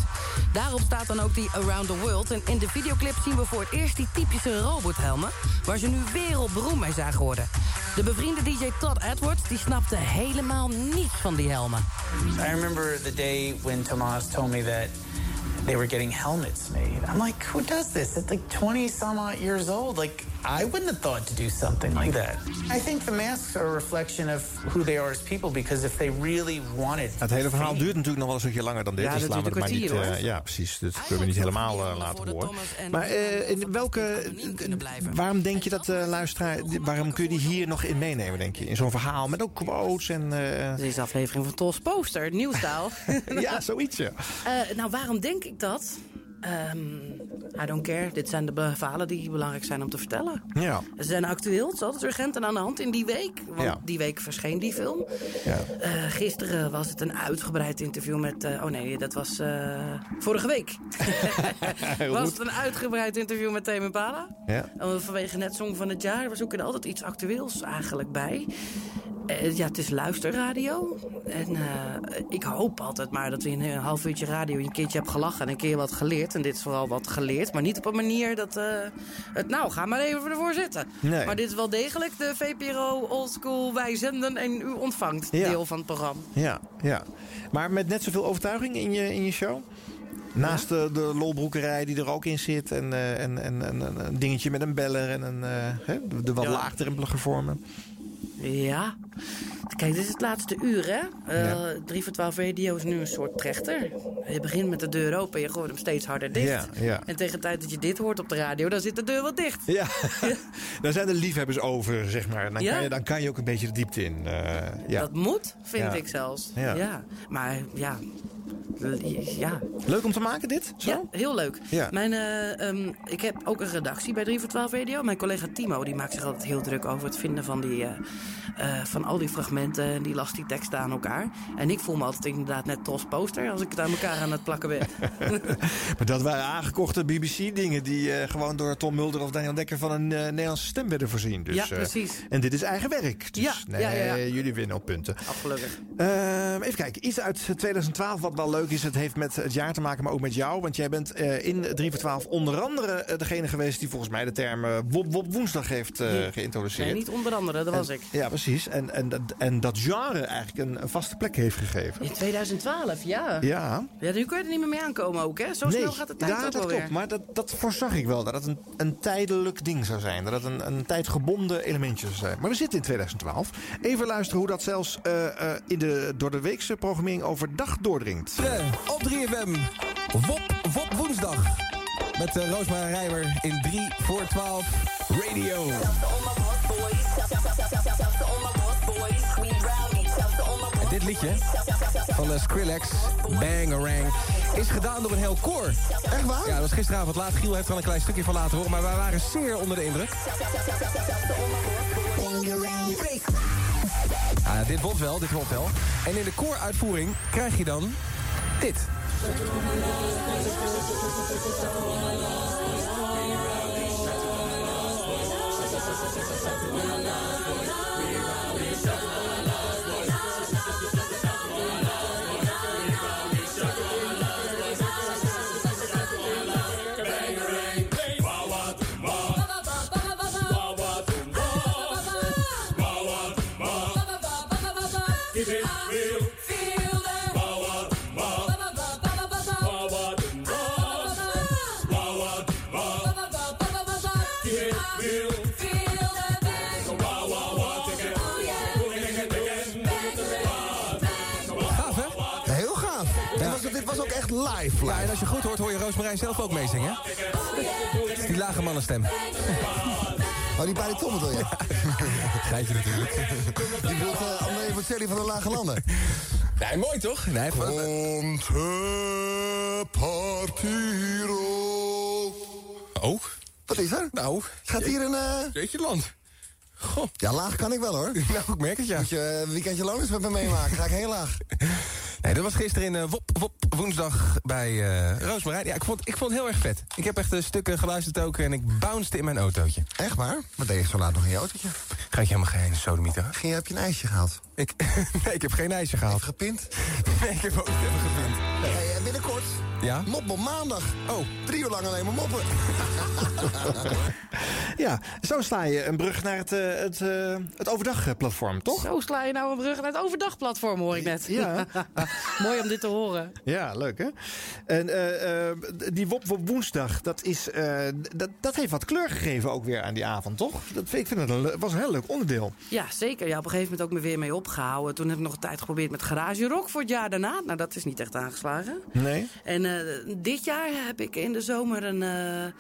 Daarop staat dan ook die Around the World... en in de videoclip zien we voor het eerst die typische robothelmen... waar ze nu wereldberoemd mee zijn geworden. De bevriende DJ Todd Edwards die snapte helemaal niets van die helmen. I remember the day when Tomas told me that they were getting helmets made. I'm like, who does this? At like 20 some odd years old, like I wouldn't have thought to do something like that. I think the masks are a reflection of who they are as people because if they really wanted. Het hele verhaal duurt natuurlijk nog wel een stukje langer dan dit. Ja, dus laten we maar niet. eh, ja, precies. Dat kunnen we niet helemaal eh, laten horen. Maar eh, in welke. Waarom denk je dat eh luisteraar. Waarom kun je die hier nog in meenemen, denk je? In zo'n verhaal met ook quotes en. eh, Deze aflevering van Tos Poster, nieuwstaal. ja, zoiets, ja. Eh, nou, waarom denk ik dat? Ehm, I don't care. Dit zijn de verhalen die belangrijk zijn om te vertellen. Ja. Ze zijn actueel, het is altijd urgent en aan de hand in die week. Want Ja. die week verscheen die film. Eh, gisteren was het een uitgebreid interview met... eh, oh nee, dat was eh, vorige week. Was het een uitgebreid interview met Tame Impala. Ja. Vanwege net Song van het Jaar. We zoeken er altijd iets actueels eigenlijk bij. Eh, ja, het is luisterradio. En eh, ik hoop altijd maar dat we in een half uurtje radio... een keertje hebt gelachen en een keer wat geleerd. En dit is vooral wat geleerd. Maar niet op een manier dat... eh, het, nou, ga maar even ervoor zitten. Nee. Maar dit is wel degelijk de VPRO oldschool wij zenden en u ontvangt Ja. deel van het programma. Ja, ja. Maar met net zoveel overtuiging in je, in je show? Naast de, de lolbroekerij die er ook in zit. En, en, en, en, en een dingetje met een beller. En een, hè, de, de wat Ja. laagdrempelige vormen. Ja. Kijk, dit is het laatste uur, hè? Eh 3 voor 12 radio is nu een soort trechter. Je begint met de deur open en je gooit hem steeds harder dicht. Ja, ja. En tegen de tijd dat je dit hoort op de radio, dan zit de deur wel dicht. Ja, daar zijn de liefhebbers over, zeg maar. Dan, Ja. kan je, dan kan je ook een beetje de diepte in. ja. Dat moet, vind ik zelfs. Ja. Maar ja... Ja. Leuk om te maken, dit? Zo? Ja, heel leuk. Ja. Mijn, eh, ehm, ik heb ook een redactie bij 3 voor 12 Radio. Mijn collega Timo die maakt zich altijd heel druk over het vinden van, die, eh, eh, van al die fragmenten. En die last die teksten aan elkaar. En ik voel me altijd inderdaad net Tos Poster als ik het aan elkaar aan het plakken ben. Maar dat waren aangekochte BBC-dingen die gewoon door Tom Mulder of Daniel Dekker van een Nederlandse stem werden voorzien. Dus, Ja, precies. en dit is eigen werk. Dus Ja, nee, ja, jullie winnen op punten. Gelukkig. Ehm, even kijken, iets uit 2012 wat wel leuk is. Het heeft met het jaar te maken, maar ook met jou. Want jij bent eh, in 3 voor 12 onder andere eh, degene geweest... die volgens mij de term eh, Wop Wop Woensdag heeft geïntroduceerd. Nee, niet onder andere, dat was ik. Ja, precies. En, en, dat- en dat genre eigenlijk een, een vaste plek heeft gegeven. In 2012, ja. Ja. Ja, nu kun je er niet meer mee aankomen ook, hè? Zo snel gaat de tijd ja, ook dat klopt. weer. Maar dat, dat voorzag ik wel. Dat het een, een tijdelijk ding zou zijn. Dat het een, een tijdgebonden elementje zou zijn. Maar we zitten in 2012. Even luisteren hoe dat zelfs in de, door de weekse programmering overdag doordringt. Op 3FM. Wop, Wop woensdag. Met uh, Roosmar Rijmer in 3 voor 12 Radio. En dit liedje van uh, Skrillex, Bangarang, is gedaan door een heel koor. Echt waar? Ja, dat was gisteravond laat. Giel heeft er al een klein stukje van laten horen, maar wij waren zeer onder de indruk. Ah, dit wordt wel, dit wordt wel. En in de kooruitvoering krijg je dan dit. Roosmarijn zelf ook meezingen. Die lage mannenstem. Oh, die bariton bedoel je? Geitje natuurlijk. Die bedoelt uh, André Bocelli van de Lage Landen. Nee, mooi toch? Nee. Komt partiro. Oh? Wat is er? Nou... Gaat hier een... Uh... Jeetje land. Goh. Ja, laag kan ik wel hoor. Nou, ik merk het ja. Moet je uh, weekendje looners met me meemaken. Ga ik heel laag. Dat was gisteren in Wop, Wop woensdag bij uh, Roosmarijn. Ja, ik vond, ik vond het heel erg vet. Ik heb echt uh, stukken geluisterd ook en ik bounced in mijn autootje. Echt waar? Wat deed je zo laat nog in je autootje? Ga ik helemaal geen sodemieter? Ging je, heb je een ijsje gehaald? Ik, nee, ik heb geen ijsje gehaald. Gepint? Nee, ik heb ook niet even gepint. Hey, en binnenkort, Ja? mop op maandag. Oh, drie uur lang alleen maar moppen. Ja, zo sla je een brug naar het, eh, het, eh, het overdagplatform, toch? Zo sla je nou een brug naar het overdagplatform, hoor ik net. Ja. Mooi om dit te horen. Ja, leuk hè? En eh, eh, die Wop Wop woensdag, dat, is, eh, dat, dat heeft wat kleur gegeven ook weer aan die avond, toch? Dat, vind- ik vind het een, was een heel leuk onderdeel. Ja, zeker. Ja, op een gegeven moment ook me weer mee opgehouden. Toen heb ik nog een tijd geprobeerd met Garage Rock voor het jaar daarna. Nou, dat is niet echt aangeslagen. Nee? En eh, dit jaar heb ik in de zomer een, eh,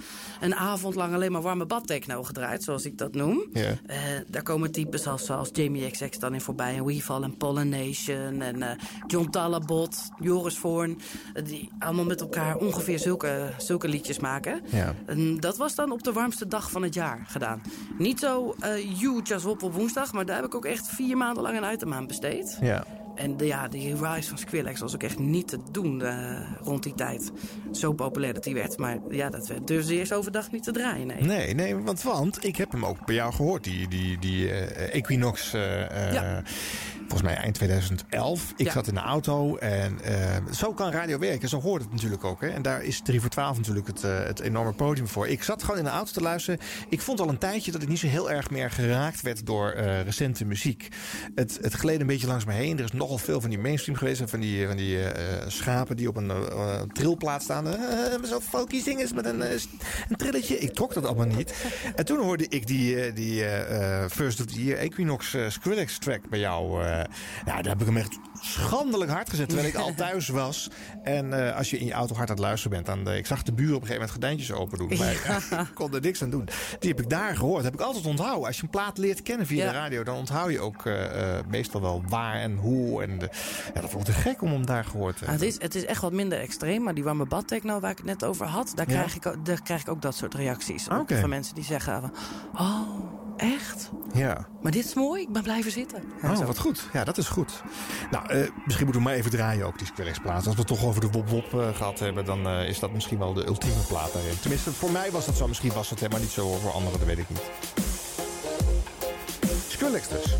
een avond lang alleen maar warme badtechno gedraaid, zoals ik dat noem. Ja. Eh, daar komen types als, zoals Jamie XX dan in voorbij. En Weefall en Pollination. En John Talabot, Joris Voorn. die allemaal met elkaar ongeveer zulke, zulke liedjes maken. Ja. En dat was dan op de warmste dag van het jaar gedaan. Niet zo huge als op op woensdag, maar daar heb ik ook echt vier maanden lang een aan besteed. Ja. En de, ja, die rise van Skrillex was ook echt niet te doen eh, rond die tijd. Zo populair dat hij werd. Maar ja, dat werd dus eerst overdag niet te draaien, nee. Nee, nee, want, want ik heb hem ook bij jou gehoord, die, die, die eh, Equinox. eh, Ja. Volgens mij eind 2011. Ik Ja. zat in de auto en eh, zo kan radio werken. Zo hoort het natuurlijk ook. Hè. En daar is 3 voor 12 natuurlijk het, eh, het enorme podium voor. Ik zat gewoon in de auto te luisteren. Ik vond al een tijdje dat ik niet zo heel erg meer geraakt werd door eh, recente muziek. Het, het gleed een beetje langs me heen. Er is nogal veel van die mainstream geweest. En van die, van die schapen die op een trilplaat staan. Zo folky zingers met een, een trilletje. Ik trok dat allemaal niet. En toen hoorde ik die, die First of the Year Equinox Skrillex track bij jou. Eh ja, daar heb ik hem echt schandelijk hard gezet. Terwijl ik al thuis was. En eh, als je in je auto hard aan het luisteren bent. Dan, eh, ik zag de buren op een gegeven moment gordijntjes open doen. Maar ik kon er niks aan doen. Die heb ik daar gehoord. heb ik altijd onthouden. Als je een plaat leert kennen via Ja. de radio. Dan onthoud je ook meestal wel waar en hoe. En de, ja, dat vond ik te gek om hem daar gehoord te Ah, het, is, het is echt wat minder extreem, maar die warme badtechno waar ik het net over had, daar, krijg, ik, ook- daar krijg ik ook dat soort reacties. Ook. Van mensen die zeggen van, oh, echt? Ja. Maar dit is mooi, ik ben blijven zitten. Ja, Oh, zo. wat goed. Ja, dat is goed. Nou, eh, misschien moeten we maar even draaien ook, die Skrillex plaat. Als we het toch over de Wop Wop eh, gehad hebben, dan eh, is dat misschien wel de ultieme plaat daarin. Tenminste, voor mij was dat zo. Misschien was het helemaal niet zo, voor anderen, dat weet ik niet. Skrillex dus.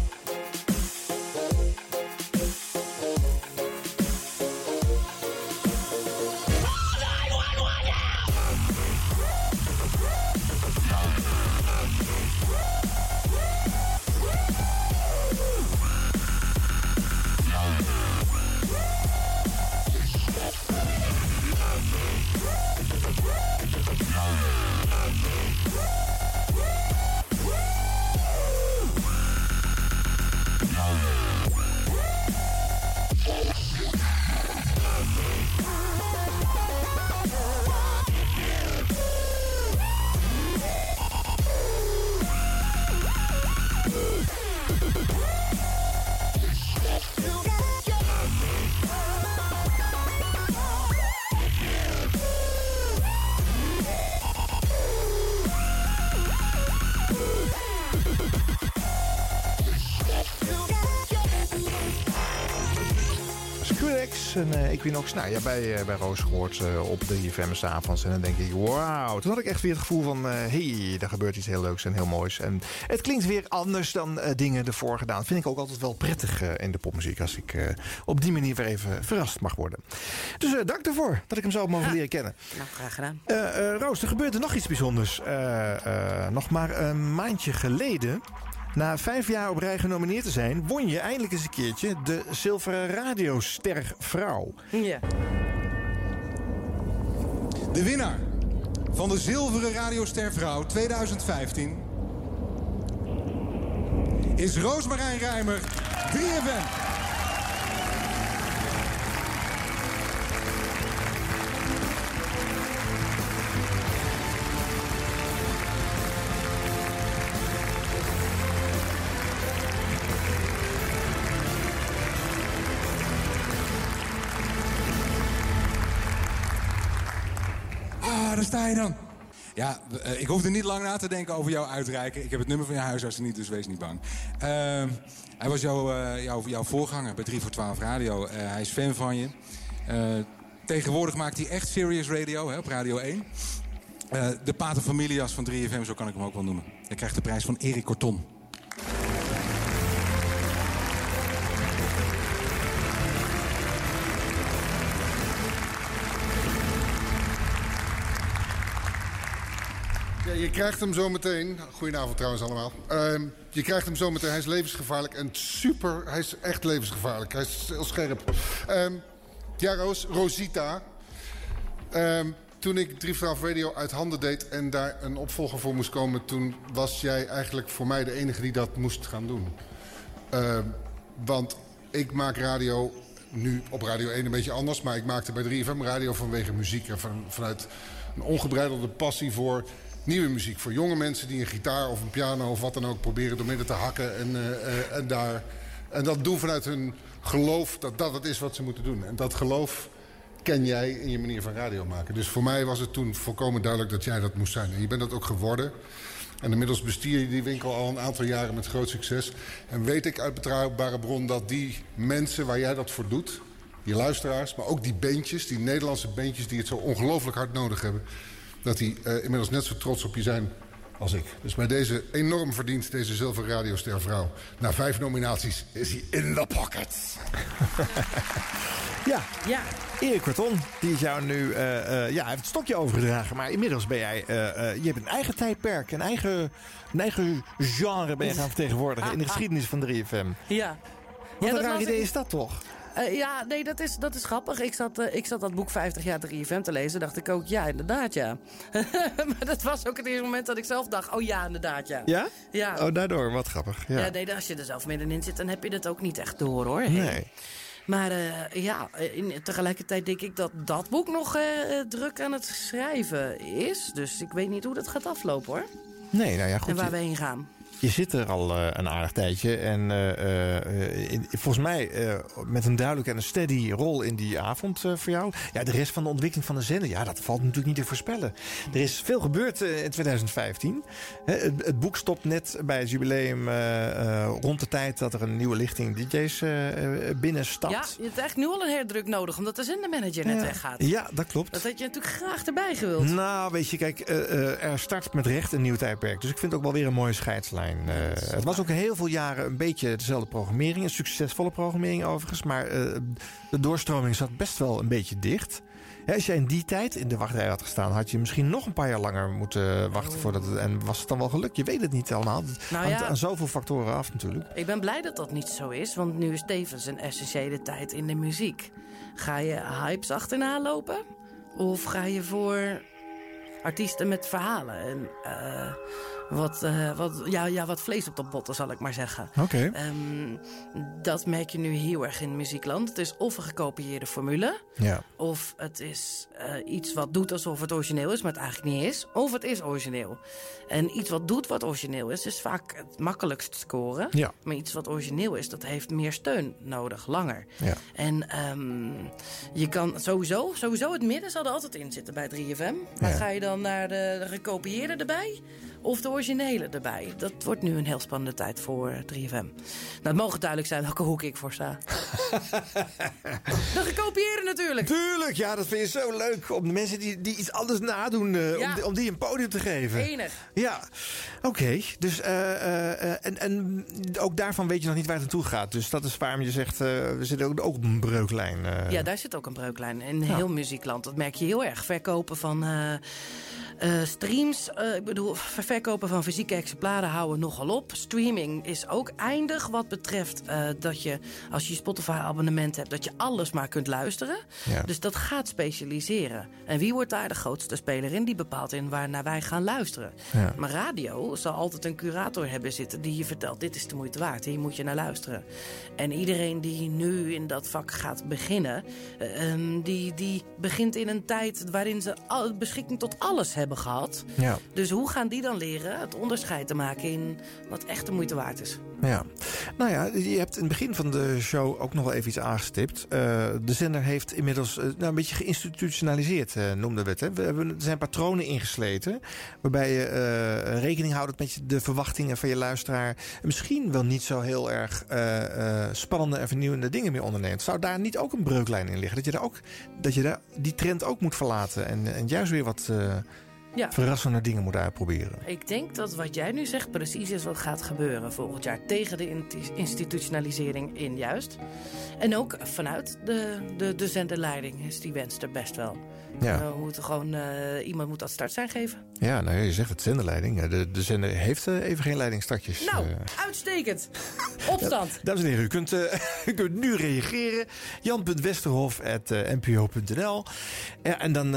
Skrillex en eh, Equinox. Nou ja, bij, eh, bij Roos gehoord eh, op de IFM s'avonds. En dan denk ik, wauw. Toen had ik echt weer het gevoel van, hé, hey, daar gebeurt iets heel leuks en heel moois. En het klinkt weer anders dan eh, dingen ervoor gedaan. Vind ik ook altijd wel prettig eh, in de popmuziek. Als ik eh, op die manier weer even verrast mag worden. Dus eh, dank daarvoor dat ik hem zo heb mogen leren kennen. Nou, graag gedaan. Eh, eh, Roos, er gebeurde nog iets bijzonders. Eh, eh, nog maar een maandje geleden. Na vijf jaar op rij genomineerd te zijn, won je eindelijk eens een keertje de Zilveren Radioster Vrouw. Ja. De winnaar van de Zilveren Radioster Vrouw 2015 is Roosmarijn Rijmer, 3FM. Daar sta je dan. Ja, eh, ik hoefde niet lang na te denken over jouw uitreiken. Ik heb het nummer van je huisarts niet, dus wees niet bang. Ehm, hij was jouw, eh, voorganger bij 3 voor 12 Radio. Eh, hij is fan van je. Tegenwoordig maakt hij echt serious radio hè, op Radio 1. Eh, de paterfamilias van 3FM, zo kan ik hem ook wel noemen. Hij krijgt de prijs van Erik Corton. Je krijgt hem zo meteen. Goedenavond trouwens allemaal. Ehm, je krijgt hem zo meteen. Hij is levensgevaarlijk en super. Hij is echt levensgevaarlijk. Hij is heel scherp. Ehm, ja, Rosita. Ehm, toen ik Drie Vanaf Radio uit handen deed en daar een opvolger voor moest komen... toen was jij eigenlijk voor mij de enige die dat moest gaan doen. Want ik maak radio nu op Radio 1 een beetje anders... maar ik maakte bij 3FM radio vanwege muziek... en van, vanuit een ongebreidelde passie voor nieuwe muziek. Voor jonge mensen die een gitaar of een piano of wat dan ook proberen door midden te hakken. En, eh, eh, en, daar, en dat doen vanuit hun geloof dat dat het is wat ze moeten doen. En dat geloof ken jij in je manier van radio maken. Dus voor mij was het toen volkomen duidelijk dat jij dat moest zijn. En je bent dat ook geworden. En inmiddels bestier je die winkel al een aantal jaren met groot succes. En weet ik uit betrouwbare bron dat die mensen waar jij dat voor doet... die luisteraars, maar ook die beentjes, die Nederlandse beentjes... die het zo ongelooflijk hard nodig hebben... dat die eh, inmiddels net zo trots op je zijn als ik. Dus bij deze enorm verdiend, deze zilveren radioster vrouw. Na vijf nominaties is hij in the pocket. Ja. ja. Erik Korton, die is jou nu... eh, eh, ja, hij heeft het stokje overgedragen. Maar inmiddels ben jij... eh, eh, je hebt een eigen tijdperk. Een eigen, een eigen genre ben je gaan vertegenwoordigen... in de geschiedenis van 3FM. Ja. Wat Ja, een dat raar idee ik- is dat toch? Eh, ja, nee, dat is, dat is grappig. Ik zat, eh, ik zat dat boek 50 jaar 3FM te lezen. dacht ik ook, ja, inderdaad, ja. maar dat was ook het eerste moment dat ik zelf dacht, oh ja, inderdaad, ja. Ja? Ja. Oh, daardoor. Wat grappig. Ja. Ja, nee, als je er zelf middenin zit, dan heb je dat ook niet echt door, hoor. Nee. Maar eh, ja, in, tegelijkertijd denk ik dat dat boek nog druk aan het schrijven is. Dus ik weet niet hoe dat gaat aflopen, hoor. Nee, nou ja, goed. en waar je- we heen gaan. Je zit er al eh, een aardig tijdje. En eh, eh, in- volgens mij met een duidelijke en een steady rol in die avond voor jou. Ja, de rest van de ontwikkeling van de zender, ja, dat valt natuurlijk niet te voorspellen. Er is veel gebeurd in 2015. Hè, het, het boek stopt net bij het jubileum rond de tijd dat er een nieuwe lichting DJ's binnenstapt. Ja, je hebt echt nu al een herdruk nodig, omdat de zendermanager net Ja. weggaat. Ja, dat klopt. Dat had je natuurlijk graag erbij gewild. Nou, weet je, kijk, er start met recht een nieuw tijdperk. Dus ik vind het ook wel weer een mooie scheidslijn. Eh, het was ook heel veel jaren een beetje dezelfde programmering. Een succesvolle programmering overigens. Maar eh, de doorstroming zat best wel een beetje dicht. Hè, als jij in die tijd in de wachtrij had gestaan... had je misschien nog een paar jaar langer moeten wachten. Voordat het, en was het dan wel gelukt? Je weet het niet allemaal. Het Nou hangt ja. aan zoveel factoren af natuurlijk. Ik ben blij dat dat niet zo is, want nu is tevens een essentiële tijd in de muziek. Ga je hypes achterna lopen? Of ga je voor artiesten met verhalen? En, eh, wat, eh, wat, ja, ja, wat vlees op de botten, zal ik maar zeggen. Oké. Ehm, dat merk je nu heel erg in muziekland. Het is of een gekopieerde formule... Ja. Of het is eh, iets wat doet alsof het origineel is, maar het eigenlijk niet is. Of het is origineel. En iets wat doet wat origineel is, is vaak het makkelijkst scoren. Ja. Maar iets wat origineel is, dat heeft meer steun nodig, langer. Ja. En ehm, je kan sowieso, sowieso het midden zal er altijd in zitten bij 3FM. Maar Ja. ga je dan naar de, de gekopieerde erbij? Of de originele erbij? Dat wordt nu een heel spannende tijd voor 3FM. Nou, het mogen duidelijk zijn welke hoek ik voor sta. de gekopieerde natuurlijk. Tuurlijk, ja, dat vind je zo leuk. Om de mensen die, die iets anders nadoen, eh, Ja. om, die- om die een podium te geven. Enig. Ja, oké. Dus, eh, eh, en, en ook daarvan weet je nog niet waar het naartoe gaat. Dus dat is waarom je zegt, we zitten ook, ook op een breuklijn. Ja, daar zit ook een breuklijn. In Ja. heel muziekland. Dat merk je heel erg. Verkopen van eh, streams. eh, ik bedoel, ver- verkopen van fysieke exemplaren houden nogal op. Streaming is ook eindig wat betreft eh, dat je, als je Spotify-abonnement hebt, dat je alles maar kunt luisteren. Ja. Dus dat gaat specialiseren. En wie wordt daar de grootste speler in? Die bepaalt in waar naar wij gaan luisteren. Ja. Maar radio zal altijd een curator hebben zitten die je vertelt: dit is de moeite waard, hier moet je naar luisteren. En iedereen die nu in dat vak gaat beginnen, eh, ehm, die, die begint in een tijd waarin ze al, beschikking tot alles hebben gehad. Ja. Dus hoe gaan die dan leren het onderscheid te maken in wat echt de moeite waard is? Ja, nou ja, je hebt in het begin van de show ook nog wel even iets aangestipt. Eh, de zender heeft inmiddels eh, nou, een beetje geïnstitutionaliseerd, eh, noemden we het. Hè. We hebben, er zijn patronen ingesleten waarbij je rekening houdt met de verwachtingen van je luisteraar. Misschien wel niet zo heel erg spannende en vernieuwende dingen meer onderneemt. Zou daar niet ook een breuklijn in liggen? Dat je, daar ook, dat je daar die trend ook moet verlaten en, en juist weer wat... Ja. verrassende dingen moet uitproberen. Ik denk dat wat jij nu zegt precies is wat gaat gebeuren volgend jaar. Tegen de institutionalisering in juist. En ook vanuit de, de, de zenderleiding is die wens er best wel. Ja. Moeten gewoon, eh, iemand moet dat startsein geven. Ja, nou ja, je zegt het zenderleiding. Ja, De, de zender heeft eh, even geen leidingsstartjes. Nou, uitstekend. Opstand. Dames en heren, u kunt, u kunt nu reageren. jan.westerhof.npo.nl ja, En dan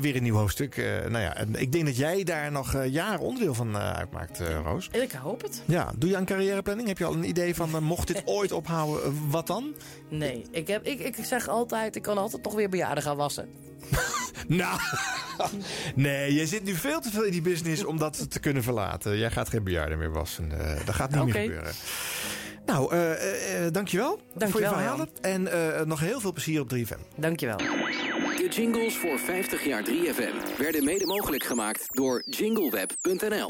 weer een nieuw hoofdstuk. Nou ja, en ik denk dat jij daar nog jaren onderdeel van uitmaakt, Roos. Ik hoop het. Ja, doe je aan carrièreplanning? Heb je al een idee van, mocht dit ooit ophouden, wat dan? Nee, ik, heb, ik, ik zeg altijd, ik kan altijd toch weer bejaarden gaan wassen. Nou, nee, je zit nu veel te veel in die business om dat te kunnen verlaten. Jij gaat geen bejaarden meer wassen. Eh, dat gaat niet meer gebeuren. Nou, eh eh, eh, dankjewel voor je verhalen. En eh, nog heel veel plezier op 3FM. Dankjewel. De jingles voor 50 jaar 3FM werden mede mogelijk gemaakt door jingleweb.nl.